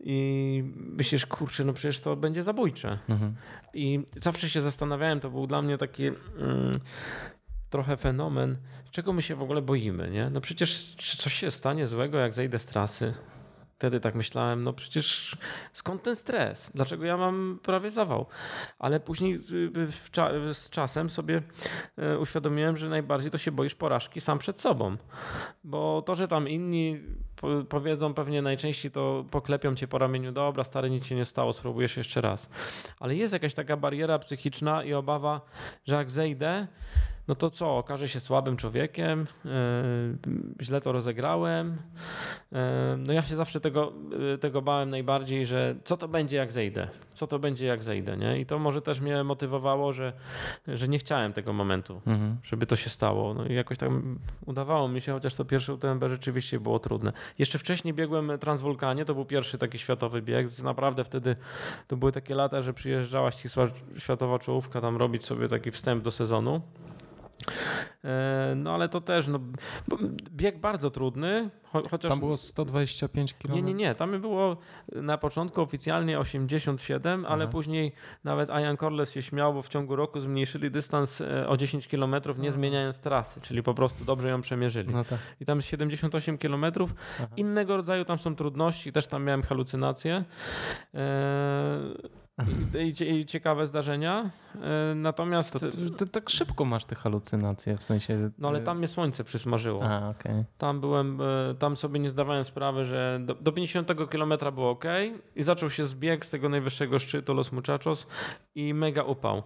i myślisz, kurczę, no przecież to będzie zabójcze. Mhm. I zawsze się zastanawiałem, to był dla mnie taki mm, trochę fenomen, czego my się w ogóle boimy, nie? No przecież coś się stanie złego, jak zejdę z trasy wtedy tak myślałem, no przecież skąd ten stres? Dlaczego ja mam prawie zawał? Ale później cza z czasem sobie e, uświadomiłem, że najbardziej to się boisz porażki sam przed sobą. Bo to, że tam inni powiedzą pewnie najczęściej to poklepią cię po ramieniu, dobra, stary, nic się nie stało, spróbujesz jeszcze raz. Ale jest jakaś taka bariera psychiczna i obawa, że jak zejdę, no to co, okaże się słabym człowiekiem, źle to rozegrałem. No ja się zawsze tego, tego bałem najbardziej, że co to będzie jak zejdę, co to będzie jak zejdę, nie? I to może też mnie motywowało, że, że nie chciałem tego momentu, mhm. żeby to się stało. No i jakoś tak udawało mi się, chociaż to pierwsze UTMB rzeczywiście było trudne. Jeszcze wcześniej biegłem Transwulkanie, to był pierwszy taki światowy bieg. Naprawdę wtedy to były takie lata, że przyjeżdżała ścisła światowa czołówka tam robić sobie taki wstęp do sezonu. E, no ale to też, no, bieg bardzo trudny, chociaż... Tam było 125 km? Nie, nie, nie, tam było na początku oficjalnie 87, ale Aha. później nawet Ian Corles się śmiał, bo w ciągu roku zmniejszyli dystans e, o 10 km, nie zmieniając trasy, czyli po prostu dobrze ją przemierzyli. No tak. I tam jest 78 km, innego rodzaju tam są trudności, też tam miałem halucynacje. Eee, i, i, ciekawe zdarzenia. E, natomiast. To, to, tak szybko masz te halucynacje w sensie. No ale e, tam mnie słońce przysmażyło. A, okay. Tam byłem, e, tam sobie nie zdawałem sprawy, że do, do 50 km było ok i zaczął się zbieg z tego najwyższego szczytu Los Muchachos i mega upał.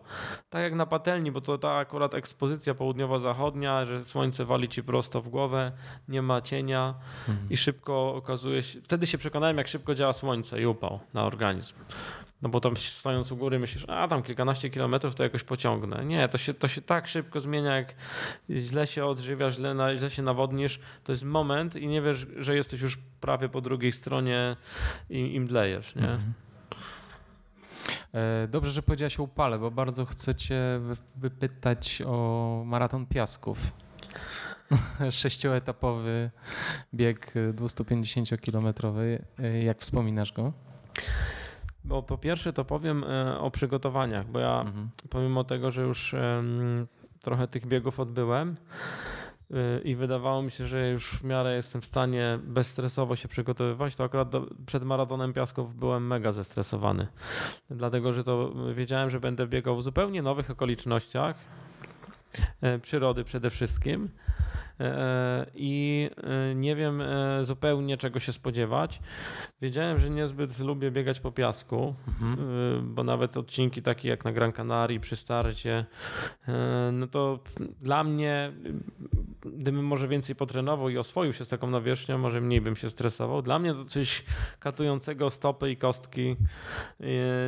Tak jak na patelni, bo to ta akurat ekspozycja południowo-zachodnia, że słońce wali ci prosto w głowę, nie ma cienia mhm. i szybko okazuje się. Wtedy się przekonałem, jak szybko działa słońce i upał na organizm. No bo tam stojąc u góry myślisz, a tam kilkanaście kilometrów to jakoś pociągnę. Nie, to się, to się tak szybko zmienia, jak źle się odżywiasz, źle, na, źle się nawodnisz. To jest moment i nie wiesz, że jesteś już prawie po drugiej stronie i im dlejesz, nie? Mhm. E, dobrze, że powiedziałaś o upale, bo bardzo chcę cię wypytać o maraton piasków. Sześcioetapowy bieg 250-kilometrowy. E, jak wspominasz go? Bo po pierwsze to powiem e, o przygotowaniach, bo ja mhm. pomimo tego, że już trochę tych biegów odbyłem e, i wydawało mi się, że już w miarę jestem w stanie bezstresowo się przygotowywać, to akurat do, przed maratonem piasków byłem mega zestresowany. Dlatego, że to wiedziałem, że będę biegał w zupełnie nowych okolicznościach, e, przyrody przede wszystkim E, i e, nie wiem e, zupełnie czego się spodziewać. Wiedziałem, że niezbyt lubię biegać po piasku, mhm. bo nawet odcinki takie jak na Gran Canaria przy starcie, no to dla mnie gdybym może więcej potrenował i oswoił się z taką nawierzchnią, może mniej bym się stresował. Dla mnie to coś katującego stopy i kostki.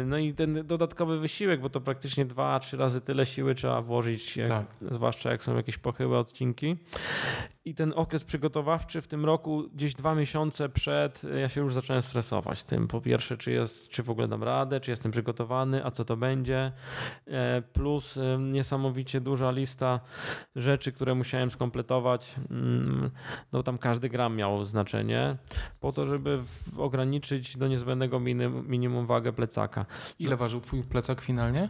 No i ten dodatkowy wysiłek, bo to praktycznie dwa, trzy razy tyle siły trzeba włożyć, jak, tak. Zwłaszcza jak są jakieś pochyłe odcinki. I ten okres przygotowawczy w tym roku, gdzieś dwa miesiące przed, ja się już zacząłem stresować tym. Po pierwsze, czy, jest, czy w ogóle dam radę, czy jestem przygotowany, a co to będzie. E, plus niesamowicie duża lista rzeczy, które musiałem skompletować. Mm, no tam każdy gram miał znaczenie, po to, żeby ograniczyć do niezbędnego minimum wagę plecaka. Ile ważył twój plecak finalnie?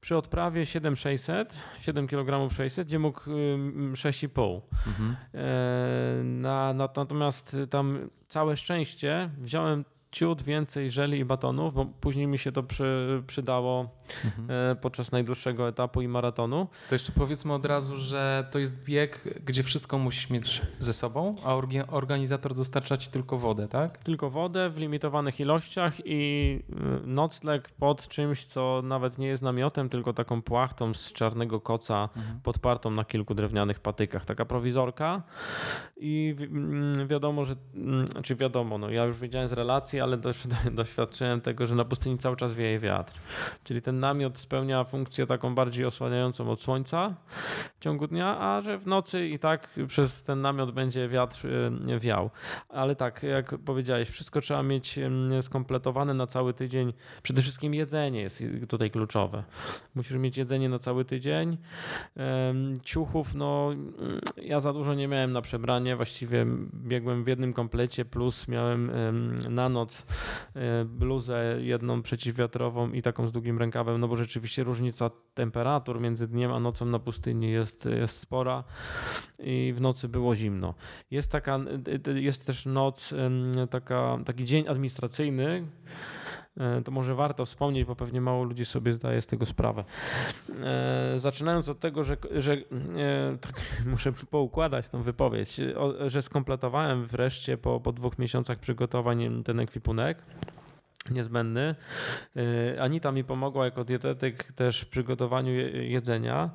Przy odprawie 7600, 7 kg 600, gdzie mógł 6,5. Mhm. E, na, na, natomiast tam całe szczęście wziąłem ciut więcej żeli i batonów, bo później mi się to przy, przydało mhm. E, podczas najdłuższego etapu i maratonu. To jeszcze powiedzmy od razu, że to jest bieg, gdzie wszystko musisz mieć ze sobą, a organizator dostarcza ci tylko wodę, tak? Tylko wodę w limitowanych ilościach i e, nocleg pod czymś, co nawet nie jest namiotem, tylko taką płachtą z czarnego koca mhm. podpartą na kilku drewnianych patykach. Taka prowizorka i mm, wiadomo, że, mm, czy znaczy wiadomo, no ja już wiedziałem z relacji, ale doświadczyłem tego, że na pustyni cały czas wieje wiatr. Czyli ten namiot spełnia funkcję taką bardziej osłaniającą od słońca w ciągu dnia, a że w nocy i tak przez ten namiot będzie wiatr y, wiał. Ale tak, jak powiedziałeś, wszystko trzeba mieć skompletowane na cały tydzień. Przede wszystkim jedzenie jest tutaj kluczowe. Musisz mieć jedzenie na cały tydzień. Ciuchów, no ja za dużo nie miałem na przebranie, właściwie biegłem w jednym komplecie, plus miałem na noc E, bluzę jedną przeciwwiatrową i taką z długim rękawem, no bo rzeczywiście różnica temperatur między dniem a nocą na pustyni jest, jest spora i w nocy było zimno. Jest taka, jest też noc, taka, taki dzień administracyjny, to może warto wspomnieć, bo pewnie mało ludzi sobie zdaje z tego sprawę. E, zaczynając od tego, że, że tak, muszę poukładać tą wypowiedź, że skompletowałem wreszcie po, po dwóch miesiącach przygotowań ten ekwipunek. Niezbędny. Y, Anita mi pomogła jako dietetyk też w przygotowaniu jedzenia.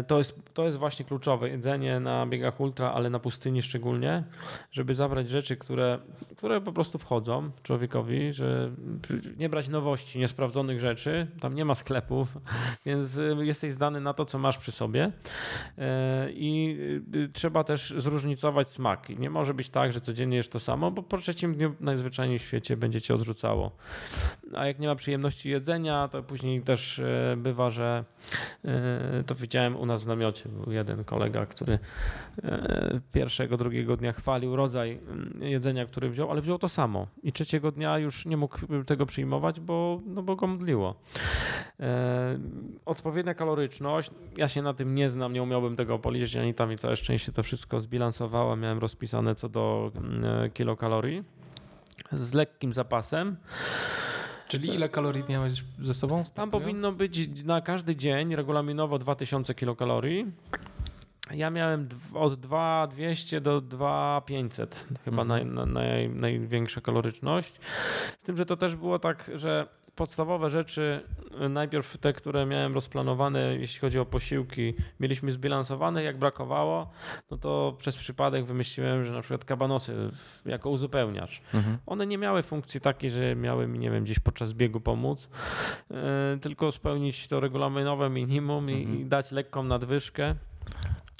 Y, to jest, to jest właśnie kluczowe. Jedzenie na biegach ultra, ale na pustyni szczególnie, żeby zabrać rzeczy, które, które po prostu wchodzą człowiekowi, że nie brać nowości, niesprawdzonych rzeczy. Tam nie ma sklepów, więc y, jesteś zdany na to, co masz przy sobie. I trzeba też zróżnicować smak. Nie może być tak, że codziennie jest to samo, bo po trzecim dniu najzwyczajniej w świecie będziecie odrzucało a jak nie ma przyjemności jedzenia, to później też e, bywa, że e, to widziałem u nas w namiocie. Był jeden kolega, który e, pierwszego, drugiego dnia chwalił rodzaj mm, jedzenia, który wziął, ale wziął to samo. I trzeciego dnia już nie mógł tego przyjmować, bo, no bo go modliło. Odpowiednia kaloryczność, ja się na tym nie znam, nie umiałbym tego policzyć, ani tam i całe szczęście to wszystko zbilansowała, miałem rozpisane co do mm, kilokalorii z lekkim zapasem. Czyli ile kalorii miałeś ze sobą? Tam powinno być na każdy dzień regulaminowo 2000 kilokalorii. Ja miałem od 2200 do 2500, chyba mhm. naj, naj, największa kaloryczność. Z tym, że to też było tak, że podstawowe rzeczy, najpierw te, które miałem rozplanowane, jeśli chodzi o posiłki, mieliśmy zbilansowane. Jak brakowało, no to przez przypadek wymyśliłem, że na przykład kabanosy jako uzupełniacz. Mhm. One nie miały funkcji takiej, że miały mi, nie wiem, gdzieś podczas biegu pomóc, yy, tylko spełnić to regulaminowe minimum mhm. i dać lekką nadwyżkę.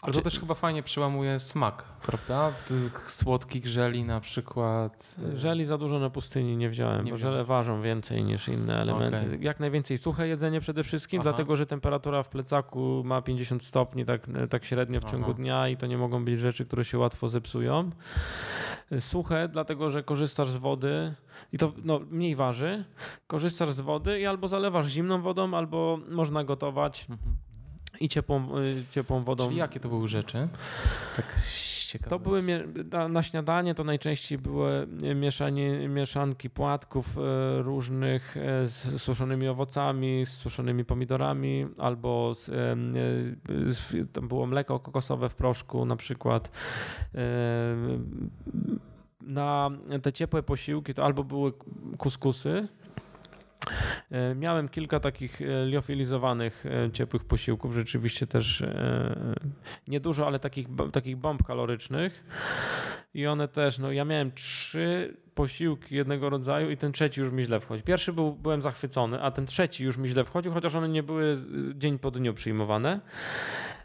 Ale to też chyba fajnie przełamuje smak, prawda? Tych słodkich żeli na przykład. Y, żeli za dużo na pustyni nie wziąłem, nie bo żele ważą więcej niż inne elementy. Okay. Jak najwięcej suche jedzenie przede wszystkim, Aha. dlatego że temperatura w plecaku ma 50 stopni tak, tak średnio w ciągu Aha. dnia i to nie mogą być rzeczy, które się łatwo zepsują. Suche, dlatego że korzystasz z wody i to no, mniej waży. Korzystasz z wody i albo zalewasz zimną wodą, albo można gotować. Mhm i ciepłą, y, ciepłą wodą. Czyli jakie to były rzeczy? Tak ciekawe. To były na, śniadanie to najczęściej były mieszanie, mieszanki płatków y, różnych y, z suszonymi owocami, z suszonymi pomidorami, albo z, z, tam było mleko kokosowe w proszku na przykład. Na te ciepłe posiłki to albo były kuskusy, miałem kilka takich e, liofilizowanych e, ciepłych posiłków, rzeczywiście też niedużo, ale takich, takich bomb kalorycznych. I one też, no ja miałem trzy posiłki jednego rodzaju i ten trzeci już mi źle wchodzi. Pierwszy był, byłem zachwycony, a ten trzeci już mi źle wchodził, chociaż one nie były dzień po dniu przyjmowane.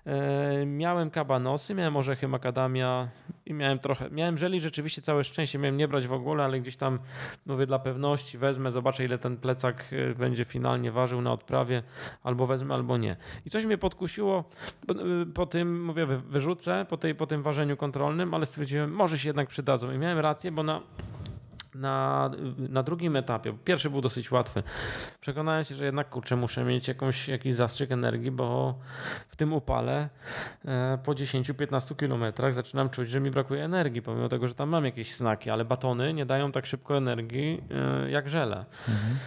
E, miałem kabanosy, miałem orzechy makadamia i miałem trochę, miałem żeli rzeczywiście całe szczęście, miałem nie brać w ogóle, ale gdzieś tam mówię dla pewności wezmę, zobaczę ile ten plecak e, będzie finalnie ważył na odprawie, albo wezmę, albo nie. I coś mnie podkusiło po, e, po tym, mówię, wyrzucę po, tej, po tym ważeniu kontrolnym, ale stwierdziłem, może się jednak przydadzą i miałem rację, bo na na, na drugim etapie, pierwszy był dosyć łatwy, przekonałem się, że jednak kurczę, muszę mieć jakąś, jakiś zastrzyk energii, bo w tym upale e, po 10-15 kilometrach zaczynam czuć, że mi brakuje energii, pomimo tego, że tam mam jakieś snaki, ale batony nie dają tak szybko energii e, jak żele. Mhm.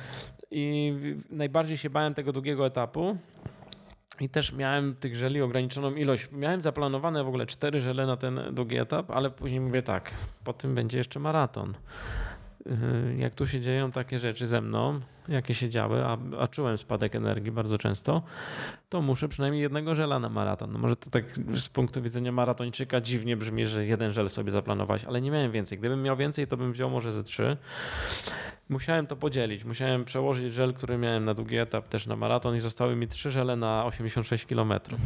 I najbardziej się bałem tego drugiego etapu, i też miałem tych żeli ograniczoną ilość. Miałem zaplanowane w ogóle cztery żele na ten długi etap, ale później mówię tak, po tym będzie jeszcze maraton. Y, jak tu się dzieją takie rzeczy ze mną, jakie się działy, a, a, czułem spadek energii bardzo często, to muszę przynajmniej jednego żela na maraton. No może to tak z punktu widzenia maratończyka dziwnie brzmi, że jeden żel sobie zaplanowałeś, ale nie miałem więcej. Gdybym miał więcej, to bym wziął może ze trzy. Musiałem to podzielić. Musiałem przełożyć żel, który miałem na długi etap też na maraton i zostały mi trzy żele na 86 kilometrów.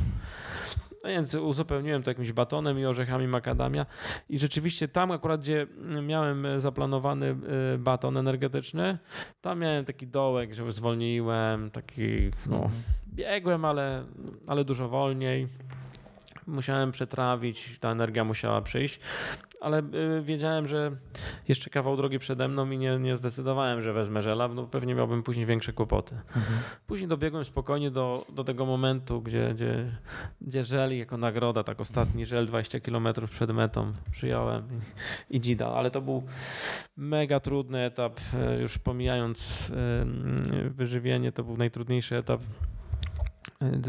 No więc uzupełniłem to jakimś batonem i orzechami makadamia i rzeczywiście tam akurat, gdzie miałem zaplanowany y, baton energetyczny, tam miałem taki dołek, że zwolniłem, taki no, mhm. biegłem, ale, ale dużo wolniej musiałem przetrawić, ta energia musiała przyjść ale y, wiedziałem, że jeszcze kawał drogi przede mną i nie, nie zdecydowałem, że wezmę żela, no pewnie miałbym później większe kłopoty. Mhm. Później dobiegłem spokojnie do, do tego momentu, gdzie, gdzie, gdzie żel jako nagroda, tak ostatni żel 20 km przed metą przyjąłem i, i dzida, ale to był mega trudny etap, e, już pomijając wyżywienie, to był najtrudniejszy etap,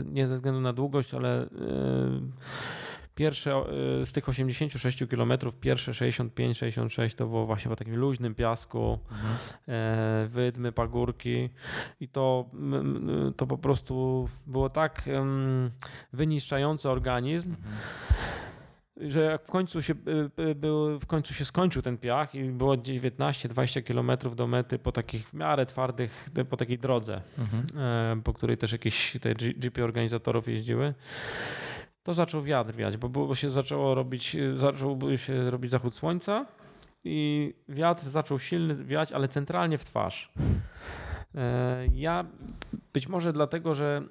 nie ze względu na długość, ale pierwsze z tych 86 km, pierwsze 65-66 to było właśnie po takim luźnym piasku, mhm. wydmy, pagórki i to, to po prostu było tak wyniszczający organizm. Mhm że jak w końcu się, y, y, był, w końcu się skończył ten piach i było 19-20 kilometrów do mety po takich w miarę twardych, po takiej drodze, mhm. E, po której też jakieś te GP organizatorów jeździły, to zaczął wiatr wiać, bo, bo się zaczęło robić, zaczął się robić zachód słońca i wiatr zaczął silny wiać, ale centralnie w twarz. E, ja być może dlatego, że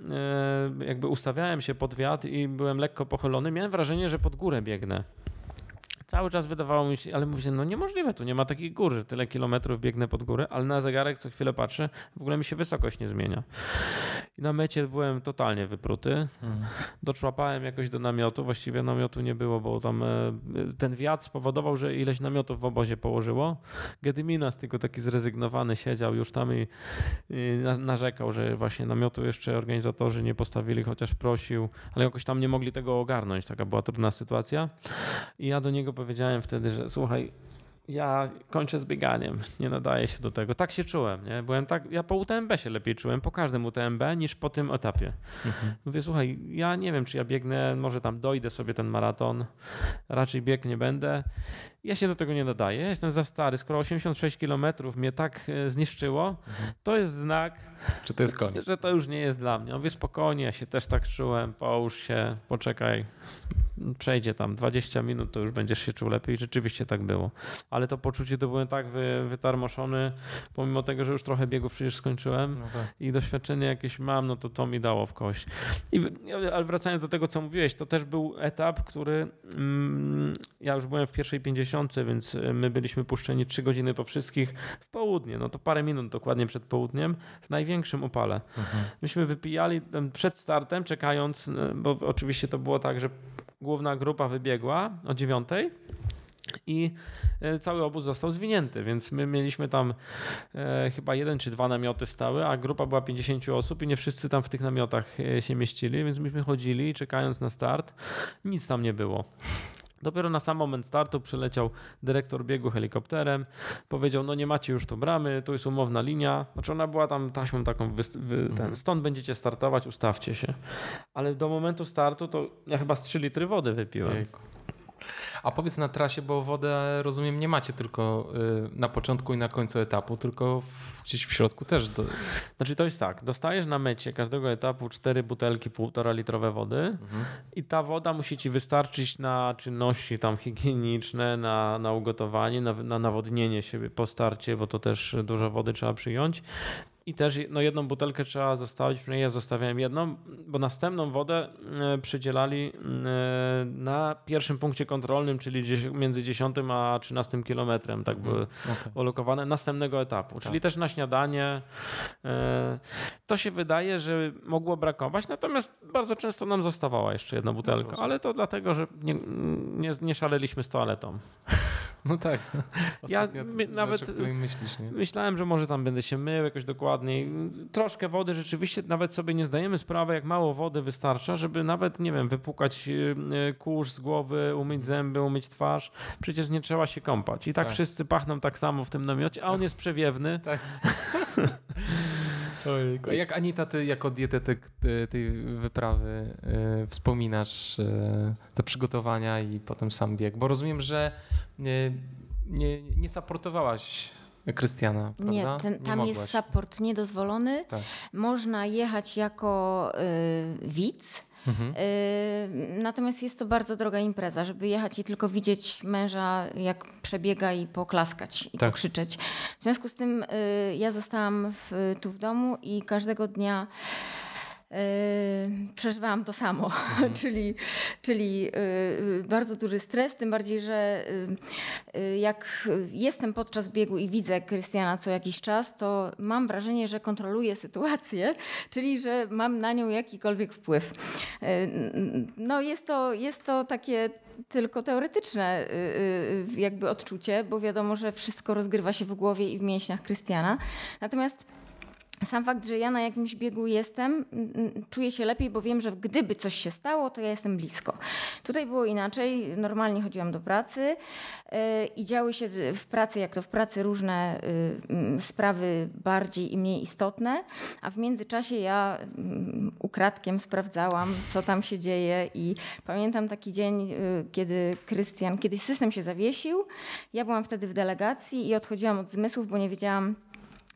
e, jakby ustawiałem się pod wiatr i byłem lekko pochylony, miałem wrażenie, że pod górę biegnę. Cały czas wydawało mi się, ale mówię, no niemożliwe, tu nie ma takiej góry, tyle kilometrów biegnę pod górę, ale na zegarek co chwilę patrzę, w ogóle mi się wysokość nie zmienia. I na mecie byłem totalnie wypruty. Hmm. Doczłapałem jakoś do namiotu, właściwie namiotu nie było, bo tam e, ten wiatr spowodował, że ileś namiotów w obozie położyło. Gedyminas tylko taki zrezygnowany siedział już tam i, i narzekał, że właśnie namiotu jeszcze organizatorzy nie postawili, chociaż prosił, ale jakoś tam nie mogli tego ogarnąć. Taka była trudna sytuacja. I ja do niego powiedziałem wtedy, że słuchaj, ja kończę z bieganiem, nie nadaje się do tego. Tak się czułem, nie? Byłem tak, ja po UTMB się lepiej czułem, po każdym UTMB niż po tym etapie. Mhm. Mówię, słuchaj, ja nie wiem, czy ja biegnę, może tam dojdę sobie ten maraton, raczej bieg nie będę. Ja się do tego nie nadaję, ja jestem za stary. Skoro 86 km mnie tak e, zniszczyło, mhm. to jest znak, że to jest koniec. Że to już nie jest dla mnie. Mówię spokojnie, ja się też tak czułem, połóż się, poczekaj, przejdzie tam 20 minut, to już będziesz się czuł lepiej. I rzeczywiście tak było. Ale to poczucie to byłem tak wy, wytarmoszony, pomimo tego, że już trochę biegów przecież skończyłem no tak. i doświadczenie jakieś mam, no to to mi dało w kość. I, ale wracając do tego, co mówiłeś, to też był etap, który mm, ja już byłem w pierwszej 50, więc e, my byliśmy puszczeni 3 godziny po wszystkich w południe, no to parę minut dokładnie przed południem, w największym upale. Mhm. Myśmy wypijali przed startem, czekając, e, bo oczywiście to było tak, że główna grupa wybiegła o dziewiątej i e, cały obóz został zwinięty, więc my mieliśmy tam e, chyba jeden czy dwa namioty stały, a grupa była 50 osób i nie wszyscy tam w tych namiotach e, się mieścili, więc myśmy chodzili czekając na start, nic tam nie było. Dopiero na sam moment startu przyleciał dyrektor biegu helikopterem, powiedział, no nie macie już tu bramy, tu jest umowna linia. Znaczy ona była tam taśmą taką, wy, wy, ten, mhm. stąd będziecie startować, ustawcie się. Ale do momentu startu to ja chyba z 3 litry wody wypiłem. Jejku. A powiedz na trasie, bo wodę rozumiem nie macie tylko y, na początku i na końcu etapu, tylko gdzieś w środku też. Do... Znaczy to jest tak, dostajesz na mecie każdego etapu cztery butelki półtora litrowe wody mhm. i ta woda musi ci wystarczyć na czynności tam higieniczne, na, na ugotowanie, na, na nawodnienie się po starcie, bo to też dużo wody trzeba przyjąć i też no, jedną butelkę trzeba zostawić, przynajmniej ja zostawiałem jedną, bo następną wodę e, przydzielali e, na pierwszym punkcie kontrolnym, czyli między 10 a 13 kilometrem, tak były mhm, okay. ulokowane, następnego etapu. Tak. Czyli też na śniadanie. E, to się wydaje, że mogło brakować, natomiast bardzo często nam zostawała jeszcze jedna butelka, no, ale to dlatego, że nie, nie, nie szaleliśmy z toaletą. No tak. ja my, nawet rzecz, myślisz, nie? myślałem, że może tam będę się mył jakoś dokładniej. Troszkę wody rzeczywiście nawet sobie nie zdajemy sprawy, jak mało wody wystarcza, żeby nawet, nie wiem, wypukać y, y, kurz z głowy, umyć mhm. zęby, umyć twarz. Przecież nie trzeba się kąpać. I tak, tak. wszyscy pachną tak samo w tym namiocie, a on jest przewiewny. Tak. Ojejku. Jak Anita, ty jako dietetyk tej wyprawy yy, wspominasz yy, te przygotowania i potem sam bieg? Bo rozumiem, że nie, nie, nie supportowałaś Krystiana, prawda? Nie, ten, tam nie jest support niedozwolony. Tak. Można jechać jako y, widz, Mhm. Y, natomiast jest to bardzo droga impreza, żeby jechać i tylko widzieć męża, jak przebiega i poklaskać i tak. pokrzyczeć. W związku z tym y, ja zostałam w, tu w domu i każdego dnia przeżywałam to samo, mhm. czyli, czyli yy, bardzo duży stres, tym bardziej, że yy, jak jestem podczas biegu i widzę Krystiana co jakiś czas, to mam wrażenie, że kontroluję sytuację, czyli że mam na nią jakikolwiek wpływ. No jest to, jest to takie tylko teoretyczne jakby odczucie, bo wiadomo, że wszystko rozgrywa się w głowie i w mięśniach Krystiana. Natomiast sam fakt, że ja na jakimś biegu jestem, czuję się lepiej, bo wiem, że gdyby coś się stało, to ja jestem blisko. Tutaj było inaczej. Normalnie chodziłam do pracy yy, i działy się w pracy, jak to w pracy, różne yy, sprawy bardziej i mniej istotne, a w międzyczasie ja yy, ukradkiem sprawdzałam, co tam się dzieje i pamiętam taki dzień, y, kiedy Krystian, kiedyś system się zawiesił, ja byłam wtedy w delegacji i odchodziłam od zmysłów, bo nie wiedziałam,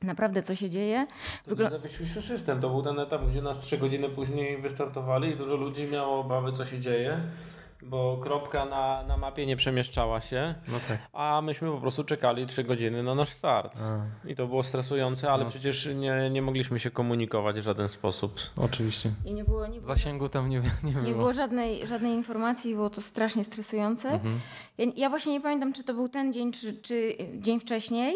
naprawdę co się dzieje. Wygl... zawiesił się system. To był ten etap, gdzie nas trzy godziny później wystartowali i dużo ludzi miało obawy, co się dzieje. Bo kropka na, na mapie nie przemieszczała się, no tak. a myśmy po prostu czekali trzy godziny na nasz start. A. I to było stresujące, ale no. przecież nie, nie mogliśmy się komunikować w żaden sposób. Oczywiście. I nie było, nie było, Zasięgu tam nie, nie było. Nie było żadnej, żadnej informacji, było to strasznie stresujące. Mhm. Ja, ja, właśnie nie pamiętam, czy to był ten dzień, czy, czy dzień wcześniej,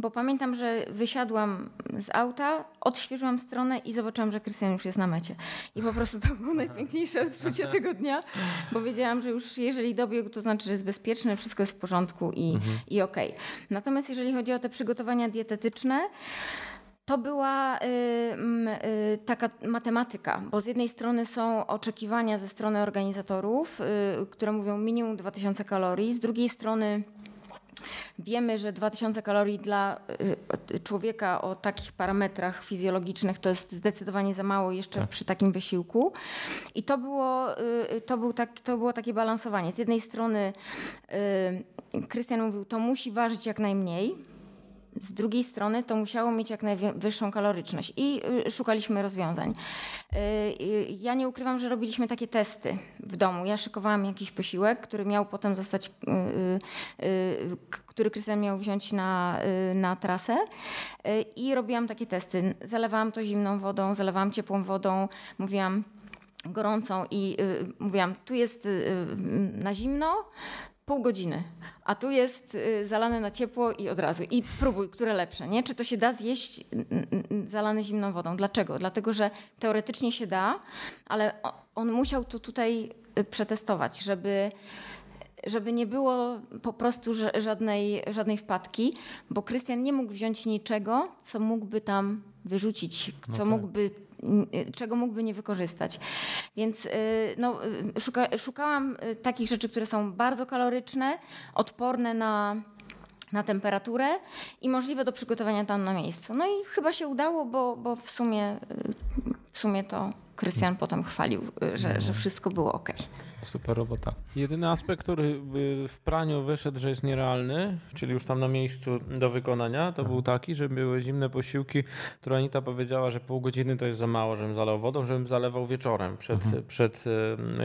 bo pamiętam, że wysiadłam z auta, odświeżyłam stronę i zobaczyłam, że Krystian już jest na mecie. I po prostu to było najpiękniejsze odczucie tego dnia, bo wiedziałam, że już jeżeli dobiegł, to znaczy, że jest bezpieczny, wszystko jest w porządku i, mhm. i okej. Okay. Natomiast jeżeli chodzi o te przygotowania dietetyczne, to była y, y, taka matematyka, bo z jednej strony są oczekiwania ze strony organizatorów, y, które mówią minimum 2000 kalorii, z drugiej strony Wiemy, że 2000 kalorii dla y, człowieka o takich parametrach fizjologicznych to jest zdecydowanie za mało jeszcze tak. przy takim wysiłku. I to było, y, to, był tak, to było takie balansowanie. Z jednej strony y, Krystian mówił, to musi ważyć jak najmniej, z drugiej strony to musiało mieć jak najwyższą kaloryczność i y, szukaliśmy rozwiązań. Y, y, ja nie ukrywam, że robiliśmy takie testy w domu. Ja szykowałam jakiś posiłek, który miał potem zostać, który Krystian miał wziąć na, na trasę i robiłam takie testy. Zalewałam to zimną wodą, zalewałam ciepłą wodą, mówiłam gorącą i mówiłam, tu jest na zimno, pół godziny, a tu jest y, zalane na ciepło i od razu. I próbuj, które lepsze, nie? Czy to się da zjeść zalane zimną wodą? Dlaczego? Dlatego, że teoretycznie się da, ale on musiał to tutaj y, przetestować, żeby żeby nie było po prostu żadnej, żadnej wpadki, bo Krystian nie mógł wziąć niczego, co mógłby tam wyrzucić, no co no tak. mógłby czego mógłby nie wykorzystać. Więc y, no, y, szuka, szukałam takich rzeczy, które są bardzo kaloryczne, odporne na na temperaturę i możliwe do przygotowania tam na miejscu. No i chyba się udało, bo, bo w, sumie, w sumie to Krystian potem chwalił, że, że wszystko było ok. Super robota. Jedyny aspekt, który w praniu wyszedł, że jest nierealny, czyli już tam na miejscu do wykonania, to był taki, że były zimne posiłki, które Anita powiedziała, że pół godziny to jest za mało, żebym zalał wodą, żebym zalewał wieczorem przed, mhm. przed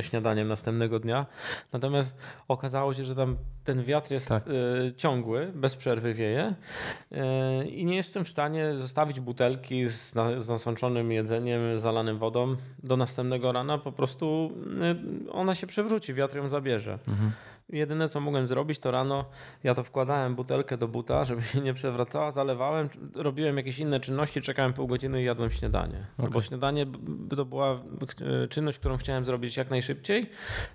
śniadaniem następnego dnia. Natomiast okazało się, że tam ten wiatr jest tak. E, ciągły, bez przerwy wieje i nie jestem w stanie zostawić butelki z, z nasączonym jedzeniem, zalanym wodą do następnego rana. Po prostu ona się przewróci, wiatr ją zabierze. Mhm. Jedyne co mogłem zrobić to rano, ja to wkładałem butelkę do buta, żeby się nie przewracała, zalewałem, robiłem jakieś inne czynności, czekałem pół godziny i jadłem śniadanie. Okay. Bo śniadanie to była e, czynność, którą chciałem zrobić jak najszybciej,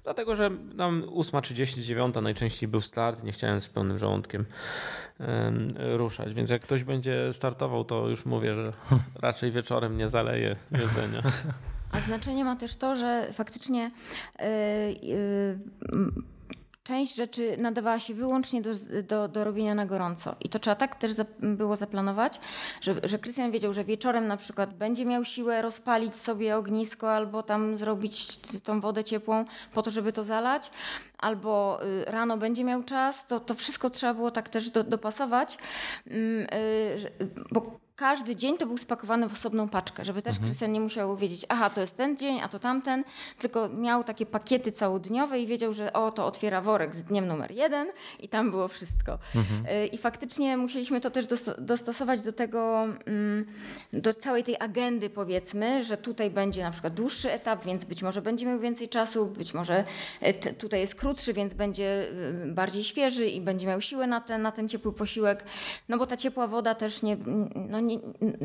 dlatego że tam 8.39 najczęściej był start, nie chciałem z pełnym żołądkiem ruszać, więc jak ktoś będzie startował, to już mówię, że raczej wieczorem nie zaleje jedzenia. A znaczenie ma też to, że faktycznie yy, yy, część rzeczy nadawała się wyłącznie do, do, do robienia na gorąco. I to trzeba tak też za, było zaplanować, że Krystian wiedział, że wieczorem na przykład będzie miał siłę rozpalić sobie ognisko albo tam zrobić tą wodę ciepłą po to, żeby to zalać, albo y, rano będzie miał czas, to, to wszystko trzeba było tak też do, dopasować, mm, y, bo każdy dzień to był spakowany w osobną paczkę, żeby też mhm. Krystian nie musiał wiedzieć, aha, to jest ten dzień, a to tamten, tylko miał takie pakiety całodniowe i wiedział, że o, to otwiera worek z dniem numer jeden i tam było wszystko. Mhm. Y, I faktycznie musieliśmy to też dostosować do tego, mm, do całej tej agendy powiedzmy, że tutaj będzie na przykład dłuższy etap, więc być może będzie miał więcej czasu, być może tutaj jest krótszy, więc będzie y, bardziej świeży i będzie miał siłę na ten, na ten ciepły posiłek, no bo ta ciepła woda też nie, no nie,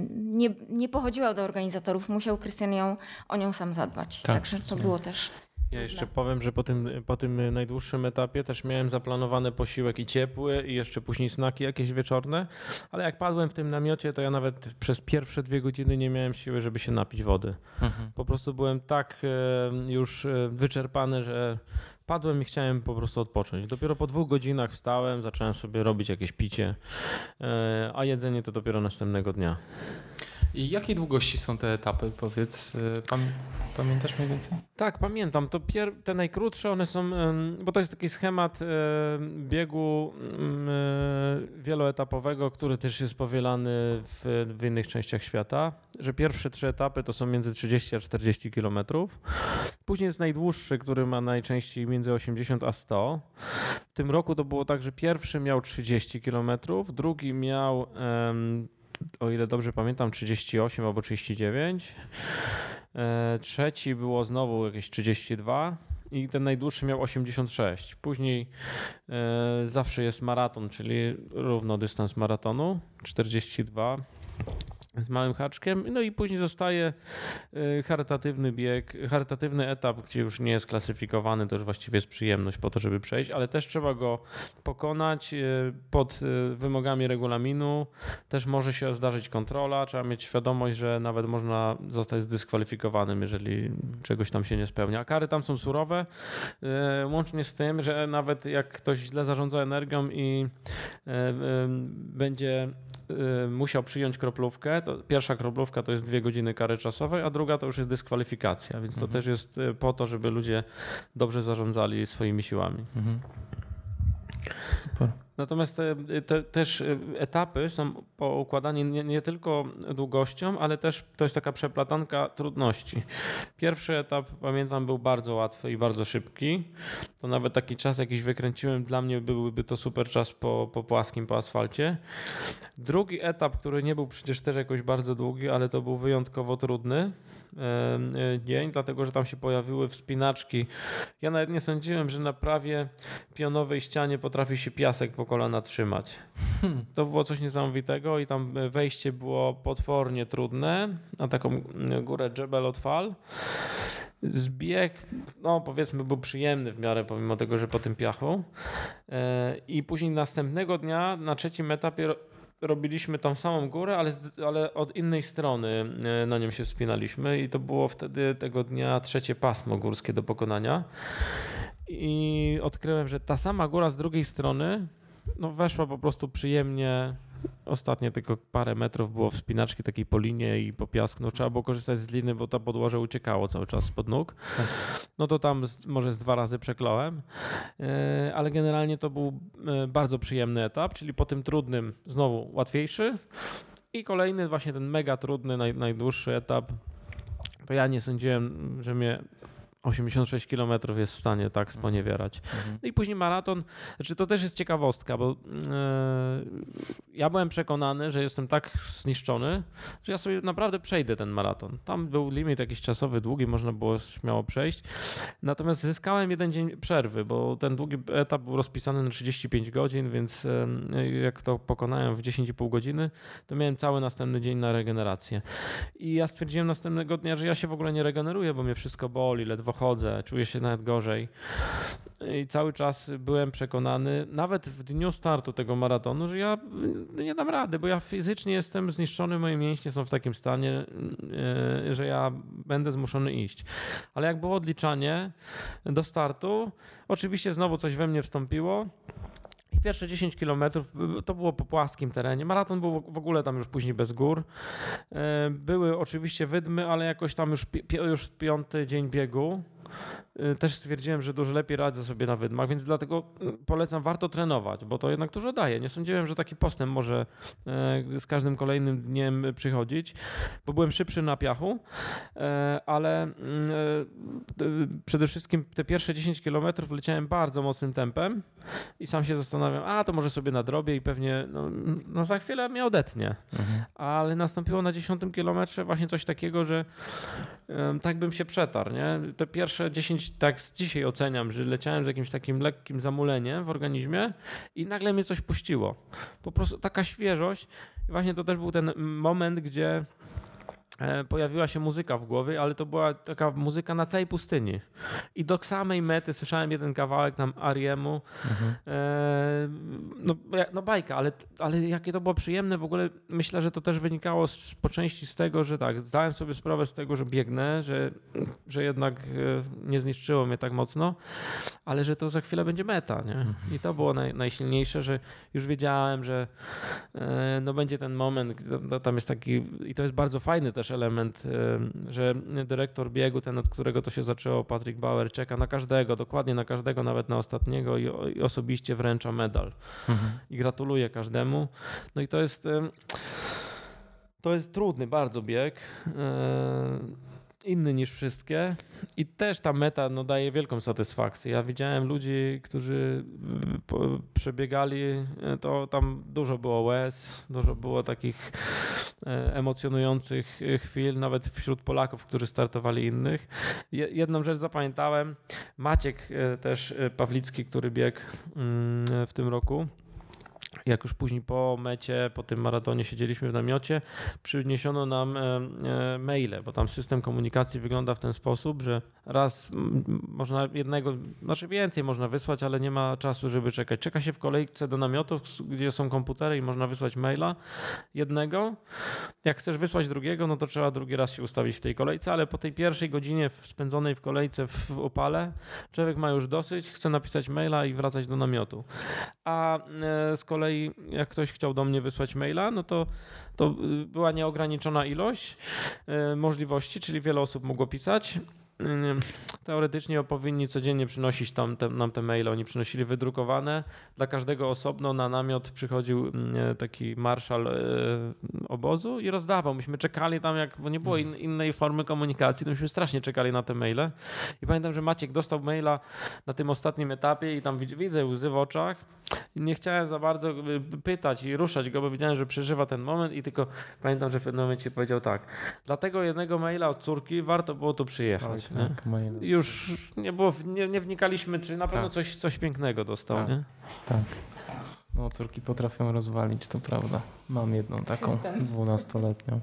nie, nie pochodziła do organizatorów, musiał Krystian ją, o nią sam zadbać. Tak, Także to było też Ja jeszcze powiem, że po tym, po tym najdłuższym etapie też miałem zaplanowane posiłek i ciepły i jeszcze później snaki jakieś wieczorne, ale jak padłem w tym namiocie, to ja nawet przez pierwsze dwie godziny nie miałem siły, żeby się napić wody. Mhm. Po prostu byłem tak e, już e, wyczerpany, że padłem i chciałem po prostu odpocząć. Dopiero po dwóch godzinach wstałem, zacząłem sobie robić jakieś picie, e, a jedzenie to dopiero następnego dnia. I jakiej długości są te etapy, powiedz? Pan, pamiętasz mniej więcej? Tak, pamiętam. To pier- te najkrótsze one są, bo to jest taki schemat biegu wieloetapowego, który też jest powielany w, w innych częściach świata, że pierwsze trzy etapy to są między 30 a 40 kilometrów. Później jest najdłuższy, który ma najczęściej między 80 a 100. W tym roku to było tak, że pierwszy miał 30 kilometrów, drugi miał o ile dobrze pamiętam, 38 albo 39. E, trzeci było znowu jakieś 32 i ten najdłuższy miał 86. Później e, zawsze jest maraton, czyli równo dystans maratonu 42 z małym haczkiem. No i później zostaje y, charytatywny bieg, charytatywny etap, gdzie już nie jest klasyfikowany, to już właściwie jest przyjemność po to, żeby przejść, ale też trzeba go pokonać y, pod y, wymogami regulaminu. Też może się zdarzyć kontrola, trzeba mieć świadomość, że nawet można zostać zdyskwalifikowanym, jeżeli czegoś tam się nie spełnia. Kary tam są surowe, łącznie z tym, że nawet jak ktoś źle zarządza energią i będzie musiał przyjąć kroplówkę, to pierwsza kroplówka to jest dwie godziny kary czasowej, a druga to już jest dyskwalifikacja, więc to mhm. też jest e, po to, żeby ludzie dobrze zarządzali swoimi siłami. Mhm. Super. Natomiast te, te, też etapy są poukładane nie, nie tylko długością, ale też to jest taka przeplatanka trudności. Pierwszy etap, pamiętam, był bardzo łatwy i bardzo szybki. To nawet taki czas jakiś wykręciłem, dla mnie byłby to super czas po, po płaskim, po asfalcie. Drugi etap, który nie był przecież też jakoś bardzo długi, ale to był wyjątkowo trudny E, dzień, dlatego że tam się pojawiły wspinaczki. Ja nawet nie sądziłem, że na prawie pionowej ścianie potrafi się piasek po kolana trzymać. Hmm. To było coś niesamowitego i tam wejście było potwornie trudne na taką górę Jebel od fal. Zbieg, no powiedzmy, był przyjemny w miarę, pomimo tego, że po tym piachu. E, I później następnego dnia, na trzecim etapie, robiliśmy tą samą górę, ale, ale od innej strony e, na nią się wspinaliśmy i to było wtedy tego dnia trzecie pasmo górskie do pokonania. I odkryłem, że ta sama góra z drugiej strony no weszła po prostu przyjemnie Ostatnie tylko parę metrów było wspinaczki takiej po linie i po piasku. No, trzeba było korzystać z liny, bo ta podłoże uciekało cały czas spod nóg. Tak. No to tam może z dwa razy przekląłem. E, ale generalnie to był e, bardzo przyjemny etap, czyli po tym trudnym znowu łatwiejszy. I kolejny właśnie ten mega trudny, naj, najdłuższy etap. To ja nie sądziłem, że mnie 86 km jest w stanie tak mhm. sponiewierać. Mhm. No i później maraton, znaczy to też jest ciekawostka, bo yy, ja byłem przekonany, że jestem tak zniszczony, że ja sobie naprawdę przejdę ten maraton. Tam był limit jakiś czasowy, długi, można było śmiało przejść. Natomiast zyskałem jeden dzień przerwy, bo ten długi etap był rozpisany na 35 godzin, więc yy, jak to pokonałem w 10,5 godziny, to miałem cały następny dzień na regenerację. I ja stwierdziłem następnego dnia, że ja się w ogóle nie regeneruję, bo mnie wszystko boli, ledwo chodzę, czuję się nawet gorzej. I cały czas byłem przekonany, nawet w dniu startu tego maratonu, że ja nie dam rady, bo ja fizycznie jestem zniszczony, moje mięśnie są w takim stanie, e, że ja będę zmuszony iść. Ale jak było odliczanie do startu, oczywiście znowu coś we mnie wstąpiło. I pierwsze 10 kilometrów to było po płaskim terenie. Maraton był w ogóle tam już później bez gór. E, były oczywiście wydmy, ale jakoś tam już, już piąty dzień biegu też stwierdziłem, że dużo lepiej radzę sobie na wydmach, więc dlatego y, polecam, warto trenować, bo to jednak dużo daje. Nie sądziłem, że taki postęp może y, z każdym kolejnym dniem przychodzić, bo byłem szybszy na piachu, ale przede wszystkim te pierwsze 10 kilometrów leciałem bardzo mocnym tempem i sam się zastanawiam, a to może sobie nadrobię i pewnie no, no za chwilę mnie odetnie. Mhm. Ale nastąpiło na 10 kilometrze właśnie coś takiego, że tak bym się przetarł. Nie? Te pierwsze 10 tak dzisiaj oceniam, że leciałem z jakimś takim lekkim zamuleniem w organizmie i nagle mnie coś puściło. Po prostu taka świeżość. I właśnie to też był ten moment, gdzie pojawiła się muzyka w głowie, ale to była taka muzyka na całej pustyni. I do samej mety słyszałem jeden kawałek tam Ariemu. Mhm. E, no, no bajka, ale, ale jakie to było przyjemne. W ogóle myślę, że to też wynikało z, po części z tego, że tak, zdałem sobie sprawę z tego, że biegnę, że, że jednak e, nie zniszczyło mnie tak mocno, ale że to za chwilę będzie meta. Nie? Mhm. I to było naj, najsilniejsze, że już wiedziałem, że e, no będzie ten moment, no, tam jest taki, i to jest bardzo fajny też element, e, że dyrektor biegu, ten od którego to się zaczęło, Patrick Bauer, czeka na każdego, dokładnie na każdego, nawet na ostatniego i, i osobiście wręcza medal. Mhm. I gratuluję każdemu. No i to jest to jest trudny bardzo bieg inny niż wszystkie i też ta meta no, daje wielką satysfakcję. Ja widziałem ludzi, którzy y, przebiegali, y, to tam dużo było łez, dużo było takich e, emocjonujących y, chwil, nawet wśród Polaków, którzy startowali innych. Jedną rzecz zapamiętałem, Maciek też Pawlicki, który biegł mm, w tym roku, jak już później po mecie, po tym maratonie siedzieliśmy w namiocie, przyniesiono nam e, e, maile, bo tam system komunikacji wygląda w ten sposób, że raz można jednego, znaczy więcej można wysłać, ale nie ma czasu, żeby czekać. Czeka się w kolejce do namiotów, gdzie są komputery i można wysłać maila jednego. Jak chcesz wysłać drugiego, no to trzeba drugi raz się ustawić w tej kolejce, ale po tej pierwszej godzinie spędzonej w kolejce w opale, człowiek ma już dosyć, chce napisać maila i wracać do namiotu. A e, z kolei kolei jak ktoś chciał do mnie wysłać maila, no to, to y, była nieograniczona ilość y, możliwości, czyli wiele osób mogło pisać. Teoretycznie powinni codziennie przynosić tam te, nam te maile. Oni przynosili wydrukowane. Dla każdego osobno na namiot przychodził taki marszał obozu i rozdawał. Myśmy czekali tam, jak, bo nie było in, innej formy komunikacji, to myśmy strasznie czekali na te maile. I pamiętam, że Maciek dostał maila na tym ostatnim etapie i tam widzę łzy w oczach. Nie chciałem za bardzo y, pytać i ruszać go, bo widziałem, że przeżywa ten moment i tylko pamiętam, że w pewnym momencie powiedział tak. Dlatego jednego maila od córki warto było tu przyjechać. Tak, Już nie, było, nie, nie, wnikaliśmy, czy na pewno tak. coś, coś pięknego dostał. Tak. Nie? tak. No, córki potrafią rozwalić, to prawda. Mam jedną taką dwunastoletnią.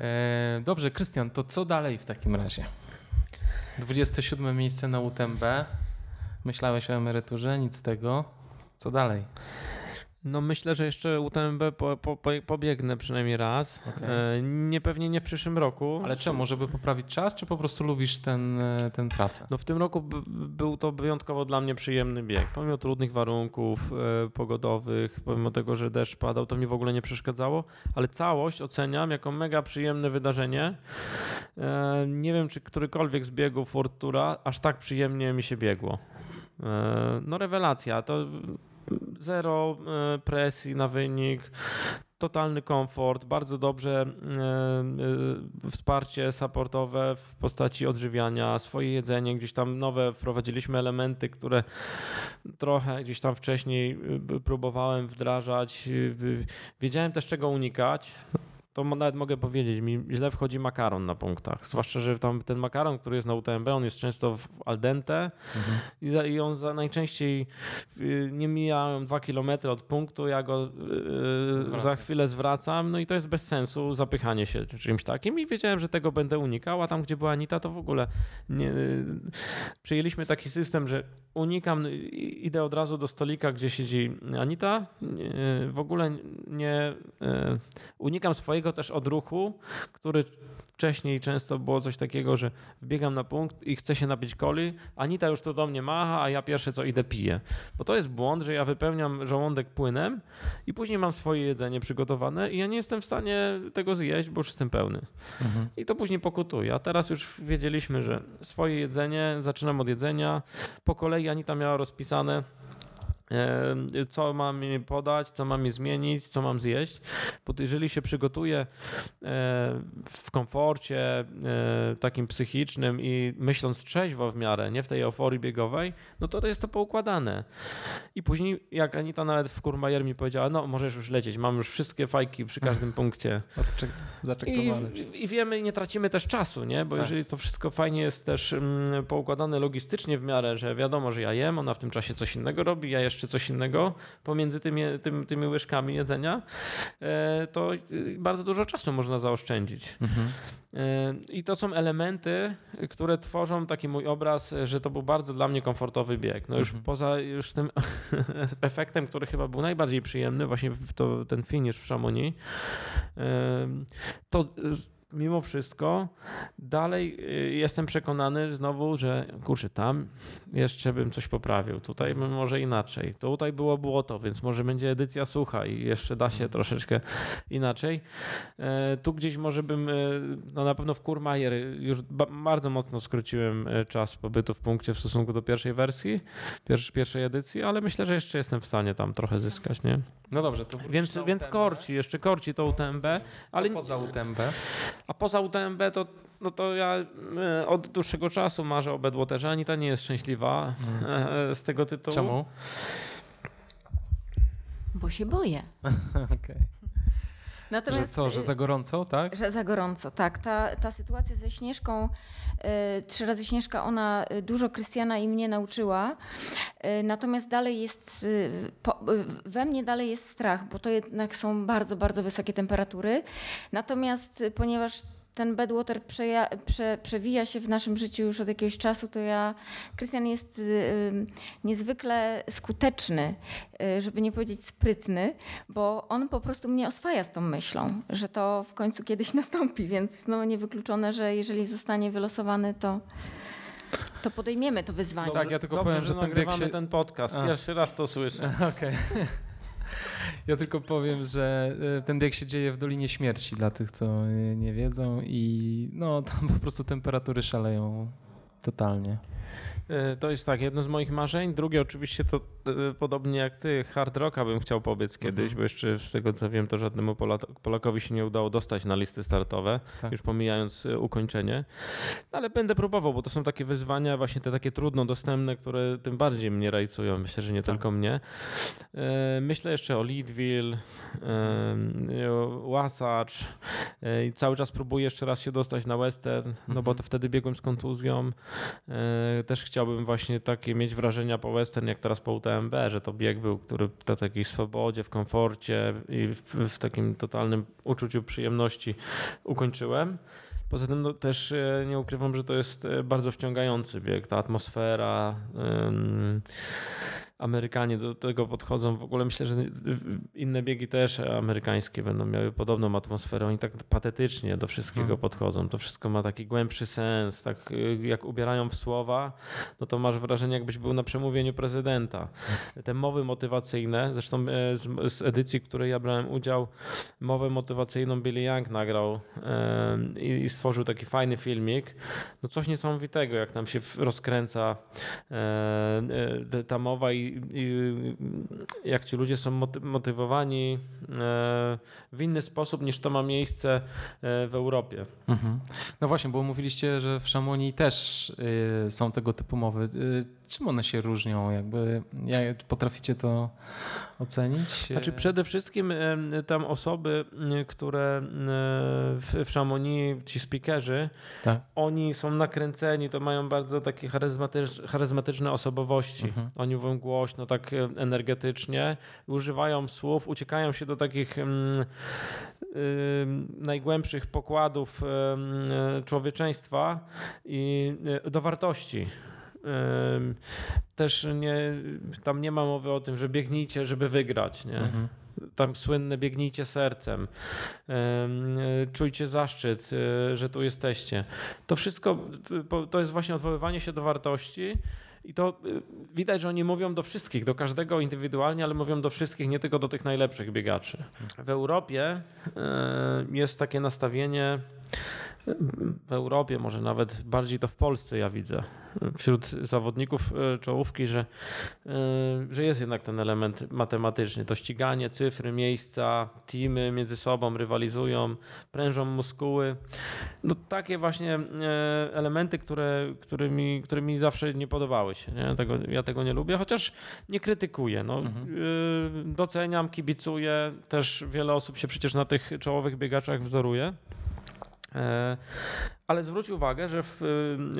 E, dobrze, Krystian, to co dalej w takim razie? 27 miejsce na UTMB. Myślałeś o emeryturze, nic z tego. Co dalej? No myślę, że jeszcze UTMB po, po, po, pobiegnę przynajmniej raz. Okay. E, nie pewnie nie w przyszłym roku. Ale czemu? Żeby poprawić czas, czy po prostu lubisz ten, e, ten trasę? No w tym roku był to wyjątkowo dla mnie przyjemny bieg. Pomimo trudnych warunków e, pogodowych, pomimo tego, że deszcz padał, to mi w ogóle nie przeszkadzało, ale całość oceniam jako mega przyjemne wydarzenie. E, nie wiem, czy którykolwiek z biegów Fortura aż tak przyjemnie mi się biegło. E, no rewelacja. To zero e, presji na wynik, totalny komfort, bardzo dobrze e, wsparcie supportowe w postaci odżywiania, swoje jedzenie, gdzieś tam nowe wprowadziliśmy elementy, które trochę gdzieś tam wcześniej próbowałem wdrażać. Wiedziałem też czego unikać to nawet mogę powiedzieć, mi źle wchodzi makaron na punktach. Zwłaszcza, że tam ten makaron, który jest na UTMB, on jest często w al dente mhm. i on za najczęściej y, nie mijałem dwa kilometry od punktu, ja go yy, za chwilę zwracam, no i to jest bez sensu zapychanie się czymś takim i wiedziałem, że tego będę unikał, a tam, gdzie była Anita, to w ogóle nie, przyjęliśmy taki system, że unikam, idę od razu do stolika, gdzie siedzi Anita, w ogóle nie y, unikam swojego swojego też odruchu, który wcześniej często było coś takiego, że wbiegam na punkt i chcę się napić coli, Anita już to do mnie macha, a ja pierwsze co idę piję. Bo to jest błąd, że ja wypełniam żołądek płynem i później mam swoje jedzenie przygotowane i ja nie jestem w stanie tego zjeść, bo już jestem pełny. Mhm. I to później pokutuje. A teraz już wiedzieliśmy, że swoje jedzenie, zaczynam od jedzenia. Po kolei Anita miała rozpisane co mam mi podać, co mam mi zmienić, co mam zjeść. Bo jeżeli się przygotuję w komforcie takim psychicznym i myśląc trzeźwo w miarę, nie w tej euforii biegowej, no to, jest to poukładane. I później, jak Anita nawet w Kurmajer mi powiedziała, no możesz już lecieć, mam już wszystkie fajki przy każdym punkcie. I, I, wiemy, nie tracimy też czasu, nie? Bo tak. jeżeli to wszystko fajnie jest też mm, poukładane logistycznie w miarę, że wiadomo, że ja jem, ona w tym czasie coś innego robi, ja jeszcze jeszcze coś innego pomiędzy tymi, tymi, tymi łyżkami jedzenia, e, to bardzo dużo czasu można zaoszczędzić. Mhm. I to są elementy, które tworzą taki mój obraz, że to był bardzo dla mnie komfortowy bieg. No już mhm. poza już tym efektem, który chyba był najbardziej przyjemny, właśnie to, ten finish w Chamonix, to mimo wszystko dalej y, jestem przekonany znowu, że kurczę, tam jeszcze bym coś poprawił, tutaj bym może inaczej. Tutaj było błoto, więc może będzie edycja sucha i jeszcze da się troszeczkę inaczej. E, tu gdzieś może bym, e, no na pewno w Kurmajer już bardzo mocno skróciłem e, czas pobytu w punkcie w stosunku do pierwszej wersji, pierwszej edycji, ale myślę, że jeszcze jestem w stanie tam trochę zyskać, nie? No dobrze, to więc, więc korci, jeszcze korci to UTMB. Ale Co poza UTMB? A poza UTMB to, no to ja e, od dłuższego czasu marzę o Bedwaterze. Anita nie jest szczęśliwa hmm. z tego tytułu. Czemu? Bo się boję. Okej. Okay. Natomiast, że co, że za gorąco, tak? Że za gorąco, tak. Ta, ta sytuacja ze Śnieżką, y, trzy razy Śnieżka, ona dużo Krystiana i mnie nauczyła. Y, natomiast dalej jest, y, po, we mnie dalej jest strach, bo to jednak są bardzo, bardzo wysokie temperatury. Natomiast ponieważ ten bedwater przeja, prze, przewija się w naszym życiu już od jakiegoś czasu, to ja, Krystian jest y, niezwykle skuteczny, y, żeby nie powiedzieć sprytny, bo on po prostu mnie oswaja z tą myślą, że to w końcu kiedyś nastąpi, więc no niewykluczone, że jeżeli zostanie wylosowany, to to podejmiemy to wyzwanie. tak, ja tylko Dobrze, powiem, że, że ten bieg się... ten podcast. A. Pierwszy raz to słyszę. Okej. Okay. Ja tylko powiem, że e, ten bieg się dzieje w Dolinie Śmierci dla tych, co nie wiedzą i no tam po prostu temperatury szaleją totalnie. E, to jest tak, jedno z moich marzeń. Drugie oczywiście to e, podobnie jak ty, hard rocka bym chciał pobiec kiedyś, mhm. bo jeszcze z tego co wiem, to żadnemu Polakowi się nie udało dostać na listy startowe, tak. już pomijając e, ukończenie. No, ale będę próbował, bo to są takie wyzwania, właśnie te takie trudno dostępne, które tym bardziej mnie rajcują. Myślę, że nie tak. tylko mnie. Myślę jeszcze o Leadville, Wasatch i cały czas próbuję jeszcze raz się dostać na Western, no bo mhm. to wtedy biegłem z kontuzją. Też chciałbym właśnie takie mieć wrażenia po western, jak teraz po UTMB, że to bieg był, który w takiej swobodzie, w komforcie i w, w takim totalnym uczuciu przyjemności ukończyłem. Poza tym no, też e, nie ukrywam, że to jest e, bardzo wciągający bieg. Ta atmosfera. Amerykanie do tego podchodzą. W ogóle myślę, że inne biegi też amerykańskie będą miały podobną atmosferę. Oni tak patetycznie do wszystkiego hmm. podchodzą. To wszystko ma taki głębszy sens. Tak jak ubierają w słowa, no to masz wrażenie, jakbyś był na przemówieniu prezydenta. Te mowy motywacyjne, zresztą e, z, z edycji, w której ja brałem udział, mowę motywacyjną Billy Young nagrał e, i, i, stworzył taki fajny filmik. No coś niesamowitego, jak tam się rozkręca e, ta mowa i jak ci ludzie są motywowani e, w inny sposób niż to ma miejsce e, w Europie. Mhm. No właśnie, bo mówiliście, że w Chamonix też e, są tego typu mowy. Czym one się różnią? Jakby, jak potraficie to ocenić? Znaczy przede wszystkim tam osoby, które w, w Chamonix, ci speakerzy, tak. oni są nakręceni, to mają bardzo takie charyzmatycz, charyzmatyczne osobowości. Mhm. Oni mówią głośno, tak energetycznie, używają słów, uciekają się do takich najgłębszych pokładów człowieczeństwa i e, do wartości. Też nie, tam nie ma mowy o tym, że biegnijcie, żeby wygrać. Nie? Mhm tam słynne biegnijcie sercem, czujcie zaszczyt, e, że tu jesteście. To wszystko to jest właśnie odwoływanie się do wartości. I to e, widać, że oni mówią do wszystkich, do każdego indywidualnie, ale mówią do wszystkich, nie tylko do tych najlepszych biegaczy. W Europie e, jest takie nastawienie, w Europie, może nawet bardziej to w Polsce ja widzę, wśród zawodników e, czołówki, że, e, że jest jednak ten element matematyczny. To ściganie, cyfry, miejsca, teamy między sobą rywalizują, prężą muskuły. No takie właśnie e, elementy, które, którymi, którymi zawsze nie podobały się. Nie? Tego, ja tego nie lubię, chociaż nie krytykuję. No, mhm. Doceniam, kibicuję. Też wiele osób się przecież na tych czołowych biegaczach wzoruje. E, ale zwróć uwagę, że w,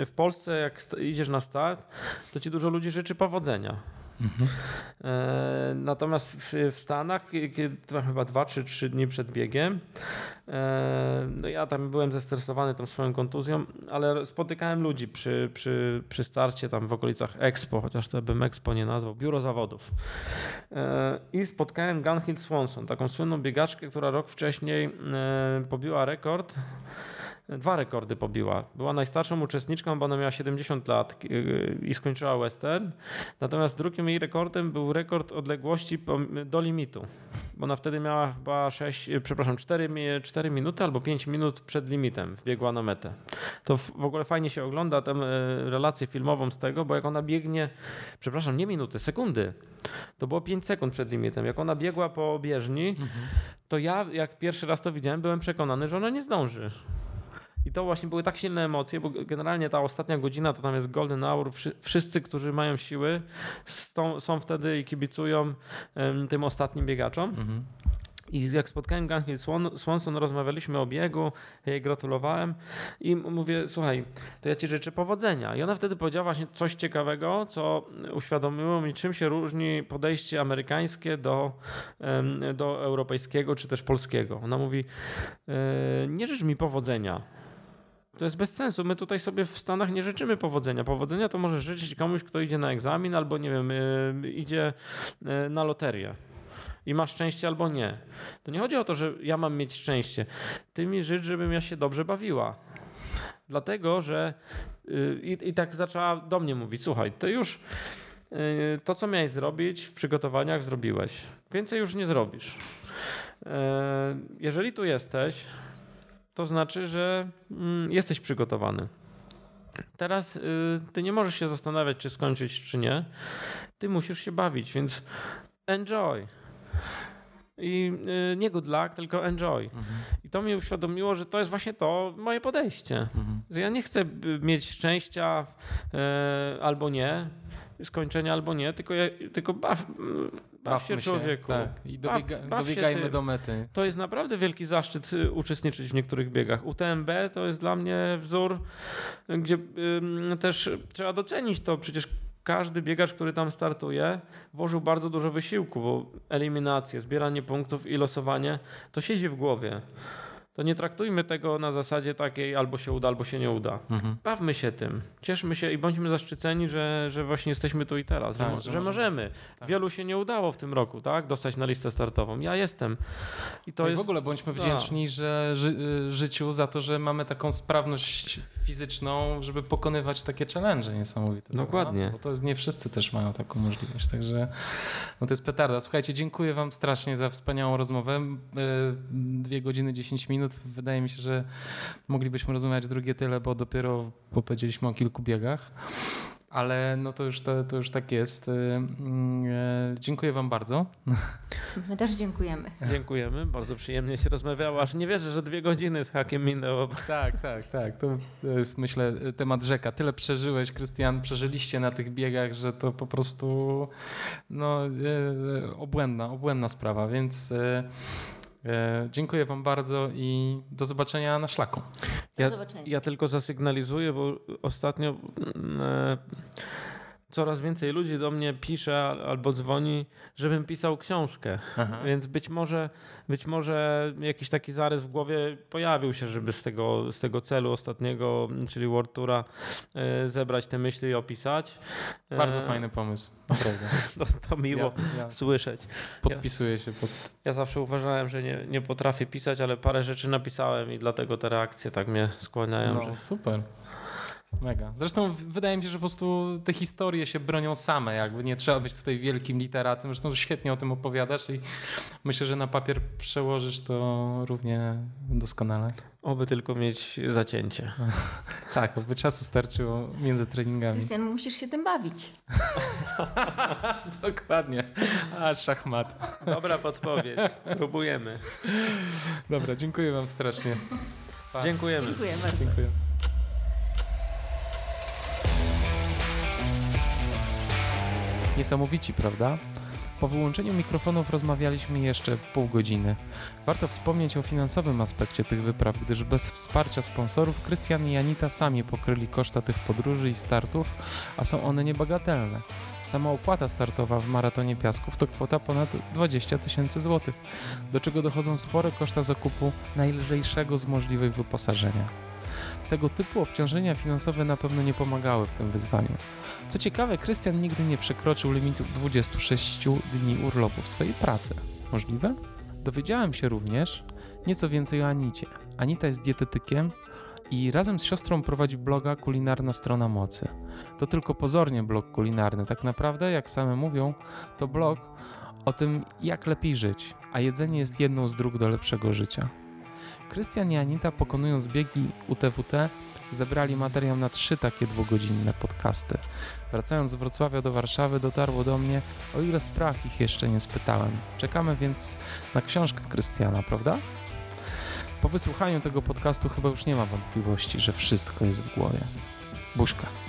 w Polsce, jak idziesz na start, to ci dużo ludzi życzy powodzenia. Mhm. E, natomiast w, Stanach, kiedy chyba dwa czy trzy dni przed biegiem, e, no ja tam byłem zestresowany tą swoją kontuzją, ale spotykałem ludzi przy, przy, przy starcie tam w okolicach Expo, chociaż to bym Expo nie nazwał, biuro zawodów. E, I spotkałem Gunhill Swanson, taką słynną biegaczkę, która rok wcześniej pobiła rekord dwa rekordy pobiła. Była najstarszą uczestniczką, bo ona miała 70 lat i skończyła western. Natomiast drugim jej rekordem był rekord odległości do limitu. Bo ona wtedy miała chyba 6, przepraszam, 4, 4 minuty albo 5 minut przed limitem wbiegła na metę. To w ogóle fajnie się ogląda tę relację filmową z tego, bo jak ona biegnie, przepraszam, nie minuty, sekundy. To było 5 sekund przed limitem. Jak ona biegła po bieżni, mhm. to ja jak pierwszy raz to widziałem, byłem przekonany, że ona nie zdąży. I to właśnie były tak silne emocje, bo generalnie ta ostatnia godzina to tam jest golden hour. Wszyscy, którzy mają siły, są wtedy i kibicują tym ostatnim biegaczom. Mhm. I jak spotkałem Gunhill Swanson, rozmawialiśmy o biegu, jej gratulowałem i mówię, słuchaj, to ja ci życzę powodzenia. I ona wtedy powiedziała właśnie coś ciekawego, co uświadomiło mi, czym się różni podejście amerykańskie do, do europejskiego czy też polskiego. Ona mówi, e, nie życz mi powodzenia, to jest bez sensu. My tutaj sobie w Stanach nie życzymy powodzenia. Powodzenia to może życzyć komuś, kto idzie na egzamin albo nie wiem, y, idzie y, na loterię i ma szczęście albo nie. To nie chodzi o to, że ja mam mieć szczęście. Ty mi życz, żebym ja się dobrze bawiła. Dlatego, że y, i, i tak zaczęła do mnie mówić, słuchaj, to już to, co miałeś zrobić w przygotowaniach, zrobiłeś. Więcej już nie zrobisz. Jeżeli tu jesteś, to znaczy, że mm, jesteś przygotowany. Teraz y, ty nie możesz się zastanawiać, czy skończyć, czy nie. Ty musisz się bawić, więc enjoy. I y, nie good luck, tylko enjoy. Mhm. I to mi uświadomiło, że to jest właśnie to moje podejście. Mhm. Że ja nie chcę y, mieć szczęścia albo nie, skończenia albo nie, tylko, ja, tylko baw, baw się człowieku. tak. I dobiega, baw, baw dobiegajmy do mety. To jest naprawdę wielki zaszczyt y, uczestniczyć w niektórych biegach. UTMB to jest dla mnie wzór, gdzie y, też trzeba docenić to. Przecież każdy biegacz, który tam startuje, włożył bardzo dużo wysiłku, bo eliminacje, zbieranie punktów i losowanie to siedzi w głowie to nie traktujmy tego na zasadzie takiej albo się uda, albo się nie uda. Mhm. Bawmy się tym, cieszmy się i bądźmy zaszczyceni, że, że właśnie jesteśmy tu i teraz, tak, że, że, że, możemy. Tak. Wielu się nie udało w tym roku, tak? Dostać na listę startową. Ja jestem. I to no jest... w ogóle bądźmy wdzięczni że ży y, życiu za to, że mamy taką sprawność fizyczną, żeby pokonywać takie challenge niesamowite. Dokładnie. Bo to nie wszyscy też mają taką możliwość, także no to jest petarda. Słuchajcie, dziękuję wam strasznie za wspaniałą rozmowę. Y, dwie godziny, 10 minut minut. Wydaje mi się, że moglibyśmy rozmawiać drugie tyle, bo dopiero powiedzieliśmy o kilku biegach. Ale no to już, to, to już tak jest. Y, e, dziękuję Wam bardzo. My też dziękujemy. Dziękujemy, bardzo przyjemnie się rozmawiało. Aż nie wierzę, że dwie godziny z hakiem minęło. Tak, tak, tak. To, to jest myślę temat rzeka. Tyle przeżyłeś, Krystian, przeżyliście na tych biegach, że to po prostu no, e, obłędna, obłędna sprawa, więc dziękuję Wam bardzo i do zobaczenia na szlaku. Ja, ja tylko zasygnalizuję, bo ostatnio. Coraz więcej ludzi do mnie pisze albo dzwoni, żebym pisał książkę. Aha. Więc być może, być może jakiś taki zarys w głowie pojawił się, żeby z tego, z tego celu ostatniego, czyli World Toura, e, zebrać te myśli i opisać. Bardzo e... fajny pomysł, naprawdę. to, to miło ja, ja słyszeć. Podpisuję się pod... Ja zawsze uważałem, że nie, nie potrafię pisać, ale parę rzeczy napisałem i dlatego te reakcje tak mnie skłaniają. No, że... super. Mega. Zresztą wydaje mi się, że po prostu te historie się bronią same, jakby nie trzeba być tutaj wielkim literatem. Zresztą świetnie o tym opowiadasz i myślę, że na papier przełożysz to równie doskonale. Oby tylko mieć zacięcie. tak, oby czasu starczyło między treningami. Krystian, musisz się tym bawić. Dokładnie. A szachmat. Dobra podpowiedź. Próbujemy. Dobra, dziękuję wam strasznie. Pa. Dziękujemy. Dziękuję bardzo. Dziękuję. Niesamowici, prawda? Po wyłączeniu mikrofonów rozmawialiśmy jeszcze pół godziny. Warto wspomnieć o finansowym aspekcie tych wypraw, gdyż bez wsparcia sponsorów Krystian i Janita sami pokryli koszta tych podróży i startów, a są one niebagatelne. Sama opłata startowa w maratonie piasków to kwota ponad 20 tysięcy złotych, do czego dochodzą spore koszta zakupu najlżejszego z możliwych wyposażenia. Tego typu obciążenia finansowe na pewno nie pomagały w tym wyzwaniu. Co ciekawe, Krystian nigdy nie przekroczył limitu 26 dni urlopu w swojej pracy. Możliwe? Dowiedziałem się również nieco więcej o Anicie. Anita jest dietetykiem i razem z siostrą prowadzi bloga Kulinarna Strona Mocy. To tylko pozornie blog kulinarny, tak naprawdę, jak same mówią, to blog o tym, jak lepiej żyć, a jedzenie jest jedną z dróg do lepszego życia. Krystian i Anita pokonując biegi UTWT zebrali materiał na trzy takie dwugodzinne podcasty. Wracając z Wrocławia do Warszawy dotarło do mnie, o ile spraw ich jeszcze nie spytałem. Czekamy więc na książkę Krystiana, prawda? Po wysłuchaniu tego podcastu chyba już nie ma wątpliwości, że wszystko jest w głowie. Buźka.